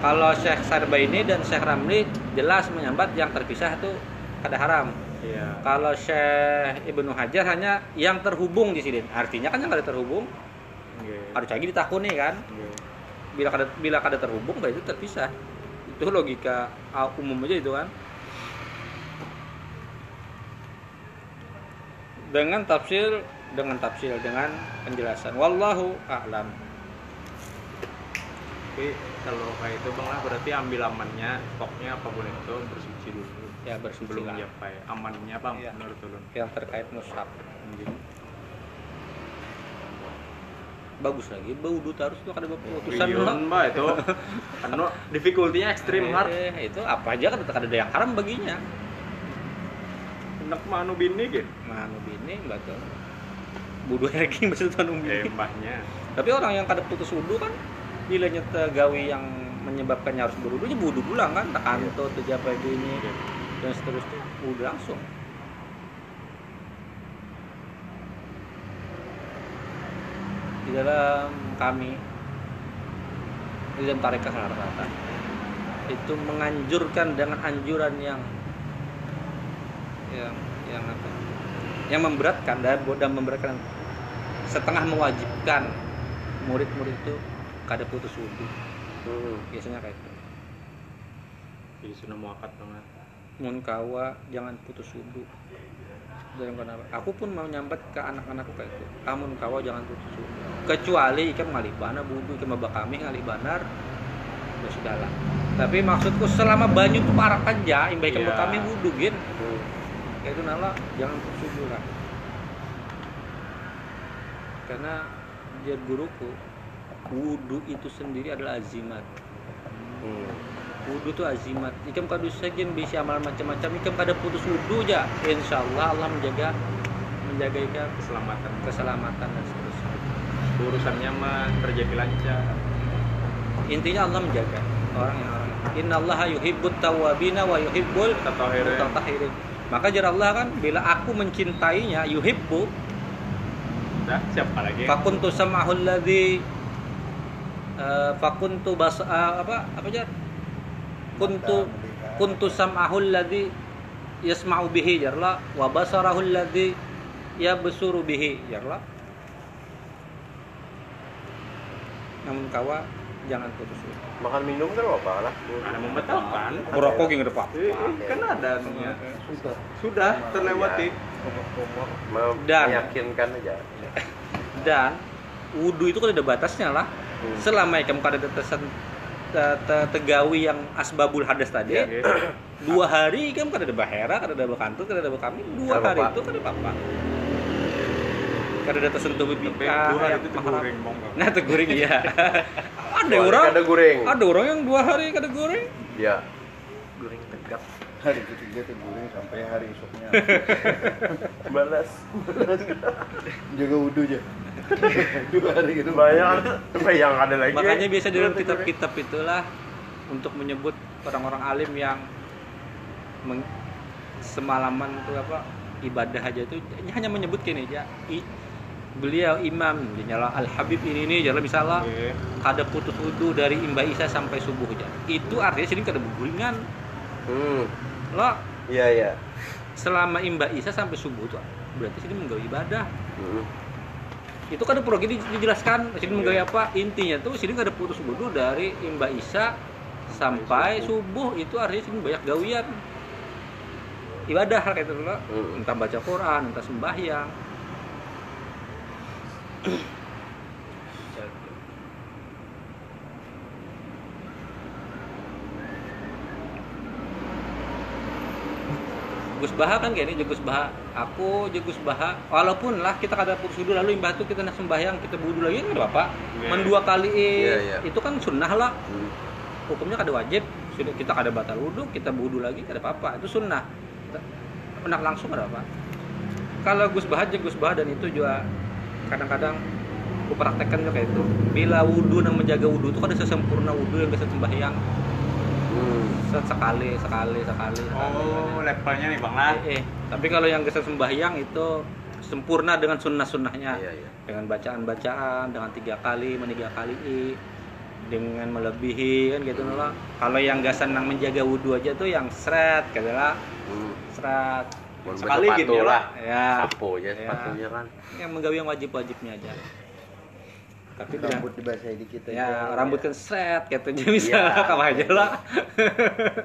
kalau Syekh Sarbaini dan Syekh Ramli jelas menyambat yang terpisah itu kada haram iya kalau Syekh Ibnu Hajar hanya yang terhubung di sini. Artinya kan yang kada terhubung Oke. harus lagi ditakuni kan. Oke. Bila kada bila kada terhubung berarti terpisah. Itu logika umum aja itu kan. Dengan tafsir dengan tafsir dengan penjelasan wallahu a'lam. tapi kalau kayak itu bang lah berarti ambil amannya stoknya apa boleh itu bersuci dulu Ya bersuci belum lah. nyapai amannya bang Iya. menurut ulun Yang terkait mushaf. Bagus lagi, baudu terus tuh kada putusan Iya, mbak itu anu difficulty-nya ekstrim hard Eh, itu apa aja kan kada ada yang haram baginya. enak mah anu bini gitu Manu bini betul. Budu ranking maksud anu eh bini. mbahnya Tapi orang yang kada putus wudu kan bila nyata gawi yang menyebabkannya harus berwudu ya wudu pulang kan, tak kanto tuh apa ini dan seterusnya wudu langsung. Di dalam kami di dalam tarekat rata itu menganjurkan dengan anjuran yang yang yang apa? Yang memberatkan dan dan memberatkan setengah mewajibkan murid-murid itu kada putus wudhu Hmm. biasanya kayak itu jadi sudah muakat banget. Mun kawa jangan putus wudhu aku pun mau nyambat ke anak-anakku kayak itu kamu kawa jangan putus wudhu kecuali ikan malibana wudhu ikan kami ngalih banar. Ya sudahlah. Tapi maksudku selama banyu itu parah aja imbai ikan Iya. kami wudhu gin. Kayak itu nala jangan wudhu lah. Karena dia guruku wudhu itu sendiri adalah azimat. Hmm. Wudhu itu azimat. Ikam kadu sekian bisa amal macam-macam. Ikam kada putus wudhu aja insya Allah Allah menjaga menjaga ikam keselamatan keselamatan dan seterusnya. Urusannya mah terjadi lancar. Intinya Allah menjaga orang yang orang. Inna Allah yuhibbut tawabina wa yuhibbul Tatahirin. maka jar Allah kan bila aku mencintainya yuhibbu Dah, siapa lagi? fakuntu sam'ahul ladzi eh, fakuntu bas eh, apa apa jar kuntu kuntu sam'ahul ladzi yasma'u bihi jarla wa basarahul ladzi yabsuru bihi jarla namun kawa jangan putus. Makan minum kan apa lah? ada membatalkan merokok yang depan kan ada anunya sudah. Terlewati. Mau Dan- meyakinkan aja. dan wudhu itu kan ada batasnya lah. Hmm. selama ikam kada tetesan te- te- tegawi yang asbabul hadas tadi Iya. Oke. dua hari kan kada ada bahera kada ada bekantut kada ada bekami dua Kada hari apa-apa. itu kada apa kada ada tersentuh BPK dua hari itu bong Nah, itu goreng iya. ada Dua hari orang kada goreng. ada orang yang dua hari kada goreng. Ya. Goreng tegap. hari ketiga tuh goreng sampai hari esoknya Balas. jaga wudhu aja dua hari gitu Bayang, bayang ada lagi. Makanya biasa di dalam kitab-kitab itulah untuk menyebut orang-orang alim yang meng- semalaman itu apa ibadah aja itu hanya menyebut gini aja i- beliau imam nyala al habib ini nih jalan misalnya Oke. kada putus wudhu dari imba isa sampai subuh aja itu artinya sini kada berguringan Hmm. lo Iya, iya. selama imba isa sampai subuh tuh berarti sini menggawe ibadah Hmm. Itu kan perlu di- dijelaskan sini menggawe apa? Intinya tuh sini kada putus wudhu dari imba isa sampai subuh. itu artinya sini banyak gawian. Ibadah kayak itu loh. Hmm. entah baca Quran entah sembahyang Gus Baha kan kayak ini Gus Baha aku Gus Baha walaupun lah kita kada putus wudhu lalu imbah itu kita nak sembahyang kita wudhu lagi kan apa Iya. men dua kali Iya, iya. itu kan sunnah lah. Hmm. hukumnya kada wajib. Sudah kita kada batal wudhu kita wudhu lagi kada apa-apa. Itu sunnah. Kita- nak langsung kada apa kalau Gus Bah aja Gus Bah dan itu juga kadang-kadang aku praktekkan juga kayak itu. Bila wudhu dan menjaga wudhu itu kan ada sesempurna wudhu yang bisa sembahyang Hmm. Set sekali sekali sekali sekali. oh levelnya nih bang lah Eh, eh. tapi kalau yang bisa sembahyang itu sempurna dengan sunnah-sunnahnya Iya, iya. dengan bacaan-bacaan dengan tiga kali meniga kali i dengan melebihi kan gitu loh kalau yang gak senang menjaga wudhu aja tuh yang seret gitu lah Hmm. seret Mau Sekali gitu lah. ya Sapo aja Ya. sepatunya kan. yang menggawe yang wajib-wajibnya aja tapi rambut dibasahi dikit aja ya rambut kan seret gitu aja bisa Iya. apa aja lah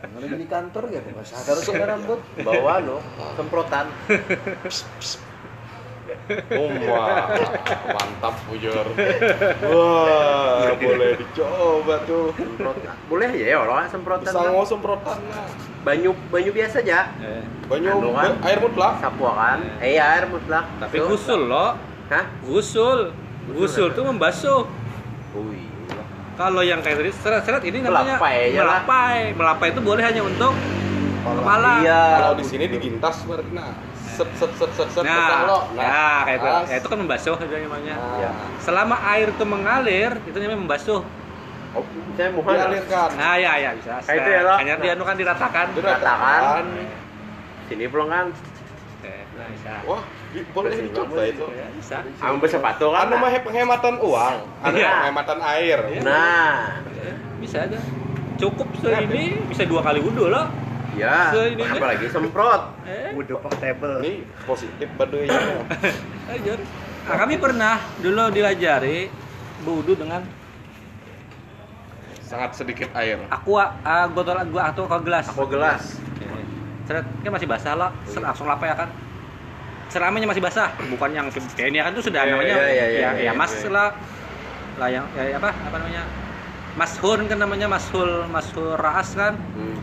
Kalau di kantor ya bahasa harus pakai rambut Bawa no, semprotan. Wah, mantap bujur. Wah, boleh dicoba tuh. Semprotan. Boleh ya orang semprotan. Bisa kan? ngomong semprotan lah. Banyu banyu biasa aja. Eh, Banyu Anu kan? air mutlak. Sapu kan? Eh iya, air mutlak. tapi Tuh. gusul loh Hah? gusul gusul tuh membasuh Ui. kalau yang kayak tadi seret-seret ini namanya Melapai aja lah. melapai melapai itu boleh hanya untuk kepala Iya. Kalau di sini digintas berarti nah. Set set set set set Nah, lo. ya kayak itu. Ya, itu kan membasuh namanya. Iya. Selama air itu mengalir, itu namanya membasuh. Oh, saya mohon. Dialirkan. Nah, ya ya bisa. Kayak itu ya? Hanya dia anu kan diratakan. Diratakan. Sini pulang Eh, Nah, bisa. Wah, di- boleh dicoba itu. Ya, bisa. Ambil sepatu kan. Anu mah penghematan uang, anu Iya. penghematan air. Nah, Eh, Bisa aja. Cukup segini bisa dua kali wudhu loh. ya. Se- ini- Apalagi semprot. Eh, Wudhu portable. Ini positif baduy. ajar. Nah, kami pernah dulu dilajari berwudhu dengan Sangat sedikit air. aqua, ah, botol gua atau ke gelas. Aku gelas. Seret, kan masih basah lah, Seret, langsung lapa ya kan. Ceramahnya masih basah, bukan yang kayak ini kan tuh sudah Iya, namanya iya, iya, ya, iya, ya iya, mas iya. lah, lah yang ya, apa apa namanya? Mashun kan namanya mashul mashul raas kan? Hmm.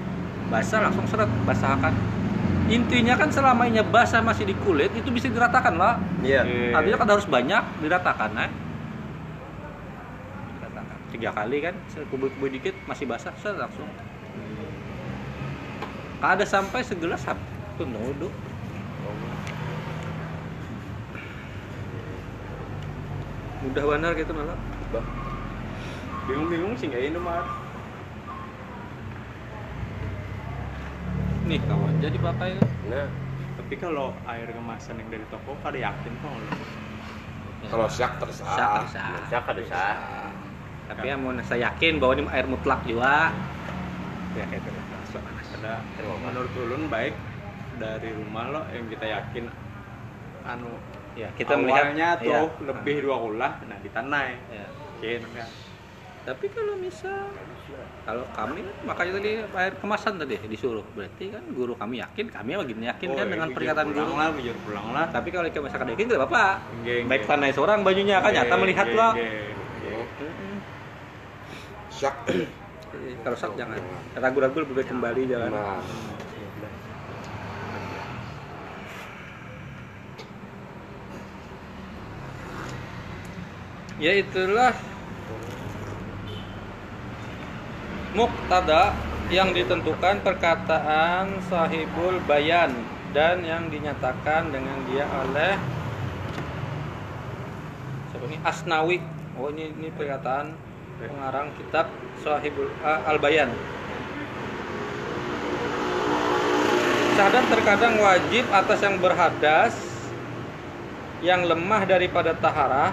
basah langsung seret basah kan intinya kan selama ini basah masih di kulit itu bisa diratakan lah. Iya. artinya kan harus banyak diratakan eh. Diratakan. Tiga kali kan kubur-kubur dikit masih basah seret langsung ada sampai segelas satu wudhu mudah benar gitu malah bingung-bingung sih nggak ini mah nih kawan jadi pakai kan Nah, tapi kalau air kemasan yang dari toko pada yakin kok lo Kalau siak Sah, terserah. sah. bisa kan bisa. tapi ya mau saya yakin bahwa ini air mutlak juga. Ya gitu ada menurut ulun baik dari rumah lo yang kita yakin anu ya kita melihat awalnya tuh ya. lebih dua ulah nah di tanah Ya. Oke, ya. Tapi kalau misal kalau kami makanya tadi air kemasan tadi disuruh. Berarti kan guru kami yakin kami begini yakin kan Oh, dengan bujur pernyataan pulang guru. lah bujur pulang lah. Tapi kalau kita misalkan yakin tidak apa-apa. Baik tanah seorang bajunya kan nyata melihat loh kalau sak jangan. Ragu-ragu lebih baik kembali jangan. Nah, yaitulah muktada yang ditentukan perkataan sahibul bayan dan yang dinyatakan dengan dia oleh siapa ini? Asnawi. Oh ini ini perkataan pengarang kitab sahibul al bayan terkadang wajib atas yang berhadas yang lemah daripada taharah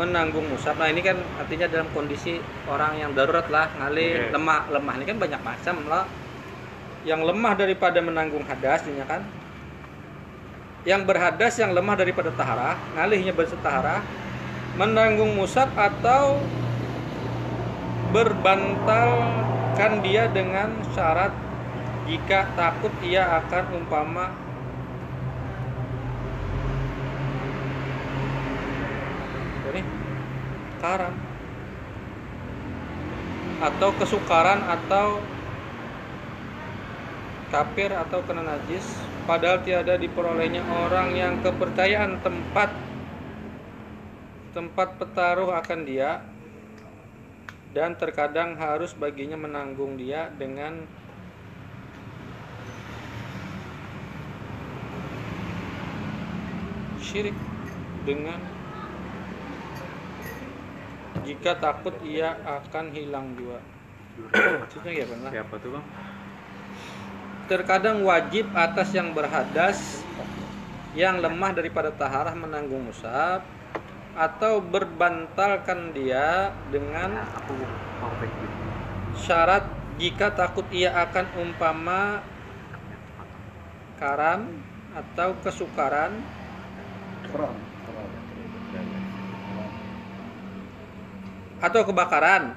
menanggung musab. Nah ini kan artinya dalam kondisi orang yang darurat lah ngalih Oke. lemah lemah ini kan banyak macam lah. Yang lemah daripada menanggung hadas ini kan. Yang berhadas yang lemah daripada taharah ngalihnya bersetahara menanggung musab atau berbantalkan dia dengan syarat jika takut ia akan umpama ini karam. Atau kesukaran atau kafir atau kena najis padahal tiada diperolehnya orang yang kepercayaan tempat tempat petaruh akan dia dan terkadang harus baginya menanggung dia dengan syirik dengan jika takut ia akan hilang jua. Maksudnya ya benar. Siapa tuh bang? Terkadang wajib atas yang berhadas yang lemah daripada taharah menanggung musab atau berbantalkan dia dengan dulu. syarat jika takut ia akan umpama karam atau kesukaran atau kebakaran.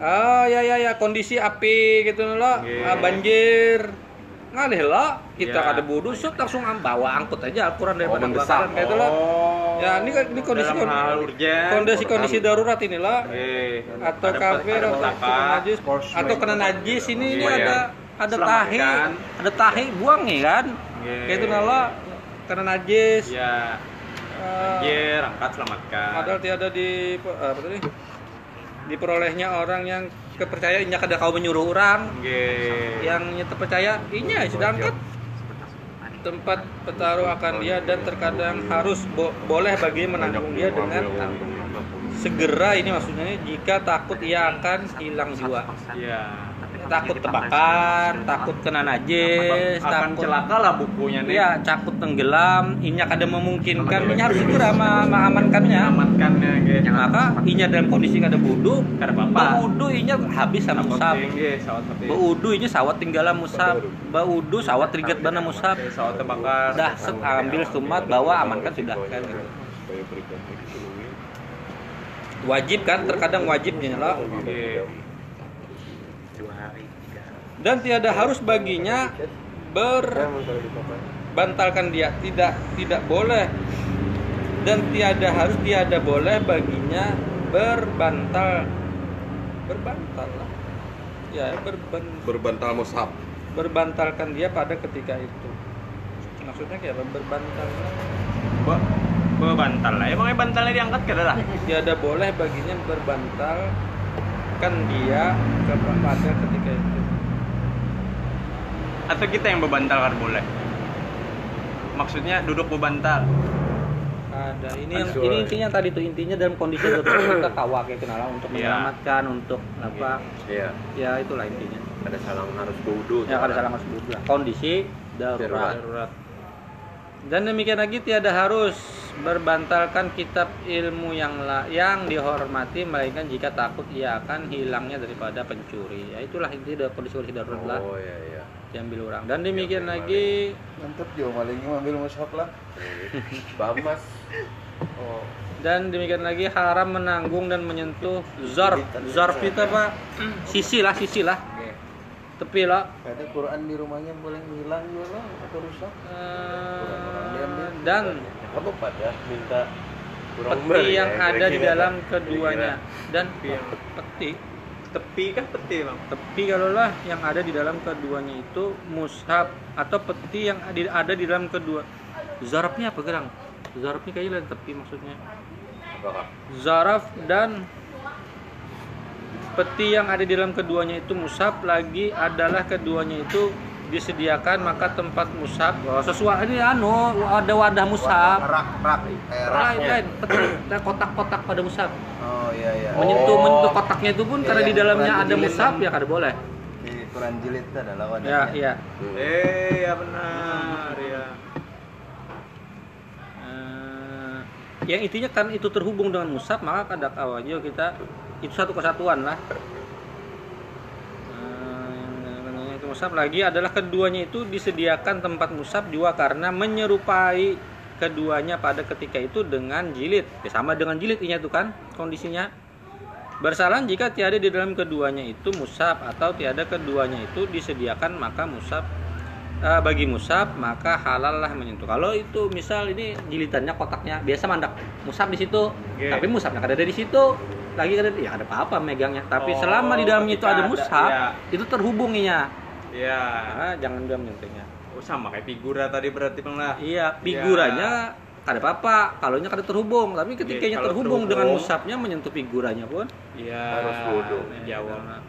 Ah ya ya ya kondisi api gitu loh, Oke. ah, banjir. Ngalih lo, kita Ya. kada bodoh, langsung am- bawa angkut aja Al-Quran daripada Oh, kebakaran kayak itu loh. Oh. Ya ini kan ini kondisi kondisi kondisi darurat ini loh. Oke. Atau Ada- kafir ada atau najis atau kena najis ini ini Iya, ada iya. ada tahi, ada tahi buang nih kan. Oke. Kayak itu nala kena najis. Ya. eh, Anjir, angkat selamatkan. Padahal tiada di apa tadi? Diperolehnya orang yang kepercayaan inya kada kau menyuruh orang Oke. yang nya terpercaya inya sudah angkat. Tempat petaruh akan dia dan terkadang harus bo- boleh bagi menanggung dia dengan segera ini maksudnya jika takut ia akan hilang jiwa. Iya. Takut tebakan takut kena najis Akan takut celaka lah bukunya nih. Iya, takut tenggelam, inya kada memungkinkan, inya harus segera ma- mengamankannya. Amankannya, ge. Maka inya dalam kondisi kada budu, Kada apa-apa. baudu inya habis sama musab. Baudu inya sawat tinggalan musab. Baudu sawat rigat bana musab. Sawat terbakar. Dah set ambil sumat bawa amankan sudah kan gitu. Wajib kan terkadang wajibnya lah. Oke. Dua hari, tiga hari. Dan tiada harus baginya berbantalkan dia. Tidak tidak boleh. Dan tiada harus tiada boleh baginya berbantal. Berbantal lah. Ya berban, Berbantal mushaf. berbantalkan dia pada ketika itu. Maksudnya kayak apa? Berbantal. Be bebantal lah. Emangnya bantalnya diangkat kada lah? tiada boleh baginya berbantalkan dia kepada ketika itu Atau kita yang bebantal kan boleh? Maksudnya duduk bebantal. ada ini yang ini intinya tadi tuh intinya dalam kondisi darurat kita kawak kayak kenalan untuk Iya. menyelamatkan untuk apa Iya, ya itulah intinya ada salang harus wudhu. ya kada salah masuk lah kondisi darurat Darurat. dan demikian lagi tiada harus berbantalkan kitab ilmu yang la, yang dihormati melainkan jika takut ia akan hilangnya daripada pencuri ya itulah inti dari kondisi kondisi darurat lah Oh iya iya. Diambil orang. Dan demikian lagi. Mantap jo malingnya ngambil mushaf lah. Bamas. Oh, dan demikian lagi haram menanggung dan menyentuh zarf zarf itu apa? Sisi lah sisi lah. Tepi lah. Ada Quran di rumahnya boleh hilang juga lah atau rusak. Eh, dan kamu pada minta kurang peti yang ya, ada di dalam keduanya. Dan Iya. peti Tepi kan peti bang. tepi kalau lah yang ada di dalam keduanya itu mushaf atau peti yang ada di dalam kedua. Zarfnya apa gerang? Zarfnya kayaknya lain tepi maksudnya. Zaraf dan peti yang ada di dalam keduanya itu musab lagi adalah keduanya itu disediakan maka tempat musab oh, sesuai ini anu ada wadah musab rak rak eh, rak. lain kotak-kotak pada musab oh iya iya menyentuh Oh. menyentuh kotaknya itu pun Iya, karena di yang dalamnya ada musab kan. ya kada boleh di Quran jilid itu adalah ya wadahnya iya Eh, ya benar ya. Yang intinya kan itu terhubung dengan musab maka kada kawajo kita itu satu kesatuan lah Eh, itu musab lagi adalah keduanya itu disediakan tempat musab juga karena menyerupai keduanya pada ketika itu dengan jilid ya, sama dengan jilid ini itu kan kondisinya Bersalah jika tiada di dalam keduanya itu musab atau tiada keduanya itu disediakan maka musab eh, bagi musab maka halal lah menyentuh. Kalau itu misal ini jilitannya kotaknya biasa mandak musab di situ, Oke. tapi musabnya kada ada di situ. Lagi kada ya ada apa-apa megangnya. Tapi Oh, selama di dalamnya itu ada ada, musab, ya. itu terhubunginya. Ya. Nah, jangan dia menyentuhnya. Oh, sama kayak figura tadi berarti bang lah. Iya, figuranya kada apa-apa, kalau kada terhubung, tapi ketika Iya, kalau terhubung dengan terhubung. musabnya menyentuh figuranya pun Iya. Harus wudu. Jawab.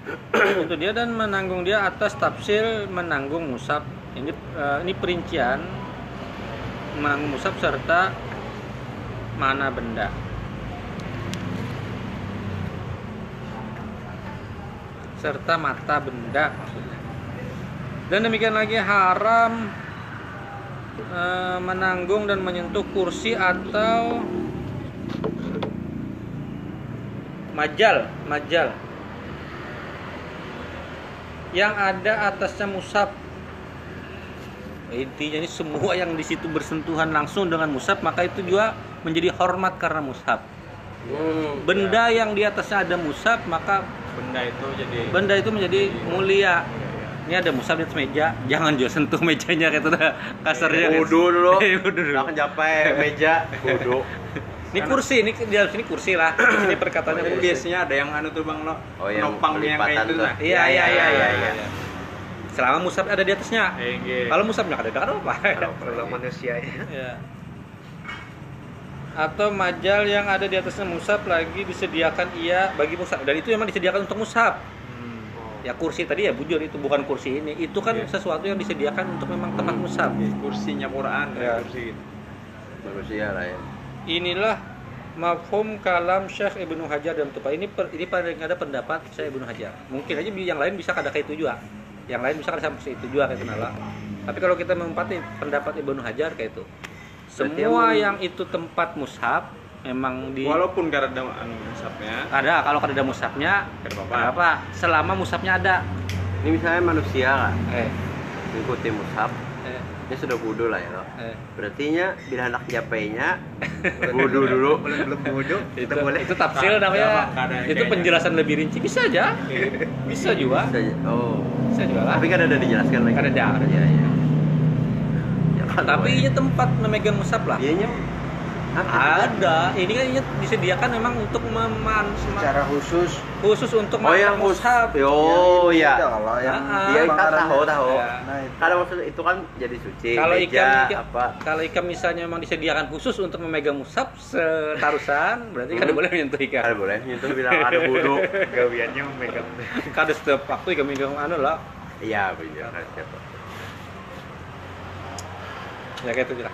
itu dia dan menanggung dia atas tafsir menanggung musab ini eh, ini perincian menanggung musab serta mana benda serta mata benda maksudnya. Dan demikian lagi haram eh, menanggung dan menyentuh kursi atau majal majal. Yang ada atasnya musab. Intinya ini semua yang di situ bersentuhan langsung dengan musab maka itu juga menjadi hormat karena musab. Hmm. benda yang di atasnya ada musab maka Benda itu jadi. benda itu menjadi mulia ini ada musab di atas meja jangan juga sentuh mejanya kayak itu dah kasarnya kan. Wudu dulu. Eh, wudu dulu. Capai meja, wudu. ini kursi ini di dalam sini kursi lah ini perkataannya kursi biasanya ada yang anu tuh bang lo. Oh, yang kayak itu nah. iya iya iya iya iya selama musab ada di atasnya kalau musabnya ada ada apa Kalau kalau manusia ya. Ya. Atau majal yang ada di atasnya musab lagi disediakan ia bagi musab dan itu memang disediakan untuk musab. Hmm. Ya kursi tadi ya bujur itu bukan kursi ini. Itu kan Iya. sesuatu yang disediakan untuk memang tempat musab. Kursinya Quran Ya. kursi. Manusia lah ya. Inilah mafhum kalam Syekh Ibnu Hajar dalam tupai ini per- ini paling ada pendapat Syekh Ibnu Hajar. Mungkin aja yang lain bisa kada kayak itu juga. Yang lain bisa kada sampai itu juga kayak itu nala. Tapi kalau kita mempati pendapat Ibnu Hajar kayak itu. Berarti Semua yang- yang itu tempat mushaf memang di Walaupun gak ada anu musabnya, ada kalau kada ada musabnya gak ada apa-apa. apa apa selama musabnya ada Ini misalnya manusia kan, eh mengikuti mushaf, eh, dia sudah wudu lah ya. lo. eh. Berarti nya bila hendak japainya wudu dulu. Belum belum bodoh. itu boleh. itu tafsir Kada- namanya itu penjelasan lebih rinci bisa aja bisa juga Saja. Oh. bisa juga lah Tapi kan ada dijelaskan lagi. Kan ada. Iya, iya. Ya, kan tapi boleh. ini tempat memegang musab lah Ianya apa? ada ini kan ini disediakan memang untuk meman secara khusus khusus untuk Oh yang memegang mushaf. mushaf Oh ya. itu kalau yang Ah, Iya, Bang kan Aran tahu tahu. Ya. nah itu Karena maksud itu kan jadi suci. kalau ikan, ikan apa? kalau ikan misalnya memang disediakan khusus untuk memegang musab setarusan berarti kada Hmm. boleh menyentuh Kan ikan boleh nyentuh bilang ada wudu. Gawiannya memegang. kada setiap waktu ikan megang anu lah Iya, benar kan siapa. Ya kayak itu lah